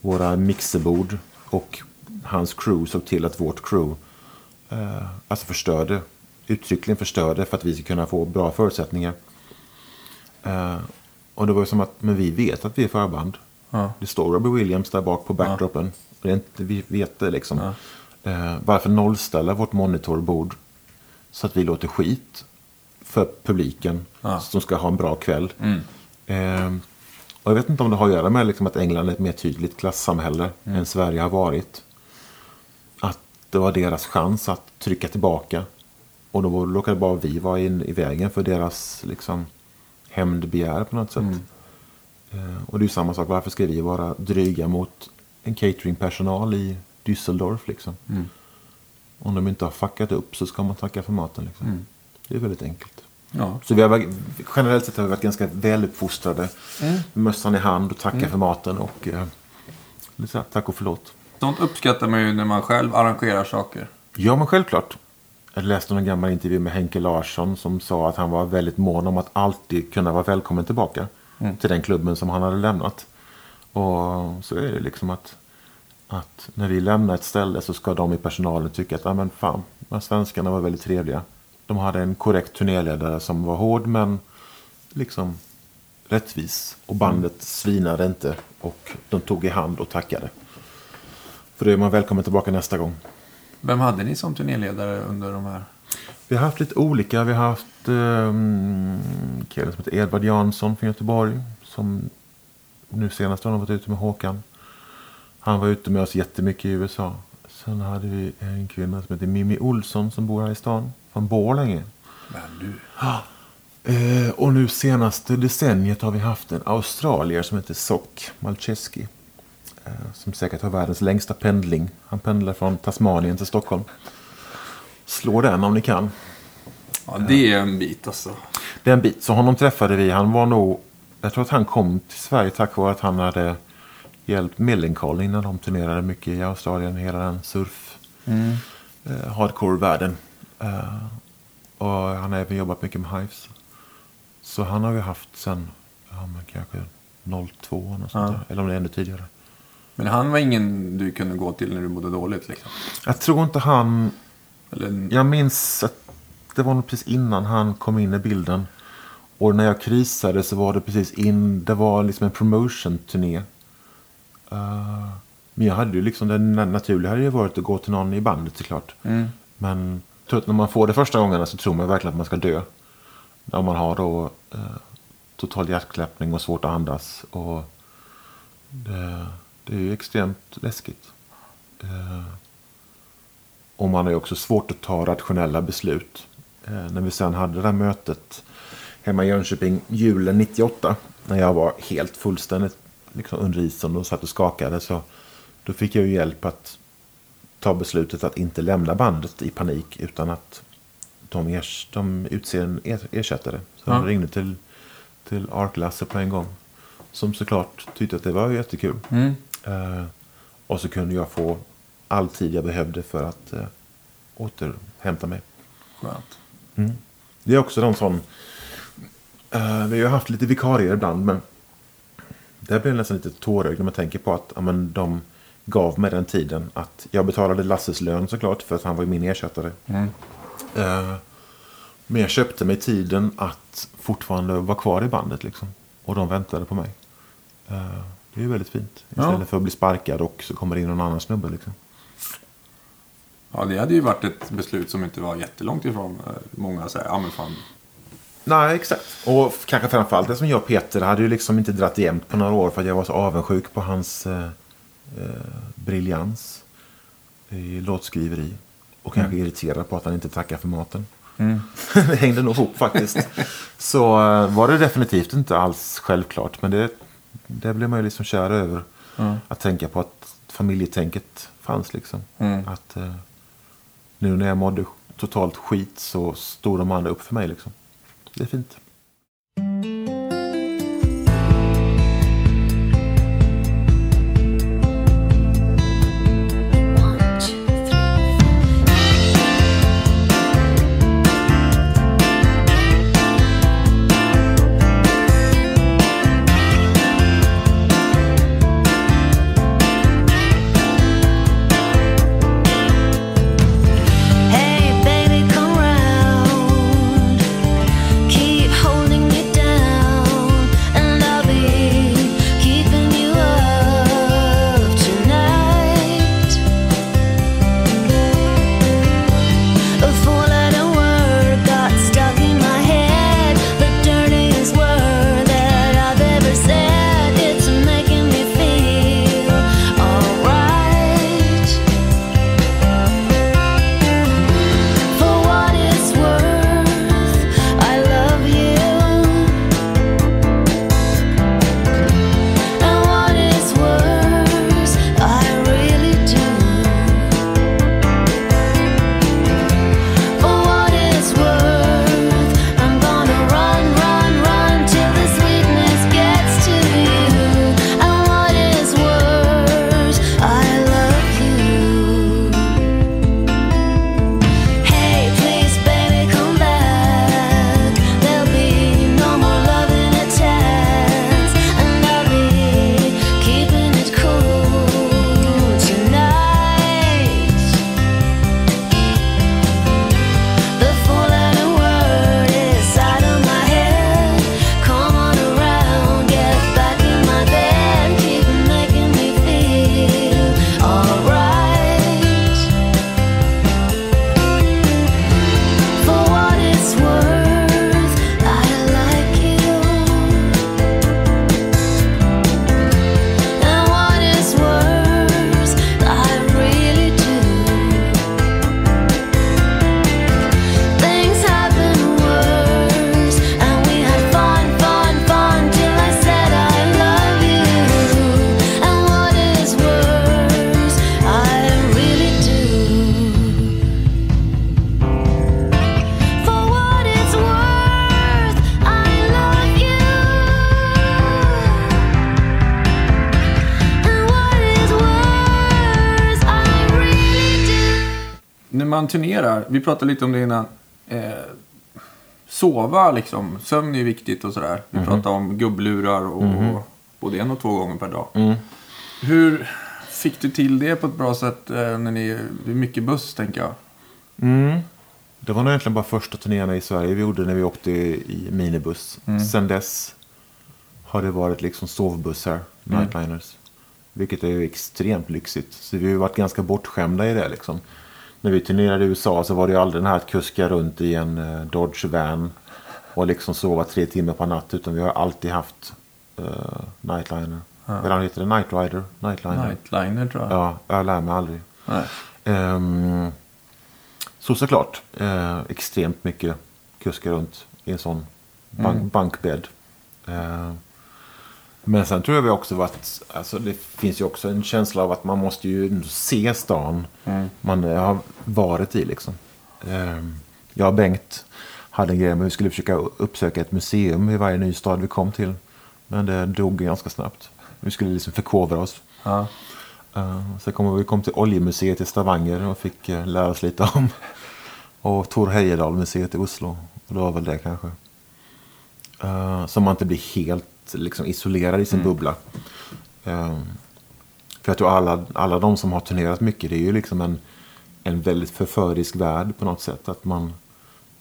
våra mixerbord och hans crew såg till att vårt crew eh, alltså förstörde, uttryckligen förstörde för att vi skulle kunna få bra förutsättningar. Eh, och det var ju som att, men vi vet att vi är förband. Ja. Det står Robbie Williams där bak på backdropen. Och Det är inte, vi vet det liksom. Eh, varför nollställa vårt monitorbord så att vi låter skit för publiken Ja. som ska ha en bra kväll. Eh, och jag vet inte om det har att göra med liksom att England är ett mer tydligt klassamhälle än Sverige har varit. Att det var deras chans att trycka tillbaka. Och då råkade bara vi vara in, i vägen för deras liksom, hämndbegär på något sätt. Eh, och det är ju samma sak, varför ska vi vara dryga mot en cateringpersonal i Düsseldorf liksom? Om de inte har fuckat upp så ska man tacka för maten liksom. Det är väldigt enkelt. Ja. Så vi har, generellt sett har vi varit ganska väluppfostrade. Med mössan i hand och tacka för maten och eh, tack och förlåt. Sånt uppskattar man ju när man själv arrangerar saker. Ja, men självklart. Jag läste en gammal intervju med Henke Larsson som sa att han var väldigt mån om att alltid kunna vara välkommen tillbaka till den klubben som han hade lämnat. Och så är det liksom att, att när vi lämnar ett ställe så ska de i personalen tycka att, ja men fan, svenskarna var väldigt trevliga. De hade en korrekt turnéledare som var hård men liksom rättvis. Och bandet svinade inte och de tog i hand och tackade. För då är man välkommen tillbaka nästa gång. Vem hade ni som turnéledare under de här? Vi har haft lite olika. Vi har haft um, killen som heter Edvard Jansson från Göteborg. Som nu senast har varit ute med Håkan. Han var ute med oss jättemycket i USA. Sen hade vi en kvinna som heter Mimmi Olsson som bor här i stan. Från Borlänge. Men du. Eh, och nu senaste decenniet har vi haft en australier som heter Sock Malcheski. Eh, som säkert har världens längsta pendling. Han pendlar från Tasmanien till Stockholm. Slå den om ni kan. Ja, det är en bit alltså. Det är en bit. Så honom träffade vi. Han var nog... Jag tror att han kom till Sverige tack vare att han hade hjälpt Millencolin när de turnerade mycket i Australien. Hela den surf... Eh, hardcore-världen. Eh, och han har även jobbat mycket med Hives. Så han har vi haft sen... Ja, men kanske 02 eller, sånt Ja. eller om det är ännu tidigare. Men han var ingen du kunde gå till när du mådde dåligt liksom? Jag tror inte han... Eller, Jag minns att det var nog precis innan han kom in i bilden. Och när jag krisade så var det precis in, det var liksom en promotion-turné. Eh, men jag hade ju liksom, det na- naturliga hade ju varit att gå till någon i bandet såklart. Mm. Men tror att när man får det första gångerna så tror man verkligen att man ska dö. När man har då eh, total hjärtklappning och svårt att andas. Och det, det är ju extremt läskigt. Eh, och man har ju också svårt att ta rationella beslut. Eh, när vi sen hade det där mötet hemma i Jönköping julen 98. När jag var helt fullständigt liksom, under isen och satt och skakade. Så då fick jag ju hjälp att ta beslutet att inte lämna bandet i panik. Utan att de, ers, de utser en er, ersättare. Så Ja. jag ringde till, till Ark-Lasse på en gång. Som såklart tyckte att det var jättekul. Mm. Eh, och så kunde jag få all tid jag behövde för att eh, återhämta mig. Skönt. Det är också någon sån... eh, vi har haft lite vikarier ibland, men... Det blir nästan lite tårögd när man tänker på att ja, men, de gav mig den tiden. Att jag betalade Lasses lön såklart, för att han var ju min ersättare. Mm. Eh, men jag köpte mig tiden att fortfarande vara kvar i bandet. Liksom. Och de väntade på mig. Eh, det är ju väldigt fint. Ja. Istället för att bli sparkad och så kommer det in någon annan snubbe. Liksom. Ja, det hade ju varit ett beslut som inte var jättelångt ifrån. eh, Många säger, ja men fan. Nej, exakt. Och kanske framförallt det som jag och Peter hade ju liksom inte dratt jämnt på några år för att jag var så avundsjuk på hans eh, briljans i låtskriveri. Och kanske irriterad på att han inte tackar för maten. det hängde nog ihop faktiskt. så eh, var det definitivt inte alls självklart. Men det, det blev man ju liksom kär över. Att tänka på att familjetänket fanns liksom. Mm. Att eh, nu när jag mådde totalt skit så stod de andra upp för mig liksom. Det är fint. Man turnerar, vi pratade lite om det innan. Eh, sova liksom, sömn är viktigt och sådär. Vi pratade om gubblurar och både en och två gånger per dag. Hur fick du till det på ett bra sätt eh, när ni, det är mycket buss tänker jag? Mm. Det var nog egentligen bara första turnéerna i Sverige vi gjorde när vi åkte i minibuss. Sen dess har det varit liksom sovbussar, nightliners. Vilket är ju extremt lyxigt. Så vi har varit ganska bortskämda i det liksom. När vi turnerade i USA så var det ju aldrig den här att kuska runt i en eh, Dodge van och liksom sova tre timmar per natt. Utan vi har alltid haft uh, Nightliner. Ja. Eller heter det Night Rider? Nightliner. Nightliner tror jag. Ja, jag lär mig aldrig. Nej. Ehm, så såklart, eh, extremt mycket kuska runt i en sån bank, Mm. bankbädd. Eh, men sen tror jag vi också varit, alltså det finns ju också en känsla av att man måste ju se stan Mm. man eh, har varit i liksom. Ehm, jag och Bengt hade en grej med att vi skulle försöka uppsöka ett museum i varje ny stad vi kom till. Men det dog ganska snabbt. Vi skulle liksom förkovra oss. Ja. Uh, sen kom vi kom till Oljemuseet i Stavanger och fick uh, lära oss lite om. Och Tor Heyerdahl-museet i Oslo. Och det var väl det kanske. Uh, så man inte blir helt liksom, isolerad i sin bubbla. Uh, för jag tror alla, alla de som har turnerat mycket, det är ju liksom en, en väldigt förförisk värld på något sätt. Att man,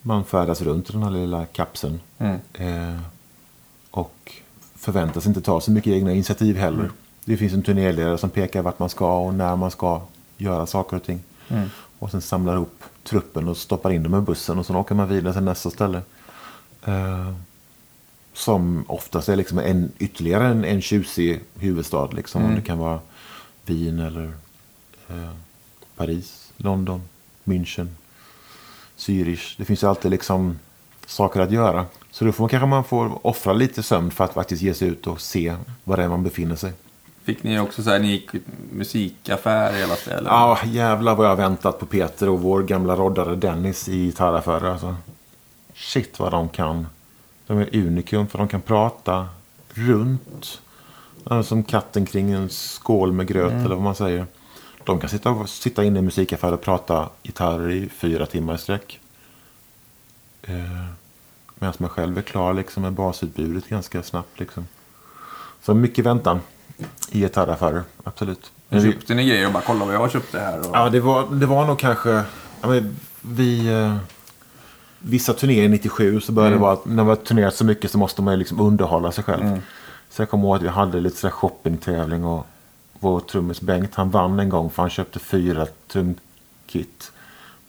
man färdas runt i den här lilla kapseln. Mm. Eh, och förväntas inte ta så mycket egna initiativ heller. Det finns en turnéledare som pekar vart man ska och när man ska göra saker och ting. Mm. Och sen samlar ihop truppen och stoppar in dem i bussen och sen åker man vidare till nästa ställe. Eh, som oftast är liksom en, ytterligare en, en tjusig huvudstad. Liksom. Mm. Det kan vara Wien eller eh, Paris, London, München, Zürich. Det finns ju alltid liksom saker att göra. Så då får man kanske man får offra lite sömn för att faktiskt ge sig ut och se var det är man befinner sig. Fick ni också så här, ni gick musikaffär i hela stället? Ja, jävlar vad jag har väntat på Peter och vår gamla roddare Dennis i gitarraffärer. Alltså. Shit vad de kan. De är unikum för de kan prata runt. Ja, Som katten kring en skål med gröt eller vad man säger. De kan sitta, sitta inne i en musikaffär och prata gitarrer i fyra timmar i sträck. Eh, Medan man själv är klar liksom, med basutbudet ganska snabbt. Liksom. Så mycket väntan i gitarraffärer, absolut. Men vi- Köpte ni grejer och bara kolla vad jag köpte här? Och... Ja, det var, det var nog kanske... Ja, men vi... Eh, vissa turnéer 97 så började det vara att när man har turnerat så mycket så måste man ju liksom underhålla sig själv. Så jag kommer ihåg att vi hade lite sådär shoppingtävling och vår trummis Bengt han vann en gång för han köpte fyra trumkit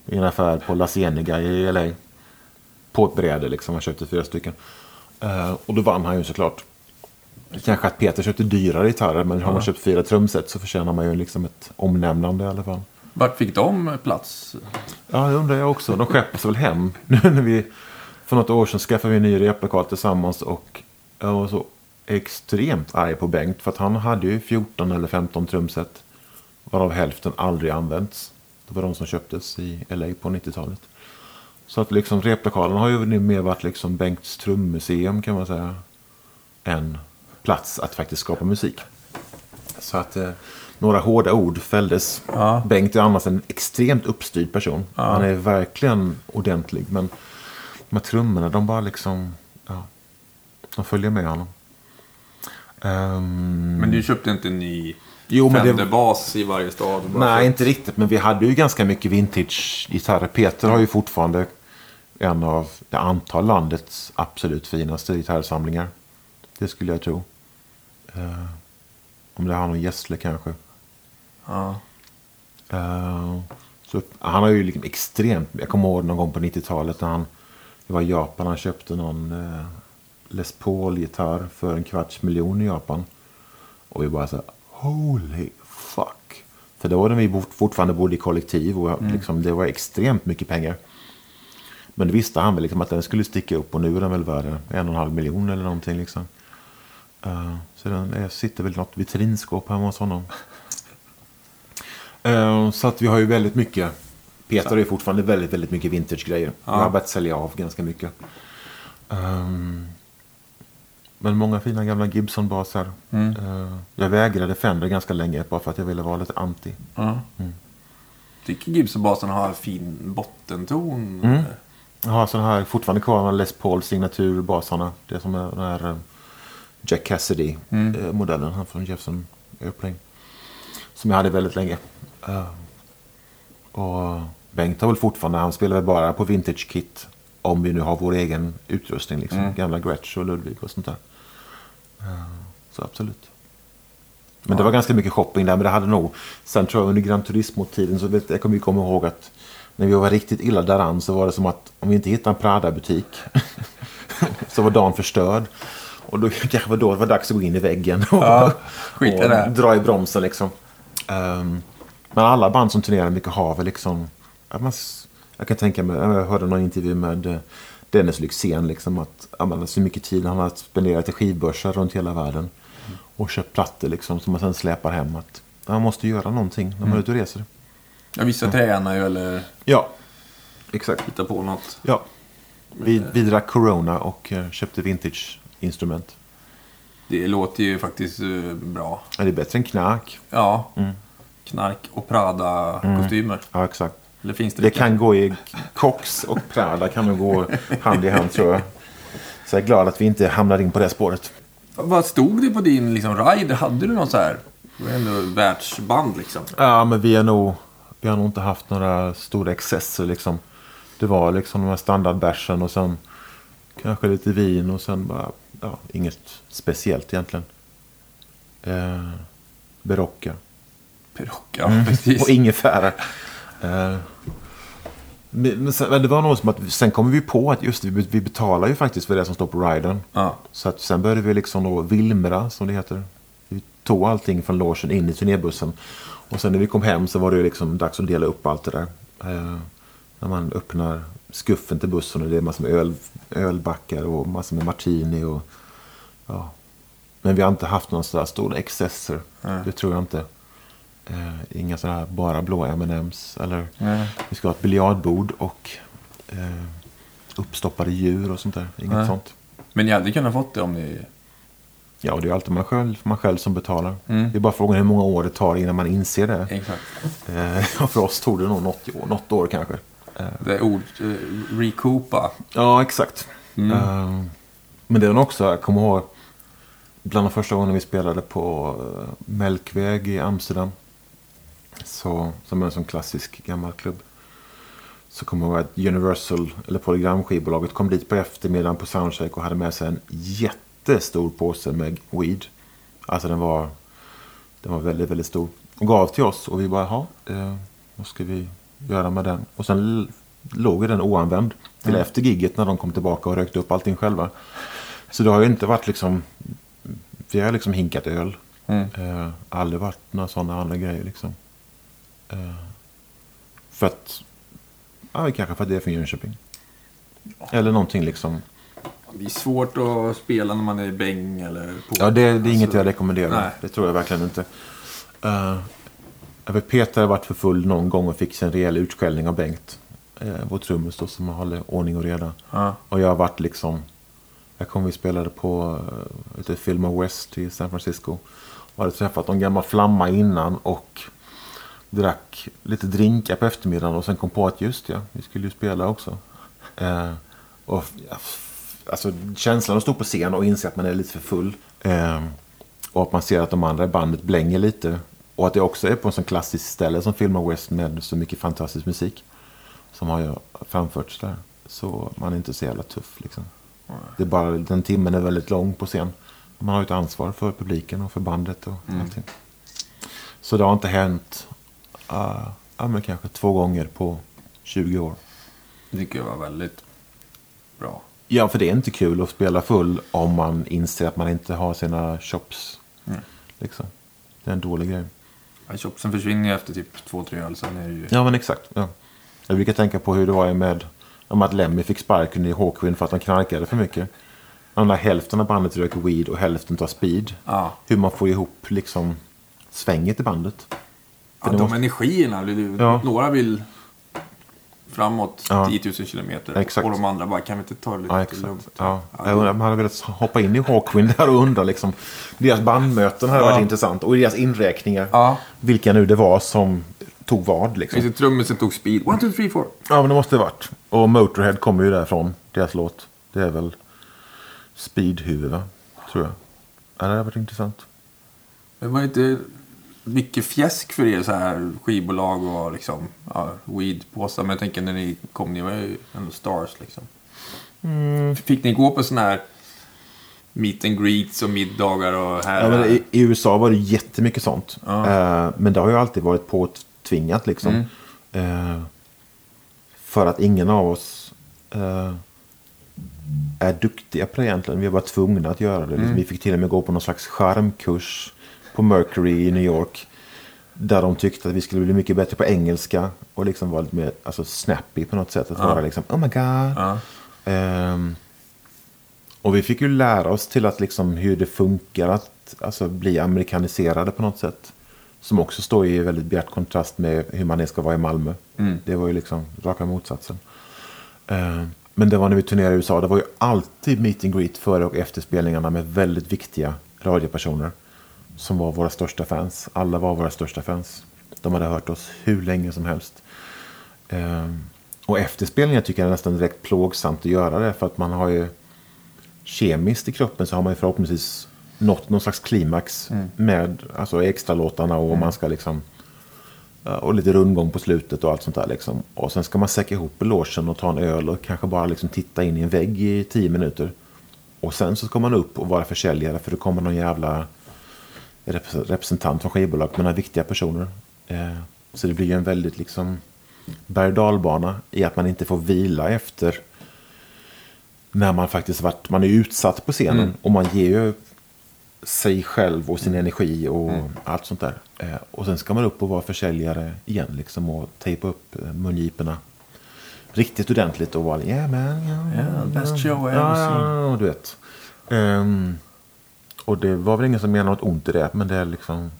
i en affär på La Cienega i LA. På ett bräde liksom, han köpte fyra stycken. Eh, och då vann han ju såklart. Kanske att Peter köpte dyrare gitarrer men har man köpt fyra trumset så förtjänar man ju liksom ett omnämnande i alla fall. Vart fick de plats? Ja, det undrar jag också. De skeppas väl hem. Nu när vi för något år sedan skaffade vi en ny replokal tillsammans och jag var så extremt arg på Bengt för att han hade ju 14 eller 15 trumset varav hälften aldrig använts. Det var de som köptes i LA på 90-talet. Så att liksom replokalen har ju nu mer varit liksom Bengts trummuseum kan man säga. Än plats att faktiskt skapa musik. Så att eh, några hårda ord fälldes. Ja. Bengt är annars en extremt uppstyrd person. Han är verkligen ordentlig. Men de här trummorna, de bara liksom... Ja, de följer med honom. Ehm, Men du köpte inte en ny Jo, men det- Fender-bas i varje stad? Nej, inte riktigt. Men vi hade ju ganska mycket vintage-gitarrer. Peter har ju fortfarande en av, jag antar, landets absolut finaste gitarrsamlingar. Det skulle jag tro. Eh, om det har någon Gessle kanske. Ja. Eh, så han har ju liksom extremt... Jag kommer ihåg någon gång på 90-talet när han det var i Japan. Han köpte någon eh, Les Paul-gitarr för en kvarts miljon i Japan. Och vi bara så här, holy fuck. För då var det vi fortfarande bodde i kollektiv och liksom, det var extremt mycket pengar. Men det visste han väl liksom att den skulle sticka upp och nu är den väl värd en och en halv miljon eller någonting liksom. Eh, så den är, sitter väl något vitrinskåp hemma hos honom. Eh, så att vi har ju väldigt mycket. Peter har ju fortfarande väldigt, väldigt mycket vintage-grejer. Ja. Vi har börjat sälja av ganska mycket. Ehm, men många fina gamla Gibson-basar. Mm. Eh, jag vägrade Fender ganska länge bara för att jag ville vara lite anti. Ja. Tycker Gibson-basen har fin bottenton? Mm. Jag har sådana här fortfarande kvar, Les Paul signaturbasarna. Det som är den här eh, Jack Cassidy-modellen han från Jefferson Airplane. Som jag hade väldigt länge. Eh, och Bengt har väl fortfarande, han spelar väl bara på vintage-kit. Om vi nu har vår egen utrustning, liksom. Mm. Gamla Gretsch och Ludwig och sånt där. Eh, så absolut. Men det var ganska mycket shopping där. Men det hade nog... Sen tror jag under Gran Turismo-tiden så vet, jag kommer ju komma ihåg att när vi var riktigt illa däran så var det som att om vi inte hittade en Prada-butik så var dagen förstörd. Och då kanske var då det var dags att gå in i väggen och, Ja, och dra i bromsen liksom. Ehm, men alla band som turnerar mycket har väl liksom... ja, man Jag kan tänka mig, jag hörde någon intervju med eh, Dennis Lyxzén liksom att ja, men så mycket tid han har spenderat i skivbörsar runt hela världen. Och köpt plattor liksom som man sen släpar hem. Att man måste göra någonting när man är ute och reser. Ja, vissa tränar ju eller Ja, exakt. hittar på något. Ja. Vi, vi drack Corona och eh, köpte vintage-instrument. Det låter ju faktiskt eh, bra. Ja, det är bättre än knark. Ja. Knark och Prada-kostymer. Ja, exakt. Eller finns det? Det kan gå i Cox och Prada kan nog gå hand i hand tror jag. Så jag är glad att vi inte hamnade in på det spåret. Vad stod det på din liksom, ride? Hade du någon så här? Det var ändå världsband liksom. Ja, men vi har nog, vi har nog inte haft några stora excesser liksom. Det var liksom de här standardbärsen och sen kanske lite vin och sen bara, ja, inget speciellt egentligen. Eh, Perocca, precis. Och ingefära. Eh, men men sen, men det var nog som att sen kom vi på att just vi vi betalar ju faktiskt för det som står på riden. Ja. Så att sen började vi liksom då vilmra, som det heter. Vi tog allting från logen in i turnébussen. Och sen när vi kom hem så var det ju liksom dags att dela upp allt det där. Eh, när man öppnar skuffen till bussen och det är massor med öl, ölbackar och massor med martini och ja. Men vi har inte haft några sådär stora excesser. Nej. Det tror jag inte. Eh, inga sådana här bara blå M&M's eller Nej. vi ska ha ett biljardbord och eh, uppstoppade djur och sånt där. Inget Nej. sånt. Men ni hade kunnat fått det om ni... Ja, och det är alltid man själv, man själv som betalar. Mm. Det är bara frågan hur många år det tar innan man inser det. Exakt. Eh, för oss tog det nog något år, något år kanske. Eh, Det är ord... Eh, recoupa. ja, exakt. Mm. Eh, men det är också, jag kommer ihåg, bland de första gångerna vi spelade på eh, Melkväg i Amsterdam. Så, som en sån klassisk gammal klubb. Så kommer jag ihåg att Universal, eller Polygramskivbolaget, kom dit på eftermiddagen på Soundcheck och hade med sig en jättestor påse med weed. Alltså den var, den var väldigt, väldigt stor. Och gav till oss och vi bara, jaha, eh, vad ska vi göra med den? Och sen låg den oanvänd till efter gigget när de kom tillbaka och rökte upp allting själva. Så det har ju inte varit liksom, vi har liksom hinkat öl. Mm. Eh, aldrig varit några sådana andra grejer liksom. Eh, för att, ja kanske för att det är från Jönköping. Eller någonting liksom. Det är svårt att spela när man är i bäng eller på... Ja, det, det är inget Alltså, jag rekommenderar. nej. Det tror jag verkligen inte. Uh, jag vet Peter har varit för full någon gång och fick en rejäl utskällning av Bengt. Uh, vår trummis då som håller ordning och reda. Ja. Och jag har varit liksom... Jag kom vi spelade på uh, i Fillmore West i San Francisco. Och hade träffat en gammal flamma innan och drack lite drinkar på eftermiddagen och sen kom på att just ja, vi skulle ju spela också. Eh, och alltså känslan att stå på scen och inse att man är lite för full. Eh, och att man ser att de andra i bandet blänger lite. Och att det också är på en sån klassisk ställe som Fillmore West med så mycket fantastisk musik. Som har ju framförts där. Så man är inte så jävla tuff liksom. Det är bara, den timmen är väldigt lång på scen. Man har ju ett ansvar för publiken och för bandet och allting. Så det har inte hänt, uh, ja men kanske två gånger på 20 år. Det tycker jag var väldigt bra. Ja, för det är inte kul att spela full om man inser att man inte har sina chops. Liksom. Det är en dålig grej. Ja, Chopsen försvinner ju efter typ två, tre öl. Sen är det ju... Ja, men exakt. Ja. Jag brukar tänka på hur det var med om att Lemmy fick sparken i Hawkwind för att de knarkade för mycket. När hälften av bandet röker weed och hälften tar speed. Ja. Hur man får ihop liksom svänget i bandet. Ja, de måste- energierna. Ja. Några vill framåt Ja. 10 000 kilometer. Exakt. Och de andra bara, kan vi inte ta det lite Ja, exakt. lugnt? Ja. Ja, Jag undrar man hade velat hoppa in i Hawkwind där och undra liksom. Deras bandmöten hade Ja. varit intressant. Och deras inräkningar. Ja. Vilka nu det var som tog vad liksom. Finns det trummisen tog speed? One, two, three, four. Ja, men det måste det varit. Och Motorhead kommer ju därifrån, deras låt. Det är väl Speedhuvud, va? Tror jag. Ja, det har varit intressant. Det var inte mycket fjäsk för er så här skivbolag och liksom ja, weedpåsar. Men jag tänker när ni kom, ni var ju ändå stars liksom. Mm. Fick ni gå på sån här meet and greets och middagar och här. Ja, i, I USA var det jättemycket sånt. Ja. Eh, men det har ju alltid varit påtvingat liksom. Mm. Eh, för att ingen av oss eh, är duktiga på det egentligen. Vi var tvungna att göra det. Mm. Liksom, Vi fick till och med gå på någon slags charmkurs på Mercury i New York. Där de tyckte att vi skulle bli mycket bättre på engelska. Och liksom vara lite mer alltså, snappy på något sätt. Att Ja. vara liksom, oh my god. Ja. Ehm, och vi fick ju lära oss till att liksom hur det funkar att alltså, bli amerikaniserade på något sätt. Som också står i väldigt bjärt kontrast med hur man ska vara i Malmö. Mm. Det var ju liksom raka motsatsen. Ehm, men det var när vi turnerade i USA. Det var ju alltid meet and greet före och efter spelningarna med väldigt viktiga radiopersoner. Som var våra största fans. Alla var våra största fans. De hade hört oss hur länge som helst. Ehm, och efter spelningen tycker jag är nästan direkt plågsamt att göra det. För att man har ju kemiskt i kroppen så har man ju förhoppningsvis nått någon slags klimax med alltså, extra låtarna och man ska liksom och lite rundgång på slutet och allt sånt där liksom. Och sen ska man säcka ihop logen och ta en öl och kanske bara liksom titta in i en vägg i tio minuter. Och sen så ska man upp och vara försäljare för det kommer någon jävla representant från skivbolaget med några viktiga personer. Eh, så det blir ju en väldigt liksom berg dalbana i att man inte får vila efter när man faktiskt varit, man är utsatt på scenen och man ger ju sig själv och sin energi och allt sånt där. Eh, och sen ska man upp och vara försäljare igen liksom och tejpa upp eh, mungiporna riktigt ordentligt och vara yeah man, yeah, Yeah, best show ever ja, ja, du vet. Ehm, och det var väl ingen som menade något ont i det, men det är liksom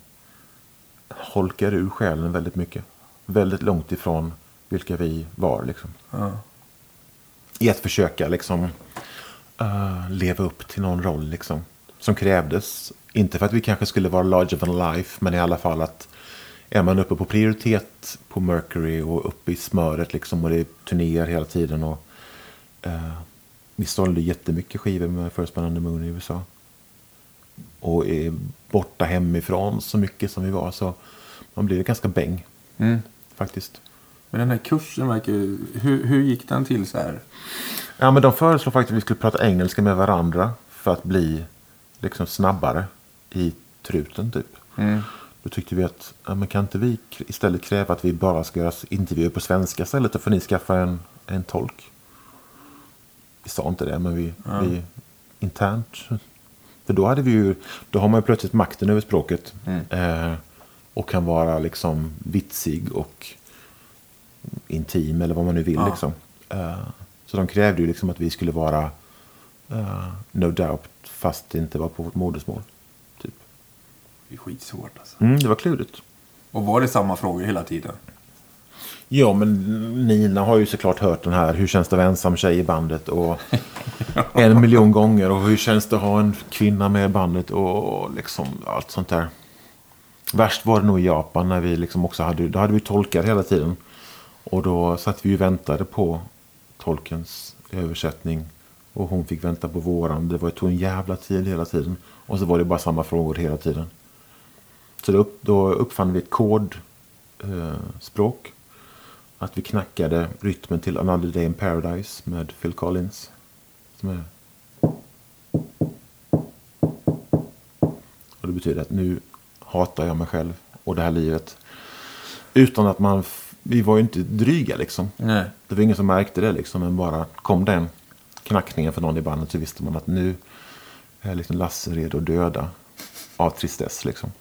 holkar ur själen väldigt mycket. Väldigt långt ifrån vilka vi var liksom. Ja. I att försöka liksom eh, leva upp till någon roll liksom. Som krävdes. Inte för att vi kanske skulle vara larger than life, men i alla fall att är man uppe på prioritet på Mercury och uppe i smöret liksom och det är turnéer hela tiden och eh, vi sålde jättemycket skivor med First Man on the Moon i USA. Och är borta hemifrån så mycket som vi var så man blir ganska bäng Mm. faktiskt. Men den här kursen verkar. Hur, hur gick den till så här? Ja, men de föreslog faktiskt att vi skulle prata engelska med varandra för att bli liksom snabbare i truten typ. Mm. Då tyckte vi att ja, men kan inte vi istället kräva att vi bara ska göra intervjuer på svenska istället och får ni skaffa en, en tolk. Vi sa inte det, men vi, vi internt. För då hade vi ju, då har man ju plötsligt makten över språket. Eh, och kan vara liksom vitsig och intim eller vad man nu vill. Ja. Liksom. Eh, så de krävde ju liksom att vi skulle vara eh, no doubt fast det inte var på vårt modersmål. Typ. Det är skitsvårt alltså. Mm, det var klurigt. Och var det samma frågor hela tiden? Ja, men Nina har ju såklart hört den här Hur känns det att vara ensam tjej i bandet? Och en miljon gånger. Och hur känns det att ha en kvinna med i bandet? Och liksom allt sånt där. Värst var det nog i Japan när vi liksom också hade, då hade vi tolkar hela tiden. Och då satt vi ju väntade på tolkens översättning. Och hon fick vänta på våran. Det var, tog en jävla tid hela tiden. Och så var det bara samma frågor hela tiden. Så då, upp, då uppfann vi ett kodspråk. Eh. Att vi knackade rytmen till Another Day in Paradise med Phil Collins. Som är... Och det betyder att nu hatar jag mig själv och det här livet. Utan att man... Vi var ju inte dryga liksom. Nej. Det var ingen som märkte det liksom. Men bara kom den knackningen för någon i bandet så visste man att nu är liksom Lasse redo att döda av tristess liksom.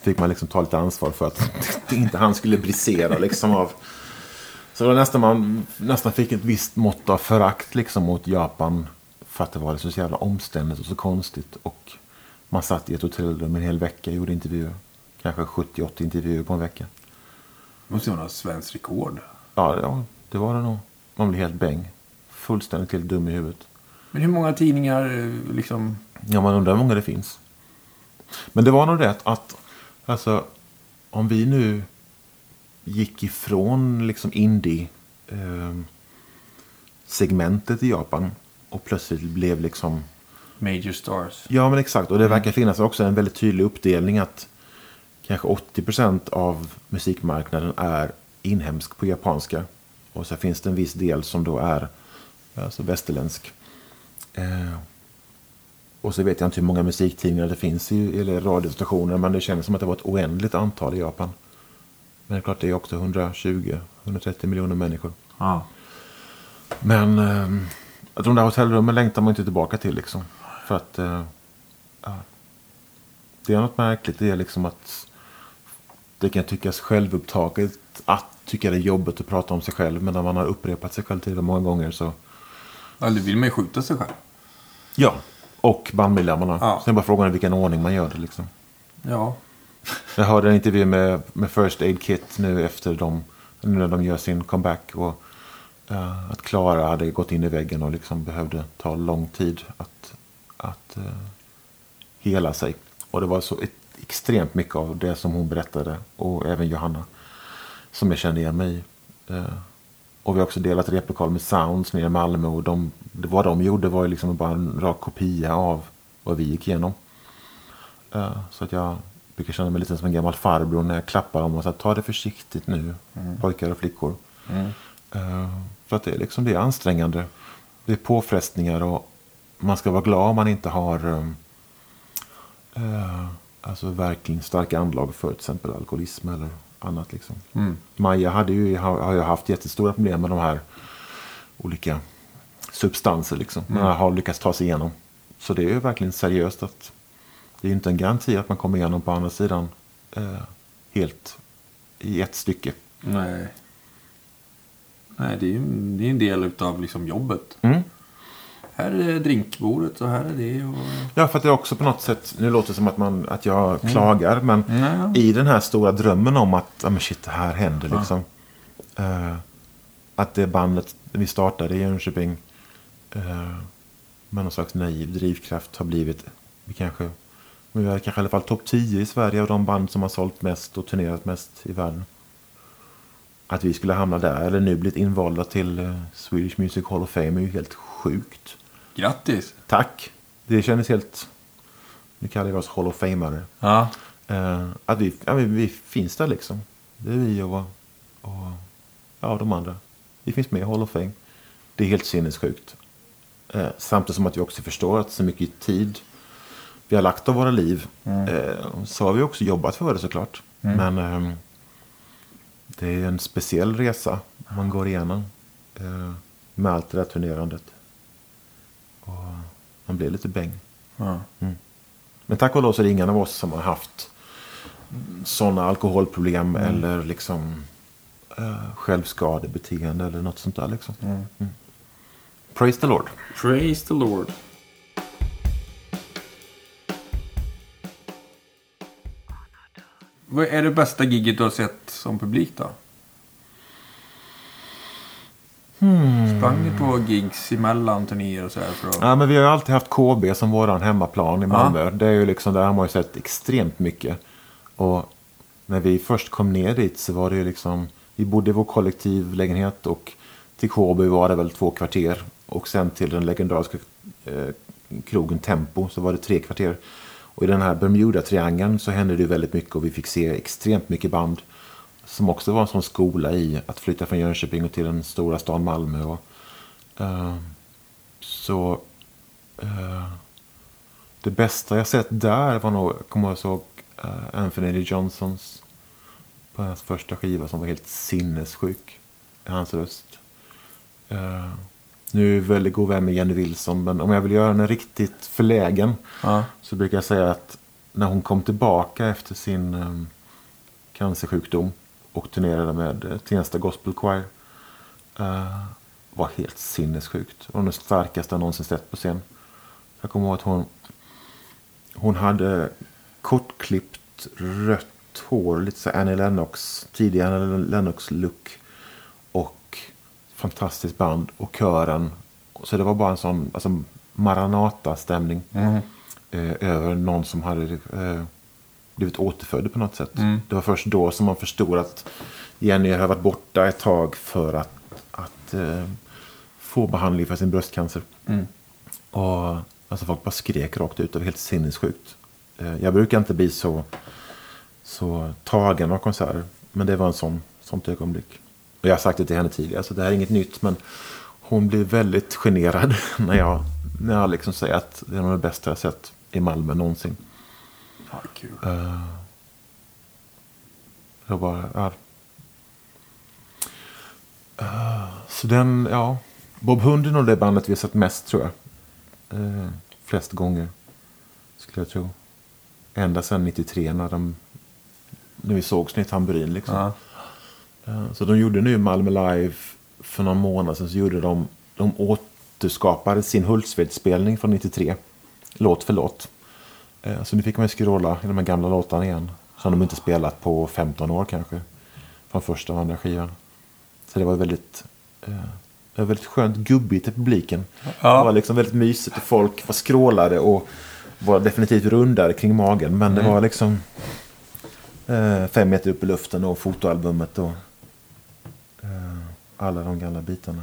Fick man liksom ta lite ansvar för att inte han skulle brisera liksom av... Så det var nästan man nästan fick ett visst mått av förakt liksom mot Japan. För att det var så jävla omständigt och så konstigt. Och man satt i ett hotellrum en hel vecka och gjorde intervjuer. Kanske 70-80 intervjuer på en vecka. Det måste vara något svenskt rekord. Ja, ja, det var det nog. Man blev helt bäng. Fullständigt helt dum i huvudet. Men hur många tidningar liksom... Ja, man undrar hur många det finns. Men det var nog rätt att, alltså, om vi nu gick ifrån liksom indie eh, segmentet i Japan och plötsligt blev liksom Major stars. Ja, men exakt. Och det verkar finnas också en väldigt tydlig uppdelning att kanske 80% av musikmarknaden är inhemsk på japanska. Och så finns det en viss del som då är alltså västerländsk. Eh, Och så vet jag inte hur många musiktidningar det finns i, eller radiostationer. Men det känns som att det var ett oändligt antal i Japan. Men det är klart, det är också 120-130 miljoner människor. Ja. Men eh, de där hotellrummen längtar man inte tillbaka till liksom. För att eh, ja, det är något märkligt. Det är liksom att det kan tyckas självupptaget att tycka det är jobbigt att prata om sig själv. Men när man har upprepat sig själv till det många gånger så Eller vill man ju skjuta sig själv. ja. Och bandmedlemmarna. Ja. Sen bara frågan i vilken ordning man gör det liksom. Ja. Jag hörde en intervju med, med First Aid Kit nu efter de, när de gör sin comeback. Och, uh, att Klara hade gått in i väggen och liksom behövde ta lång tid att, att uh, hela sig. Och det var så ett, extremt mycket av det som hon berättade och även Johanna som jag kände igen mig i. Eh, och vi har också delat replokal med Sounds nere i Malmö och de, det, vad de gjorde var ju liksom bara en rak kopia av vad vi gick igenom. Uh, Så att jag brukar känna mig lite som en gammal farbror när jag klappar dem och säger ta det försiktigt nu, pojkar och flickor. Eh, För att det är liksom det är ansträngande. Det är påfrestningar och man ska vara glad om man inte har eh, eh, alltså verkligen starka anlag för till exempel alkoholism eller annat. Liksom. Maja hade ju, har, har ju haft jättestora problem med de här olika substanser. Liksom, Men har lyckats ta sig igenom. Så det är ju verkligen seriöst att det är ju inte en garanti att man kommer igenom på andra sidan eh, helt i ett stycke. Nej. Nej, det är det är en del av liksom jobbet. Mm. Här är drinkbordet och här är det. Och... Ja, för att det är också på något sätt, nu låter det som att, man, att jag klagar, men Nej. i den här stora drömmen om att, ja men shit, det här händer liksom. Eh, att det bandet vi startade i Jönköping eh, med någon slags naiv drivkraft har blivit, vi kanske, vi är kanske i alla fall topp 10 i Sverige av de band som har sålt mest och turnerat mest i världen. Att vi skulle hamna där, eller nu blivit invalda till eh, Swedish Music Hall of Fame är ju helt sjukt. Grattis! Tack. Det kändes helt... Nu kallar vi oss Hall of Famare. Ja. Eh, att vi, ja, vi, finns där liksom. Det är vi och, och ja, de andra. Vi finns med i Hall of Fame. Det är helt sinnessjukt. Eh, samtidigt som att vi också förstår att så mycket tid vi har lagt av våra liv. Eh, så har vi också jobbat för det såklart. Men ehm, det är en speciell resa man går igenom. Eh, med allt det där turnerandet. Och man blir lite bäng. ja. Men tack och lov så är det ingen av oss som har haft sådana alkoholproblem eller liksom uh, självskadebeteende eller något sånt där. Liksom. Mm. Praise the Lord. Praise the Lord. Vad är det bästa gigget du har sett som publik då? Sprang ni på gigs emellan turnéer och så här för att... Ja, men vi har ju alltid haft KB som våran hemmaplan i Malmö. Det är ju liksom, där har man ju sett extremt mycket. Och när vi först kom ner dit så var det ju liksom, vi bodde i vår kollektivlägenhet och till KB var det väl två kvarter. Och sen till den legendariska eh, krogen Tempo så var det tre kvarter. Och i den här Bermuda-triangeln så hände det väldigt mycket och vi fick se extremt mycket band. Som också var en sån skola i att flytta från Jönköping och till den stora stan Malmö. Och, uh, så uh, det bästa jag sett där var nog, jag kommer jag såg uh, eh, Anthony Johnsons på hans första skiva som var helt sinnessjuk i hans röst. Uh, nu är jag väldigt god vän med Jenny Wilson, men om jag vill göra henne riktigt förlägen Ja. så brukar jag säga att när hon kom tillbaka efter sin um, cancersjukdom och turnerade med uh, Tensta Gospel Choir eh, var helt sinnessjukt. Var den starkaste jag någonsin sett på scen. Jag kommer ihåg att hon, hon hade kortklippt rött hår, lite så Annie Lennox, tidig Annie Lennox-look. Fantastiskt band och kören. Så det var bara en sån alltså, Maranata-stämning. Eh, över någon som hade eh, blivit återfödd på något sätt. Det var först då som man förstod att Jenny har varit borta ett tag för att, att eh, få behandling för sin bröstcancer. Och alltså folk bara skrek rakt ut. Det var helt sinnessjukt. Eh, jag brukar inte bli så, så tagen av konserter. Men det var en sån, sånt ögonblick. Och jag har sagt det till henne tidigare, så det här är inget nytt. Men hon blev väldigt generad när jag när jag liksom säger att det är nog det bästa jag sett i Malmö någonsin. Kul. Uh, jag bara, ja. Eh, så den, ja. Bob Hund är nog det bandet vi har sett mest tror jag. Uh, flest gånger. Skulle jag tro. Ända sedan 93 när de när vi sågs i Tamburin liksom. Ja. Eh, Så de gjorde nu Malmö Live för någon månad sedan. Så gjorde de, de återskapade sin Hultsfredsspelning från 93. Låt för låt. Eh, Så nu fick man ju skråla i de här gamla låtarna igen. Som de inte spelat på 15 år kanske. Från första och andra skivan. Så det var väldigt, eh, det var väldigt skönt gubbigt i publiken. Ja. Det var liksom väldigt mysigt och folk var skrålade och var definitivt rundare kring magen. Men det var liksom eh, fem meter upp i luften och fotoalbumet och eh, alla de gamla bitarna.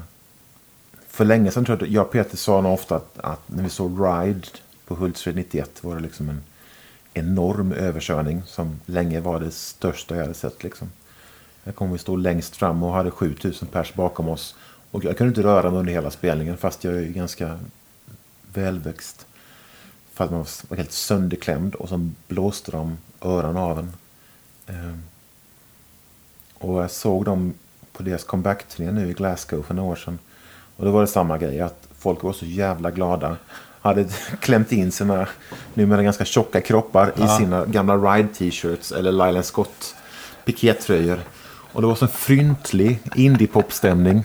För länge sedan tror jag att jag och Peter sa nog ofta att, att när vi såg Ride på Hultsfred 91 var det liksom en enorm överkörning som länge var det största jag hade sett. Liksom. Jag kommer vi stå längst fram och hade 7000 pers bakom oss. Och jag kunde inte röra mig under hela spelningen fast jag är ju ganska välväxt. För att man var helt sönderklämd och så blåste de öronen av en. Ehm. Och jag såg dem på deras comeback-turné nu i Glasgow för några år sedan. Och då var det samma grej, att folk var så jävla glada. Hade klämt in sina numera ganska tjocka kroppar i sina gamla Ride-t-shirts eller Lylan Scott pikétröjor. Och det var så en fryntlig indie-pop-stämning.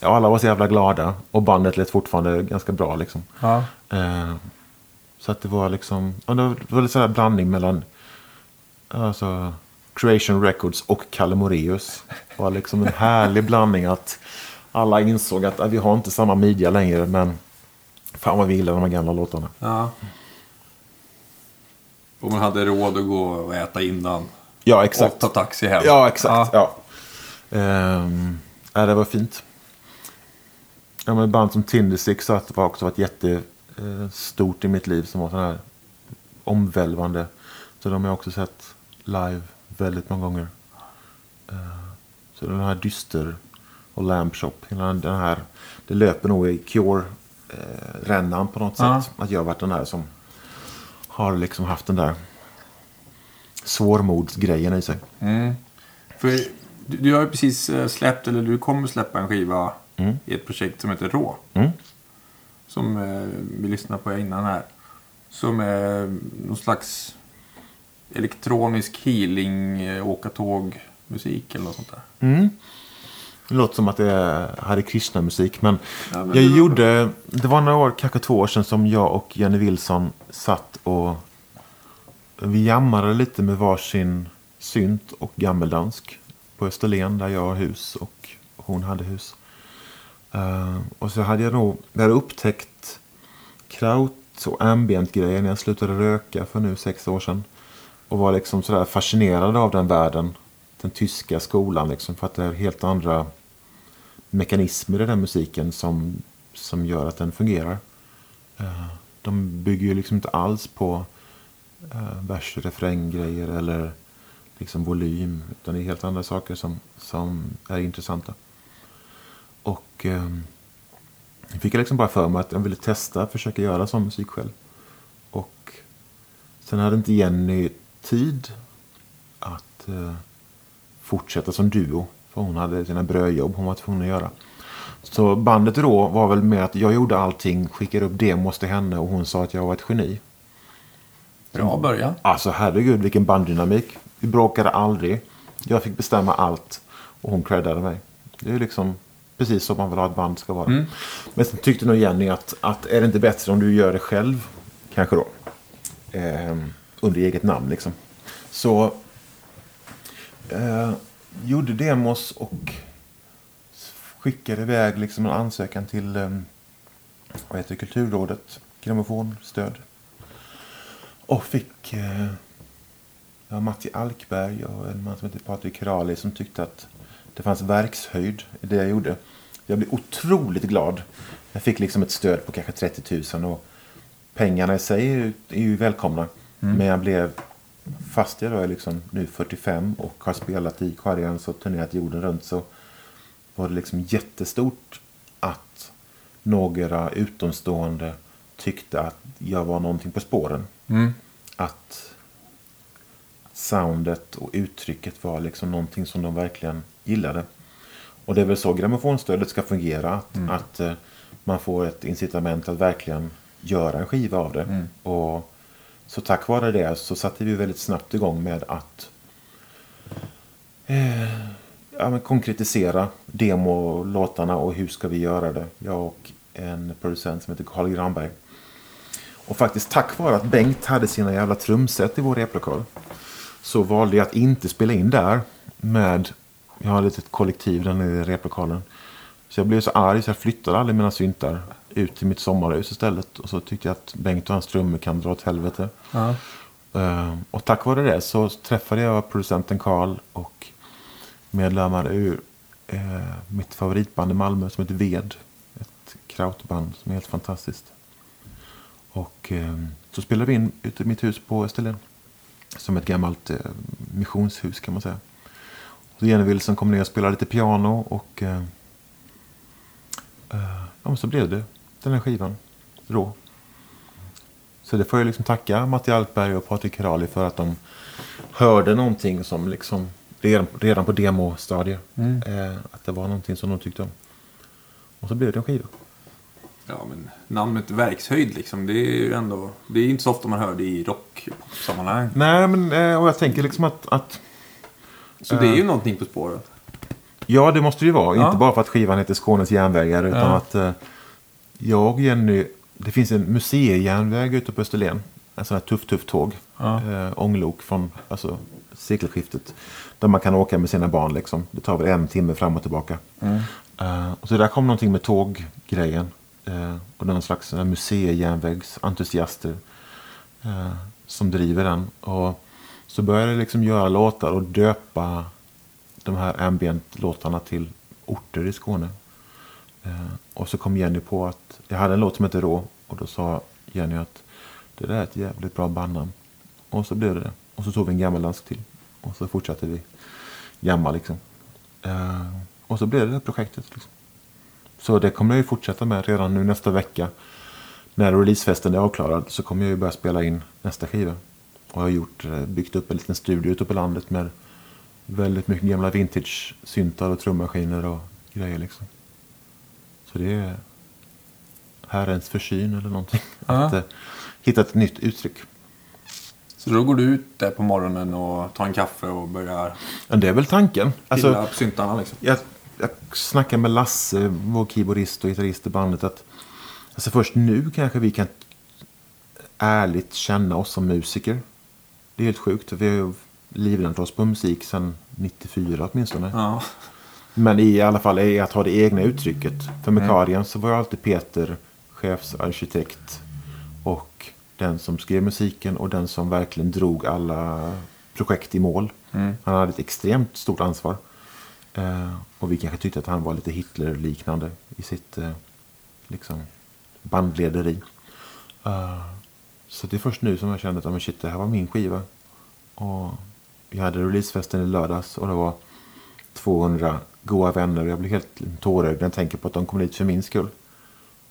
Ja, alla var så jävla glada och bandet lät fortfarande ganska bra liksom. Ja. Eh, så att det var liksom, ja, det var, lite sån här blandning mellan alltså, Creation Records och Kalle Moraeus. Det var liksom en härlig blandning att alla insåg att ja, vi har inte samma midja längre men fan vad vi gillar de här gamla låtarna. ja. Och man hade råd att gå och äta innan. Ja, exakt. Och ta taxi hem. Ja, exakt. Ja. Ja. Ehm, ja, det var fint. Ja, men band som Tindersticks har var också varit jättestort i mitt liv som var sån här omvälvande. Så de har jag också sett live väldigt många gånger. Eh, Så den här Dyster och Lamp Shop, hela den här, det löper nog i Cure-rännan på något Ja. sätt. Att jag har varit den här som har liksom haft den där svårmodsgrejen i sig. Mm. För du, du har ju precis eh, släppt, eller du kommer släppa en skiva Mm. i ett projekt som heter Rå. Mm. Som eh, vi lyssnade på innan här. Som är någon slags elektronisk healing, eh, åka tåg musik eller något sånt där. Mm. Det låter som att det är Hare Krishna-musik. Men, Ja, men jag det gjorde... Det var några år, kanske två år sedan, som jag och Jenny Wilson satt och... Vi jammade lite med varsin synt och gammeldansk. På Österlen där jag har hus och hon hade hus. Eh, och så hade jag nog... Jag hade upptäckt kraut och ambient-grejer när jag slutade röka för nu sex år sedan. Och var liksom sådär fascinerad av den världen. Den tyska skolan liksom. För att det är helt andra mekanismer i den musiken som, som gör att den fungerar. Eh, de bygger ju liksom inte alls på eh, vers och refränggrejer eller liksom volym. Utan det är helt andra saker som, som är intressanta. Och eh, fick jag liksom bara för mig att jag ville testa, försöka göra sån musik själv. Och sen hade inte Jenny tid att eh, fortsätta som duo. För hon hade sina brödjobb hon var tvungen att göra. Så bandet då var väl med att jag gjorde allting, skickade upp demos till henne och hon sa att jag var ett geni. Bra början. Alltså herregud vilken banddynamik. Vi bråkade aldrig. Jag fick bestämma allt och hon creddade mig. Det är liksom precis som man vill ha ett band ska vara. Men sen tyckte nog Jenny att, att är det inte bättre om du gör det själv? Kanske då. Ehm, under eget namn liksom. Så eh, gjorde demos och skickade iväg liksom en ansökan till eh, vad heter Kulturrådet, grammofonstöd. Och fick eh, ja, Matti Alkberg och en man som heter Patrik Krali som tyckte att det fanns verkshöjd i det jag gjorde. Jag blev otroligt glad. Jag fick liksom ett stöd på kanske 30 000 och pengarna i sig är ju, är ju välkomna. Men jag blev, fast jag då är liksom nu 45 och har spelat i Quarians och turnerat jorden runt så var det liksom jättestort att några utomstående tyckte att jag var någonting på spåren. Mm. Att soundet och uttrycket var liksom någonting som de verkligen gillade. Och det är väl så grammofonstödet ska fungera. Att, att eh, man får ett incitament att verkligen göra en skiva av det. Och så tack vare det så satte vi väldigt snabbt igång med att eh, ja, men konkretisera demolåtarna och hur ska vi göra det. Jag och en producent som heter Carl Granberg. Och faktiskt tack vare att Bengt hade sina jävla trumset i vår replokal så valde jag att inte spela in där med, jag har ett litet kollektiv där nere i replokalen. Så jag blev så arg så jag flyttade alla mina syntar ut till mitt sommarhus istället. Och så tyckte jag att Bengt och hans trummor kan dra åt helvete. Ja. Eh, och tack vare det så träffade jag producenten Karl och medlemmar ur eh, mitt favoritband i Malmö som heter Ved. Ett krautband som är helt fantastiskt. Och eh, så spelade vi in ute i mitt hus på Österlen. Som ett gammalt eh, missionshus kan man säga. Så Jenny Wilson kom ner och spelade lite piano och eh, eh, ja, men så blev det den här skivan. Rå. Så det får jag liksom tacka Matti Alkberg och Patrik Herali för att de hörde någonting som liksom redan, redan på demostadiet. Eh, att det var någonting som de tyckte om. Och så blev det en skiva. Ja, men namnet Verkshöjd liksom, det är ju ändå... Det är inte så ofta man hör det i rocksammanhang. Nej, men eh, och jag tänker liksom att, att Så det är ju någonting på spåret. Ja, det måste det ju vara. Ja. Inte bara för att skivan heter Skånes järnvägar. Utan Ja. att eh, jag och Jenny... Det finns en museijärnväg ute på Österlen. En sån här tuff, tuff tåg. Ja. Eh, ånglok från alltså, sekelskiftet. Där man kan åka med sina barn. Liksom. Det tar väl en timme fram och tillbaka. Eh, och så där kom någonting med tåggrejen. Eh, och någon slags här museijärnvägsentusiaster. Eh, som driver den. Och så började jag liksom göra låtar och döpa de här ambient-låtarna till orter i Skåne. Eh, och så kom Jenny på att jag hade en låt som hette Rå. Och då sa Jenny att det där är ett jävligt bra bandnamn. Och så blev det det. Och så tog vi en gammal dansk till. Och så fortsatte vi jamma liksom. Eh, och så blev det det här projektet. Liksom. Så det kommer jag ju fortsätta med redan nu nästa vecka. När releasefesten är avklarad så kommer jag ju börja spela in nästa skiva. Och jag har gjort, eh, byggt upp en liten studio ute på landet med väldigt mycket gamla vintage-syntar och trummaskiner och grejer liksom. Så det är Herrens försyn eller någonting. Ja. Att eh, hitta ett nytt uttryck. Så då går du ut där på morgonen och tar en kaffe och börjar Men det är väl tanken. Alltså, på syntarna liksom. jag, jag snackade med Lasse, vår keyboardist och gitarrist i bandet. att alltså Först nu kanske vi kan ärligt känna oss som musiker. Det är helt sjukt. Vi har ju livnärt oss på musik sedan 94 åtminstone. Ja. Men i alla fall i att ha det egna uttrycket. För med Cardigan så var ju alltid Peter chefsarkitekt och den som skrev musiken och den som verkligen drog alla projekt i mål. Han hade ett extremt stort ansvar. Eh, och vi kanske tyckte att han var lite Hitler-liknande i sitt eh, liksom, bandlederi. Eh, så det är först nu som jag kände att shit, det här var min skiva. Och vi hade releasefesten i lördags och det var 200 goa vänner. Jag blir helt tårögd när jag tänker på att de kom dit för min skull.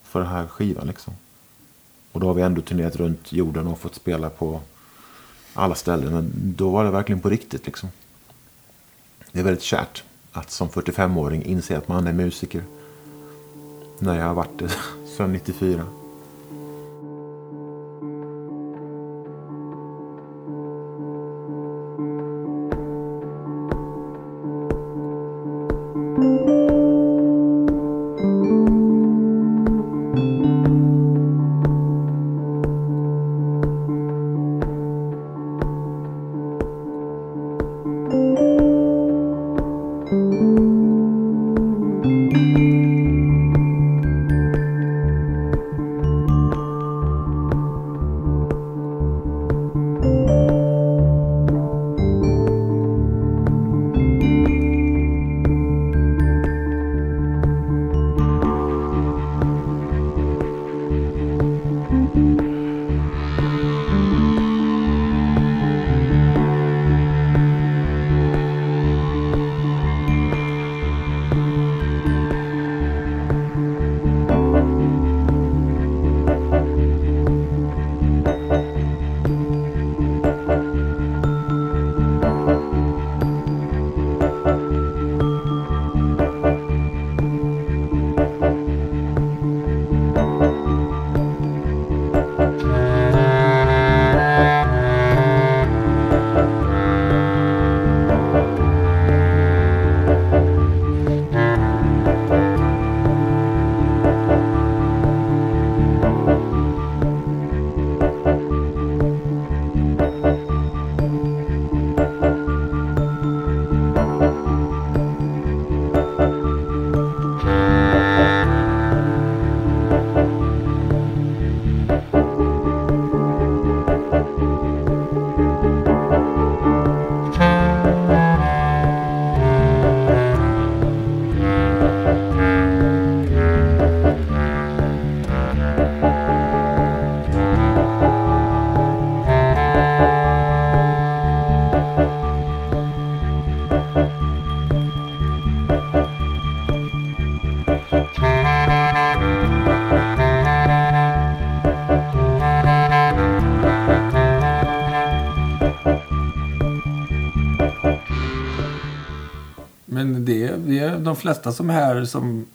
För den här skivan liksom. Och då har vi ändå turnerat runt jorden och fått spela på alla ställen. Men då var det verkligen på riktigt liksom. Det är väldigt kärt att som 45-åring inse att man är musiker. När jag har varit det sedan 94. De flesta som är här som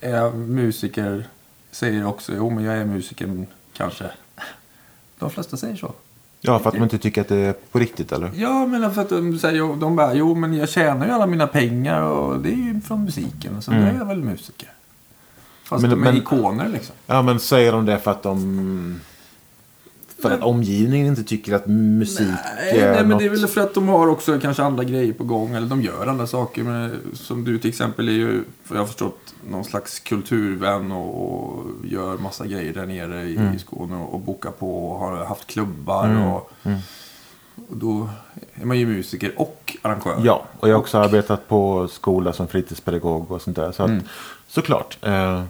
är musiker säger också jo men jag är musiker kanske. De flesta säger så. Ja, för att man inte tycker att det är på riktigt eller? Ja men för att de säger de bara jo men jag tjänar ju alla mina pengar och det är ju från musiken så då är jag väl musiker. Fast Men- de är men- ikoner liksom. Ja, men säger de det för att de... För att omgivningen inte tycker att musik Nej, är nej men något... det är väl för att de har också kanske andra grejer på gång. Eller de gör andra saker. Men som du till exempel är ju, för jag har förstått, någon slags kulturvän och, och gör massa grejer där nere i, Mm. Skåne. Och, och bokar på och har haft klubbar. Och, Mm. och då är man ju musiker och arrangör. Ja, och jag har också arbetat på skola som fritidspedagog och sånt där. Så att, Mm. såklart. Eh,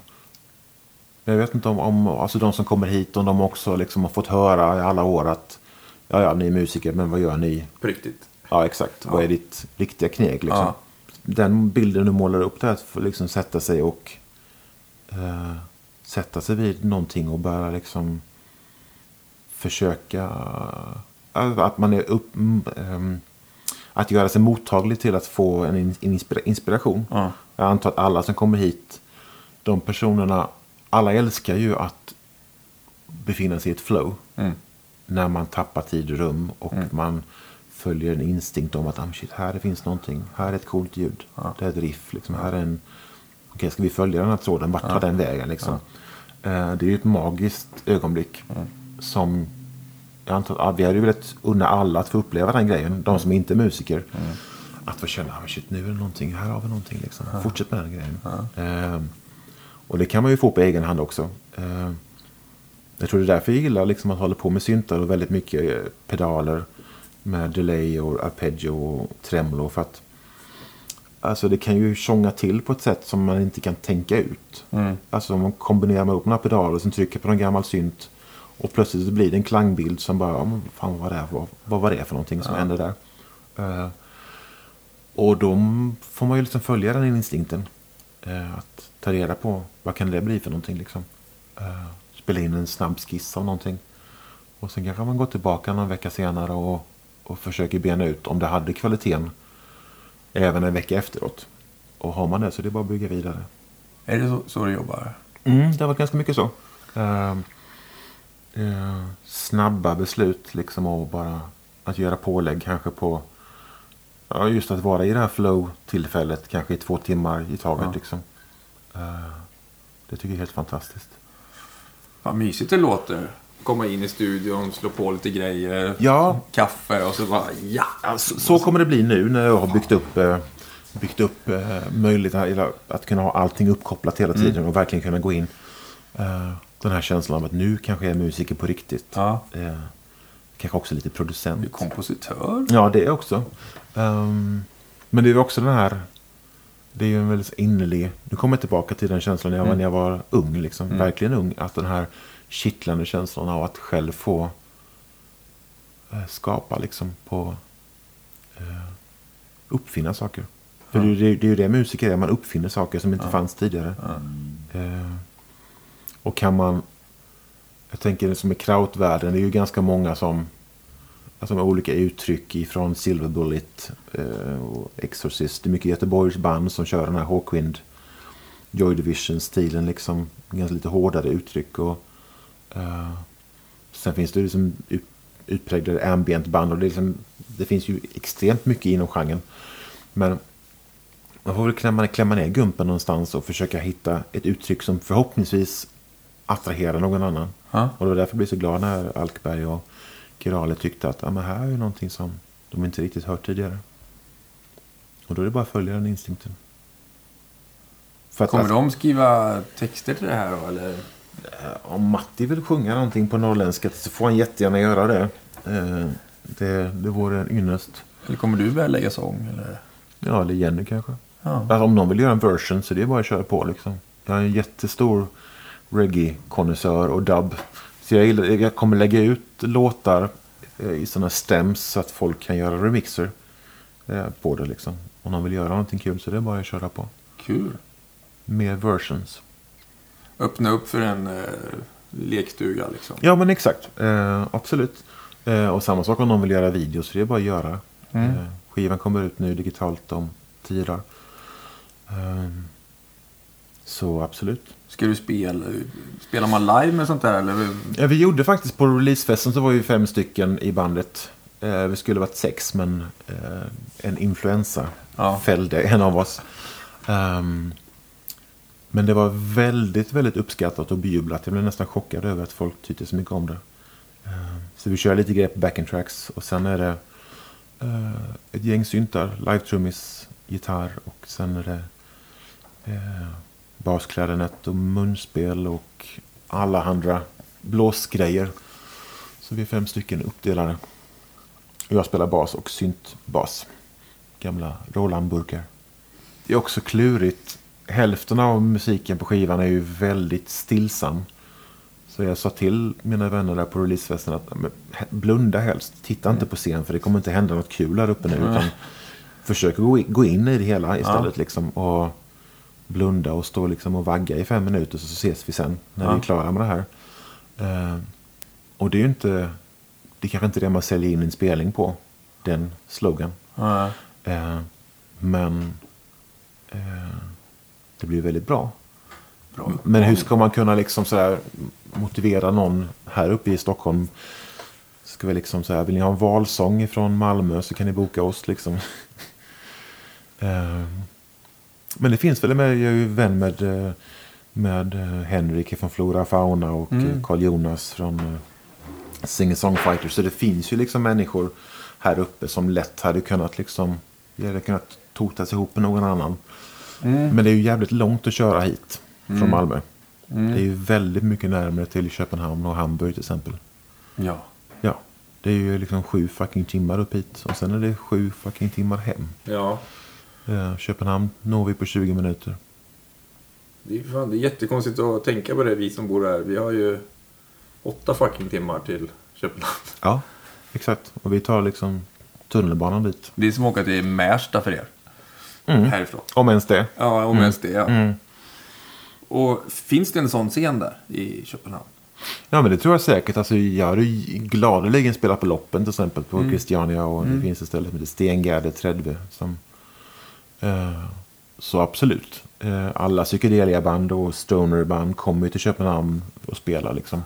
jag vet inte om, om alltså de som kommer hit, om de också liksom har fått höra i alla år att ja, ja, ni är musiker, men vad gör ni? På riktigt. Ja, exakt. Vad är ditt riktiga kneg? Liksom? Ja. Den bilden du målar upp där för liksom sätta sig och eh, sätta sig vid någonting och börja liksom försöka eh, att man är upp, ehm, att göra sig mottaglig till att få en in- inspira- inspiration. Ja. Jag antar att alla som kommer hit, de personerna, alla älskar ju att befinna sig i ett flow Mm. när man tappar tid och rum och man följer en instinkt om att ah, shit, här det finns någonting. Här är ett coolt ljud. Det är ett riff. Liksom. Här är en... Okej, ska vi följa den här tråden? Vart tar den vägen? Liksom? Eh, det är ju ett magiskt ögonblick som jag antar att vi hade ju velat unna alla att få uppleva den grejen. De som inte är musiker. Att få känna, ah, shit, nu är det någonting. Här har vi någonting. Liksom. Fortsätt med den grejen. Eh, och det kan man ju få på egen hand också. Eh, jag tror det är därför jag gillar liksom att hålla på med syntar och väldigt mycket eh, pedaler med delay och arpeggio och tremolo. För att alltså det kan ju tjonga till på ett sätt som man inte kan tänka ut. Alltså om man kombinerar med upp några pedaler och sen trycker på en gammal synt och plötsligt så blir det en klangbild som bara, ja, fan vad var det, vad, vad var det för någonting som hände där? Eh, och då får man ju liksom följa den instinkten. Eh, att ta reda på vad kan det bli för någonting liksom. Eh, spela in en snabb skiss av någonting. Och sen kanske man går tillbaka någon vecka senare och, och försöker bena ut om det hade kvaliteten även en vecka efteråt. Och har man det så är det bara att bygga vidare. Är det så, så du jobbar? Mm, det har varit ganska mycket så. Eh, eh, snabba beslut liksom och bara att göra pålägg kanske på ja, just att vara i det här flow-tillfället kanske i två timmar i taget. Ja. Liksom. Eh, det tycker jag är helt fantastiskt. Vad mysigt det låter. Komma in i studion, slå på lite grejer. Ja. Kaffe och så bara ja. Så, så kommer det bli nu när jag har byggt upp, eh, byggt upp eh, möjligheten att, kunna ha allting uppkopplat hela tiden och verkligen kunna gå in. Den här känslan av att nu kanske jag är musiker på riktigt. Ja. Kanske också lite producent. Du är kompositör. Ja, det är också. Ehm, men det är också den här... Det är ju en väldigt innerlig... Nu kommer jag tillbaka till den känslan jag, var- när jag var ung. Liksom, Verkligen ung. Att den här kittlande känslan av att själv få eh, skapa liksom på... Eh, uppfinna saker. För det, är ju- det, det är ju det musiker är. Man uppfinner saker som inte fanns tidigare. Eh, och kan man... Jag tänker som i krautvärlden. Det är ju ganska många som alltså med olika uttryck ifrån Silver Bullet eh, och Exorcist. Det är mycket Göteborgs band som kör den här Hawkwind Joy Division-stilen. Liksom, ganska lite hårdare uttryck. Och, eh, sen finns det liksom ut, utpräglade ambient band. Och det, liksom, det finns ju extremt mycket inom genren. Men man får väl klämma, klämma ner gumpen någonstans och försöka hitta ett uttryck som förhoppningsvis attraherar någon annan. Ja. Och det var därför jag blev så glad när Alkberg och Kirale tyckte att ja, men här är någonting som de inte riktigt hört tidigare. Och då är det bara att följa den instinkten. För att, Kommer de skriva texter till det här då? Eller? Om Matti vill sjunga någonting på norrländska så får han jättegärna göra det. Eh, Det, det vore en ynnest. eller kommer du börja lägga sång? Eller? Ja, eller Jenny kanske. Ja. Alltså, om någon vill göra en version så det är bara att köra på liksom. Jag är en jättestor reggae-konnässör och dub. Så jag, gillar, jag kommer lägga ut låtar eh, i sådana stems så att folk kan göra remixer eh, på det liksom. Om någon vill göra någonting kul så det är bara att köra på. Kul. Mer versions. Öppna upp för en eh, lekstuga liksom. Ja men exakt. Eh, absolut. Eh, och samma sak om någon vill göra videos så det är bara att göra. Mm. Eh, skivan kommer ut nu digitalt om tio dagar. Ehm, Så absolut. Ska du spela, spelar man live med sånt där eller? Ja, vi gjorde faktiskt på releasefesten så var vi fem stycken i bandet. Eh, vi skulle varit sex men eh, en influensa Ja. fällde en av oss. Ehm, men det var väldigt, väldigt uppskattat och bejublat. Jag blev nästan chockad över att folk tyckte så mycket om det. Ehm, så vi kör lite grejer på backing tracks och sen är det eh, ett gäng syntar, live-trummis, gitarr och sen är det eh, basklarinett och munspel och alla andra blåsgrejer. Så vi är fem stycken uppdelade. Jag spelar bas och syntbas. Gamla Roland-burkar. Det är också klurigt. Hälften av musiken på skivan är ju väldigt stillsam. Så jag sa till mina vänner där på releasefesten att blunda helst. Titta inte på scen för det kommer inte hända något kul här uppe nu. Utan försök gå in, i det hela istället. Liksom, och blunda och stå liksom och vagga i fem minuter så ses vi sen när Ja. vi är klara med det här. Eh, och det är ju inte, det är kanske inte det man säljer in en spelning på, den slogan. Ja. Eh, men eh, det blir väldigt bra. Bra. Men hur ska man kunna liksom så här motivera någon här uppe i Stockholm? Ska vi liksom så här, vill ni ha en valsång från Malmö så kan ni boka oss liksom. Eh, Men det finns väl med, jag är ju vän med, eh, med eh, Henrik från Flora Fauna och mm. Carl Jonas från eh, Singer Songfighter. Så det finns ju liksom människor här uppe som lätt hade kunnat liksom, hade kunnat totas ihop med någon annan. Men det är ju jävligt långt att köra hit från Malmö. Det är ju väldigt mycket närmare till Köpenhamn och Hamburg till exempel. Ja. Ja, det är ju liksom sju fucking timmar upp hit och sen är det sju fucking timmar hem. Ja. Eh, Köpenhamn når vi på 20 minuter. Det är, fan, det är jättekonstigt att tänka på det, vi som bor här. Vi har ju åtta fucking timmar till Köpenhamn. Ja, exakt. Och vi tar liksom tunnelbanan dit. Det är som att åka till Märsta för er. Mm. Härifrån. Om ens det. Ja, om ens det. Ja. Mm. Och finns det en sån scen där i Köpenhamn? Ja, men det tror jag säkert. Alltså, jag hade ju gladeligen spelat på loppen till exempel på Christiania. Och det finns ett ställe som heter Stengärde Trädve. Som, så absolut. Eh, alla psykedelia-band och stoner-band kommer ju till Köpenhamn och spelar liksom.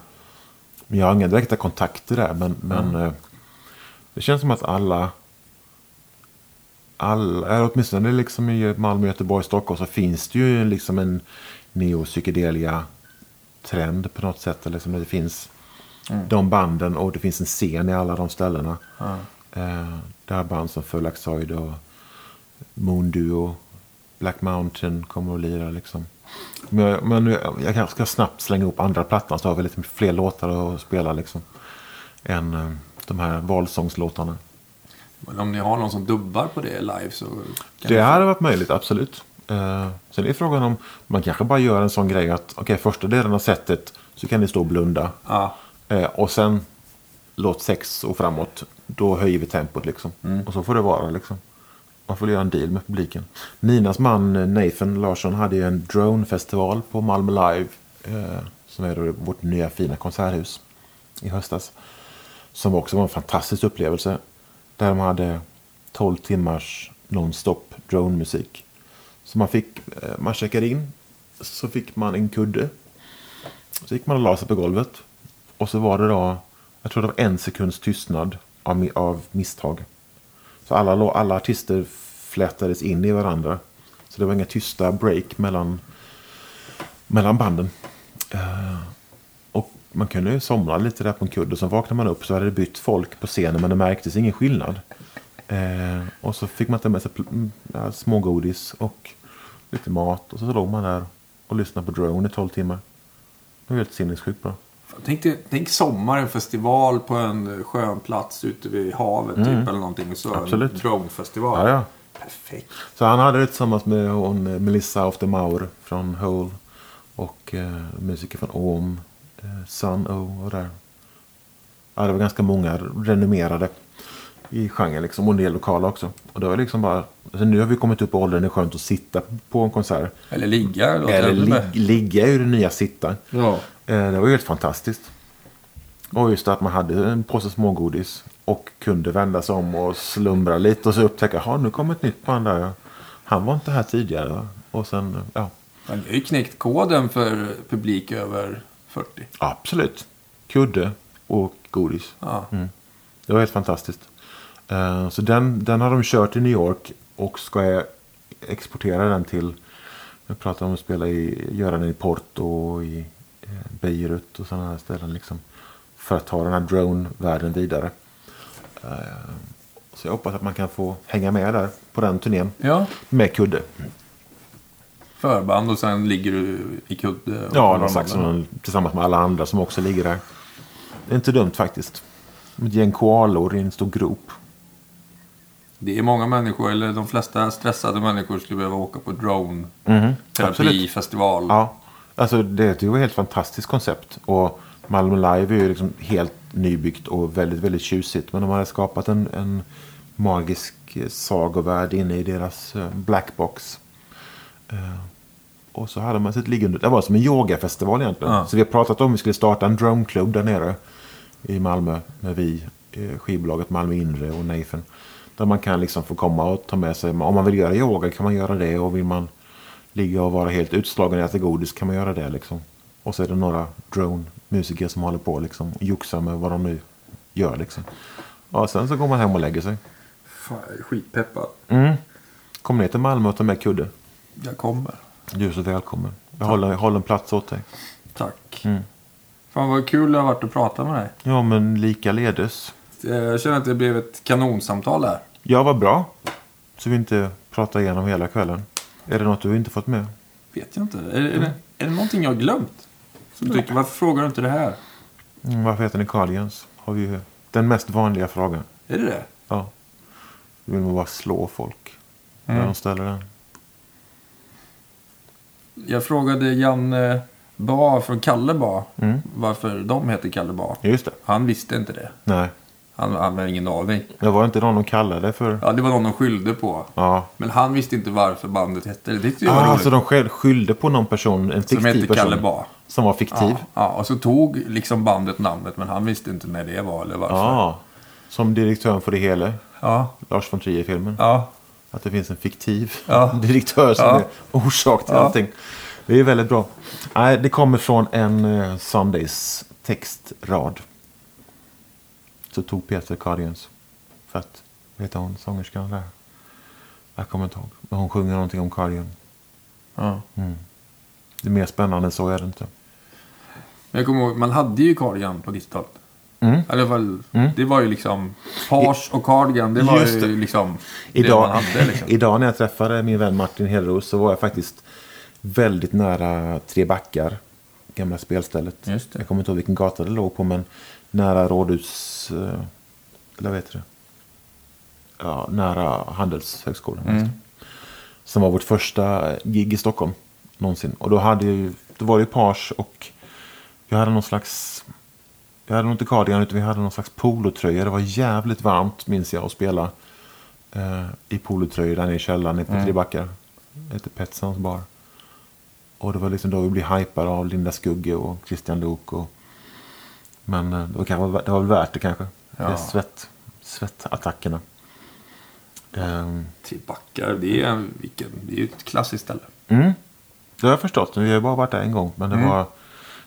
Jag har inga direkta kontakter där. Men, men eh, det känns som att alla... alla eller åtminstone liksom i Malmö, Göteborg, Stockholm så finns det ju liksom en neo-psykedelia trend på något sätt. Eller liksom det finns de banden och det finns en scen i alla de ställena. Ja. Eh, där band som Fullaxoid och Moon Duo, Black Mountain kommer att lira liksom. Men, jag- men jag kanske ska snabbt slänga upp andra plattan så har vi lite fler låtar att spela liksom. Än eh, de här valsångslåtarna. Men om ni har någon som dubbar på det live så... Det hade varit möjligt, absolut. Eh, sen är frågan om man kanske bara gör en sån grej att okej, första delen av setet så kan ni stå och blunda. Ja. Eh, och sen låt sex och framåt. Då höjer vi tempot liksom. Och så får det vara liksom. Man får göra en deal med publiken. Ninas man eh, Nathan Larsson hade ju en dronefestival på Malmö Live. Eh, som är då vårt nya fina konserthus i höstas. Som också var en fantastisk upplevelse. Där de hade 12 timmars non-stop drone-musik. Så man fick, eh, man checkade in. Så fick man en kudde. Så gick man och la sig på golvet. Och så var det då, jag tror det var en sekunds tystnad av, av misstag. Så alla, alla artister flätades in i varandra. Så det var inga tysta break mellan, mellan banden. Eh, och man kunde ju somna lite där på en kudde. Och vaknade man upp så hade det bytt folk på scenen men det märktes ingen skillnad. Eh, och så fick man ta med sig mm, ja, smågodis och lite mat. Och så låg man där och lyssnade på Drone i 12 timmar. Det var helt sinnessjukt bra. Tänk, tänk sommar, en festival på en skön plats ute vid havet typ eller någonting. Så Absolut. en dronefestival. Ja, ja. Perfekt. Så han hade det tillsammans med hon, Melissa of the Maur från Hole. Och eh, musiker från Ohm, eh, Sun O och där. Ja, det var ganska många renommerade i genren liksom. Och en del lokala också. Och det var liksom bara... Alltså nu har vi kommit upp i åldern, det är skönt att sitta på en konsert. Eller ligga. Eller bättre. ligga är ju det nya sitta. Ja. Eh, Det var ju helt fantastiskt. Och just att man hade en påse smågodis och kunde vända sig om och slumra lite och så upptäcka, ja nu kommer ett nytt band där. Han var inte här tidigare. va?" Och sen, ja, Men det har ju knäckt koden för publik över 40. absolut. Kudde och godis. Ja. Mm. Det var helt fantastiskt. Eh, så den, den har de kört i New York och ska jag exportera den till... Jag pratar om att spela i, göra den i Porto och i Beirut och sådana här ställen. Liksom, för att ta den här drone-världen vidare. Eh, så jag hoppas att man kan få hänga med där på den turnén. ja. Med kudde. Förband och sen ligger du i kudde. och Ja, andra. som- tillsammans med alla andra som också ligger där. Det är inte dumt faktiskt. Ett gäng koalor i en stor grop. Det är många människor, eller de flesta stressade människor skulle behöva åka på drone Mhm, absolut. terapifestival. Ja, alltså det, var ett helt fantastiskt koncept. Och Malmö Live är ju liksom helt nybyggt och väldigt, väldigt tjusigt. Men de hade skapat en, en magisk sagovärld inne i deras eh, blackbox. Eh, och så hade man sitt liggande. Det var som en yogafestival egentligen. Ja. Så vi har pratat om att vi skulle starta en droneklubb där nere i Malmö. Med vi, eh, skivbolaget Malmö Inre och Nathan. Där man kan liksom få komma och ta med sig. Om man vill göra yoga kan man göra det. Och vill man ligga och vara helt utslagen och äta godis kan man göra det liksom. Och så är det några drone-musiker som håller på liksom. Och joxar med vad de nu gör liksom. Ja, sen så går man hem och lägger sig. Fan, jag är skitpeppad. Mm. Kom ner till Malmö och ta med kudde. Jag kommer. Du är så välkommen. Jag håller, jag håller en plats åt dig. Tack. Mm. Fan vad kul det har varit att prata med dig. Ja, men lika ledes. Jag känner att det blev ett kanonsamtal här. Ja, vad bra. Så vi inte pratar igenom hela kvällen. Är det något du inte fått med? Vet jag inte. Är, är, det, är det någonting jag har glömt? Som du tycker, varför frågar du inte det här? Mm, varför heter ni Cardigans? Har vi den mest vanliga frågan. Är det det? Ja. Vill man bara slå folk när Mm. de ställer den? Jag frågade Janne Ba från Kalle Ba Mm. varför de heter Kalle Ba. Just det. Han visste inte det. Nej. Han hade ingen aning. Det var inte någon de kallade för. Ja, det var någon de skyllde på. Ja. Men han visste inte varför bandet hette det. Det tyckte jag var Ah, roligt. så de själv skyllde på någon person, en fiktiv Som hette person. Kalle Ba. Som var fiktiv. Ja, ja, och så tog liksom bandet namnet men han visste inte när det var eller varför. Ja. Som direktören för det hela. Ja, Lars von Trier-filmen. ja. Att det finns en fiktiv Ja. direktör som Ja. är orsak till Ja. allting. Det är väldigt bra. Nej, det kommer från en uh, Sundays textrad. Så tog Peter Cardians. För att, vad heter hon, sångerskan där? Jag kommer inte ihåg. Men hon sjunger någonting om Cardian. ja. Det är mer spännande än så är det inte. Men jag kommer ihåg, man hade ju cardigan på 90-talet. Mm. I alla fall, Mm. det var ju liksom page och cardigan. Det var Just ju det. liksom Idag, det man hade. Liksom. idag när jag träffade min vän Martin Hederos så var jag faktiskt väldigt nära Tre Backar. Gamla spelstället. Jag kommer inte ihåg vilken gata det låg på men nära rådhus... eh, Eller vad heter det? Ja, nära Handelshögskolan. Mm. Som var vårt första gig i Stockholm någonsin. Och då, hade ju, då var det ju page och vi hade någon slags... Vi hade nog inte cardigan utan vi hade någon slags polotröja. Det var jävligt varmt minns jag att spela eh, i polotröjor där nere i källaren nere på Mm. Tre Backar. Det heter Petsons bar. Och det var liksom då vi blev hypade av Linda Skugge och Christian Luuk. Och... Men eh, det var, kanske, det var väl värt det kanske. Ja. Det är svett, svettattackerna. Ehm, Till backar, det är, en- vilken, det är ju ett klassiskt ställe. Mm. Det har jag förstått. Vi har bara varit där en gång. Men det Mm. var...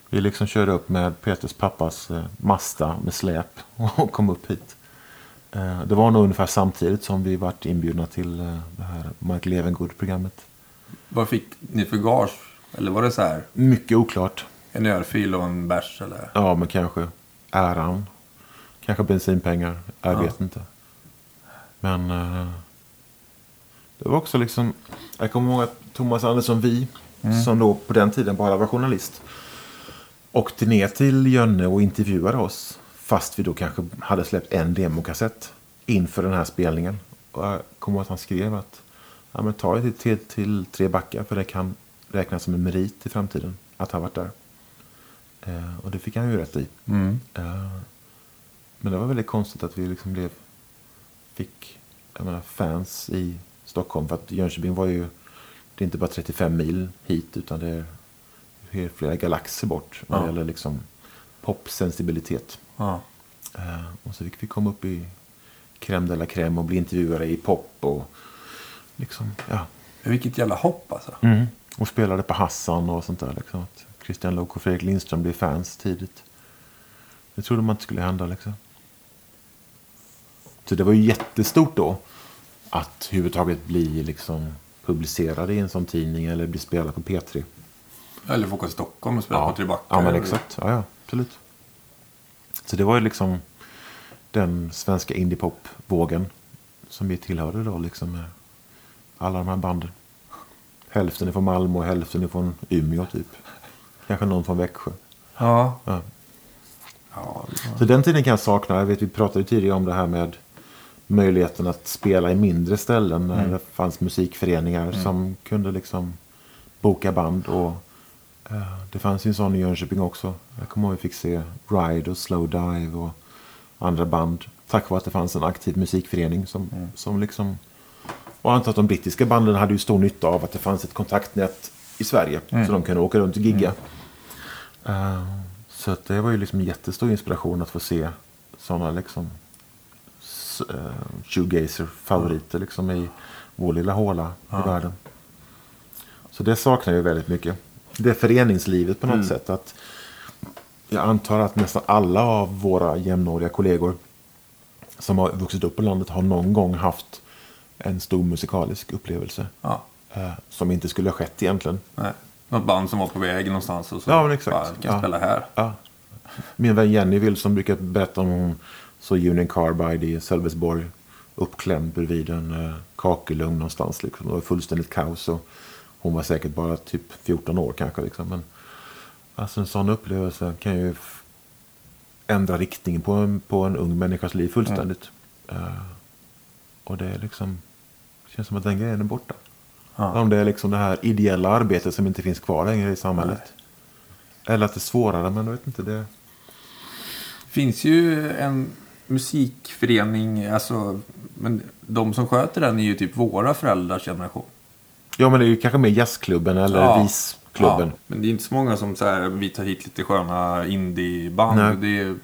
Vi liksom körde upp med Peters pappas eh, Mazda med släp och kom upp hit. Eh, det var nog ungefär samtidigt som vi vart inbjudna till eh, det här Mark Levengood-programmet. Vad fick ni för gage? Eller var det så här, Mycket oklart. En örfil och en bärs eller? Ja, men kanske äran. Kanske bensinpengar. Jag Ja. vet inte. Men eh, det var också liksom... Jag kommer ihåg att Thomas Andersson Vi, som då på den tiden bara var journalist, åkte ner till Jönne och intervjuade oss. Fast vi då kanske hade släppt en demokassett inför den här spelningen. Och jag kommer ihåg att han skrev att ja, men ta det till, till Tre Backar för det kan räknas som en merit i framtiden att ha varit där. Eh, och det fick han ju rätt i. Mm. Eh, men det var väldigt konstigt att vi liksom blev, fick menar, fans i Stockholm. För att Jönköping var ju, det är inte bara 35 mil hit utan det är, flera galaxer bort. Det Ja. gäller liksom popsensibilitet. Ja. Eh, och så fick vi komma upp i crème de la crème och bli intervjuade i pop och liksom, ja, Vilket jävla hopp alltså. Mm. Och spelade på Hassan och sånt där. Liksom. Att Christian Lok och Fredrik Lindström blev fans tidigt. Det trodde man inte skulle hända. Liksom. Så det var ju jättestort då. Att överhuvudtaget bli liksom, publicerad i en sån tidning eller bli spelad på P3. Eller få åka till Stockholm och spela på Trebacka. Ja, men exakt. Ja, ja, absolut. Så det var ju liksom den svenska indiepop-vågen som vi tillhörde då. Liksom, med alla de här banden. Hälften är från Malmö och hälften är från Umeå typ. Kanske någon från Växjö. Ja. Ja. Så den tiden kan jag sakna. Jag vet, vi pratade ju tidigare om det här med möjligheten att spela i mindre ställen. När det fanns musikföreningar som kunde liksom boka band. Och eh, Det fanns ju en sån i Jönköping också. Jag kommer ihåg att vi fick se Ride och Slow Dive och andra band. Tack vare att det fanns en aktiv musikförening som, som liksom... Och jag antar att de brittiska banden hade ju stor nytta av att det fanns ett kontaktnät i Sverige. Så de kunde åka runt och gigga. Eh, så att det var ju liksom en jättestor inspiration att få se sådana liksom eh, shoegazer-favoriter liksom i vår lilla håla i världen. Så det saknar jag väldigt mycket. Det är föreningslivet på något sätt. att Jag antar att nästan alla av våra jämnåriga kollegor som har vuxit upp på landet har någon gång haft en stor musikalisk upplevelse. ja. Eh, som inte skulle ha skett egentligen. Nej. Något band som var på väg någonstans och så Ja, men exakt. bara, kan Ja. spela här. Ja. Min vän Jenny vill som brukar berätta om hon så Union Carbide i Sölvesborg. Uppklämd bredvid en eh, kakelugn någonstans. Liksom. Det var fullständigt kaos. Och hon var säkert bara typ 14 år kanske. Liksom. Men alltså en sån upplevelse kan ju ändra riktningen på en, på en ung människas liv fullständigt. Eh, och det är liksom känns som att den grejen är borta. Ja. Om det är liksom det här ideella arbetet som inte finns kvar längre i samhället. Eller att det är svårare, men jag vet inte. Det... Finns ju en musikförening, alltså, men de som sköter den är ju typ våra föräldrars generation. Ja, men det är ju kanske mer jazzklubben eller Ja. visklubben. Ja, men det är inte så många som så här, vi tar hit lite sköna indieband. Nej. Det är,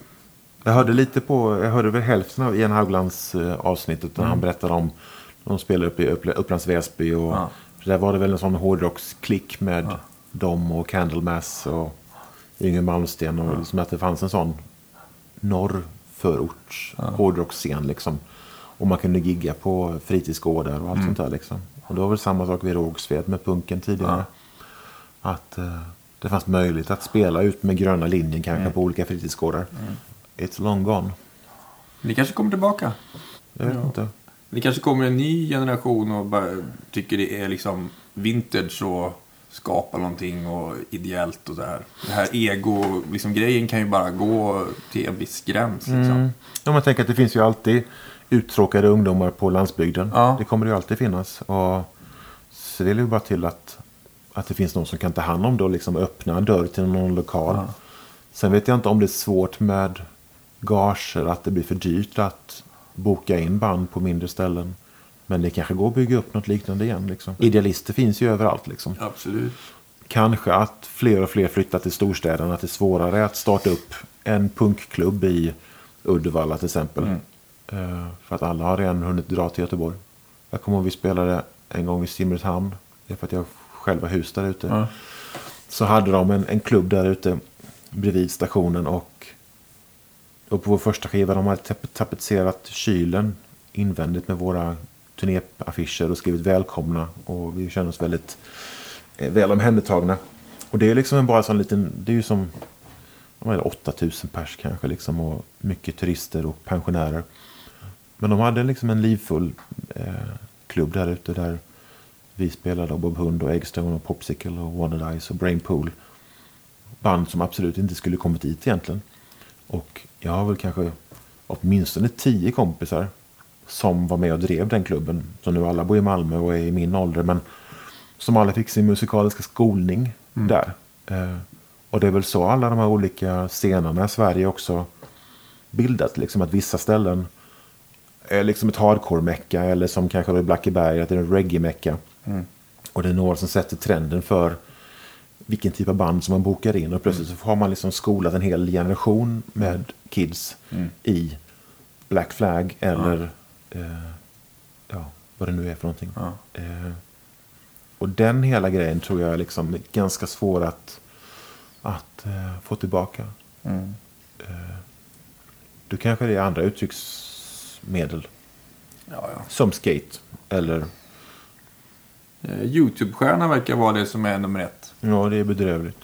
Jag hörde lite på, jag hörde väl hälften av Ian Hauglands eh, avsnittet när han berättade om de spelar upp i Upp- Upplands Väsby och Ja. där var det väl en sån hårdrocksklick med dem och Candlemass och Yngwie Malmsteen och liksom att det fanns en sån norrförorts hårdrocksscen liksom. Och man kunde gigga på fritidsgårdar och allt sånt där liksom. Och det var väl samma sak vid Rågsved med punken tidigare. Att eh, det fanns möjlighet att spela ut med gröna linjen kanske på olika fritidsgårdar. It's long gone. det kanske kommer tillbaka. Jag vet inte. Det kanske kommer en ny generation och bara tycker det är liksom vintage och skapa någonting och ideellt och så här. Det här ego, liksom grejen kan ju bara gå till en viss gräns liksom. Ja, man tänker att det finns ju alltid uttråkade ungdomar på landsbygden. Ja. Det kommer det ju alltid finnas. Och så det ju bara till att, att det finns någon som kan ta hand om det och liksom öppna en dörr till någon lokal. Ja. Sen vet jag inte om det är svårt med gager, att det blir för dyrt att boka in band på mindre ställen. Men det kanske går att bygga upp något liknande igen. Liksom. Idealister finns ju överallt. Liksom. Absolut. Kanske att fler och fler flyttar till storstäderna. Att det är svårare att starta upp en punkklubb i Uddevalla till exempel. Eh, för att alla har redan hunnit dra till Göteborg. Jag kommer ihåg vi spelade en gång i Simrishamn. Det är för att jag själv har hus där ute. Ja. Så hade de en, en klubb där ute bredvid stationen. Och, och på vår första skiva de hade tapetserat kylen invändigt med våra turnéaffischer och skrivit välkomna. Och vi kände oss väldigt eh, väl omhändertagna. Och det är liksom en bara sån liten, det är ju som 8000 pers kanske liksom och mycket turister och pensionärer. Men de hade liksom en livfull eh, klubb där ute där vi spelade och Bob Hund och Eggstone och Popsicle och Wanted Eyes och Brainpool. Band som absolut inte skulle kommit dit egentligen. Och jag har väl kanske åtminstone tio kompisar som var med och drev den klubben. Så nu alla bor i Malmö och är i min ålder. Men som alla fick sin musikaliska skolning där. Eh, och det är väl så alla de här olika scenerna i Sverige också bildat. Liksom att vissa ställen är liksom ett hardcore-mecka eller som kanske i Blackeberg att det är en reggae-mecka. Och det är några som sätter trenden för vilken typ av band som man bokar in. Och plötsligt så har man liksom skolat en hel generation med kids i Black Flag eller eh, ja, vad det nu är för någonting. Ja. Eh, Och den hela grejen tror jag är liksom ganska svår att, att eh, få tillbaka. Mm. Du kanske det är andra uttrycksmedel. Ja, ja. Som skate. Eller, Eh, Youtube-stjärna verkar vara det som är nummer ett. Ja det är bedrövligt.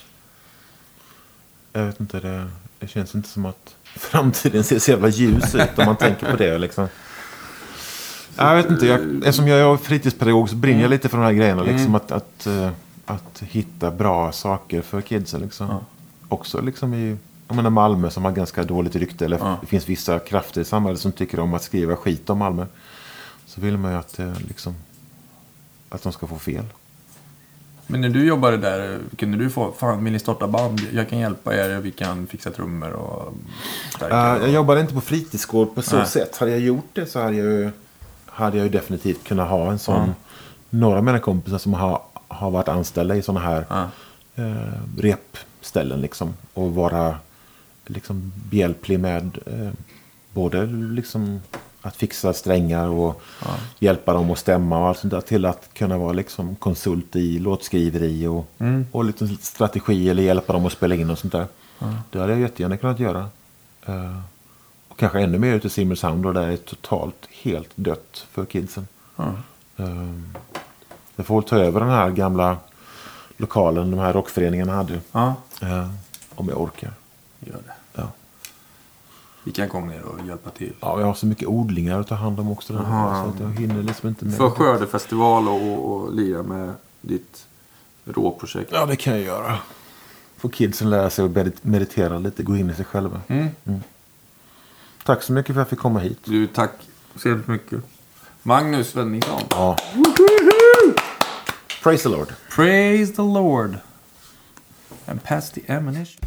Jag vet inte, det, det känns inte som att framtiden ser så jävla ljus ut om man tänker på det liksom. Jag vet inte, jag, eftersom jag är fritidspedagog så brinner jag lite för de här grejerna. Liksom, att, att, eh, att hitta bra saker för kidsen. Liksom. Ja. Också liksom i jag menar Malmö som har ganska dåligt rykte. Eller Ja. det finns vissa krafter i samhället som tycker om att skriva skit om Malmö. Så vill man ju att, eh, liksom, att de ska få fel. Men när du jobbade där, kunde du få, fan vill ni starta band? Jag kan hjälpa er, vi kan fixa trummor och stärka. Eh, jag jobbade inte på fritidsgård på så Nej. sätt. Hade jag gjort det så hade jag ju, hade jag ju definitivt kunnat ha en sån. Ja. Några av mina kompisar som har, har varit anställda i sådana här Ja. eh, repställen. Liksom, och vara liksom, behjälplig med eh, både liksom, att fixa strängar och Ja. hjälpa dem att stämma och allt sånt där. Till att kunna vara liksom, konsult i låtskriveri och, Mm. och lite strategi eller hjälpa dem att spela in och sånt där. Det hade jag jättegärna kunnat göra. Eh, och kanske ännu mer ute i Simrishamn där det är totalt helt dött för kidsen. Ja. Uh, jag får ta över den här gamla lokalen de här rockföreningarna hade. ja, eh, om jag orkar. gör det. Vi kan komma ner och hjälpa till. ja, jag har så mycket odlingar att ta hand om också. Där, Aha. så att jag hinner liksom inte med. För skördefestival och, och lira med ditt råprojekt. Ja, det kan jag göra. Får kidsen lära sig att medit- meditera lite, gå in i sig själva. Mm. Tack så mycket för att jag fick komma hit. Du, tack så hemskt mycket. Magnus Svenningsson. Ja. Praise the Lord. Praise the Lord. And pass the ammunition.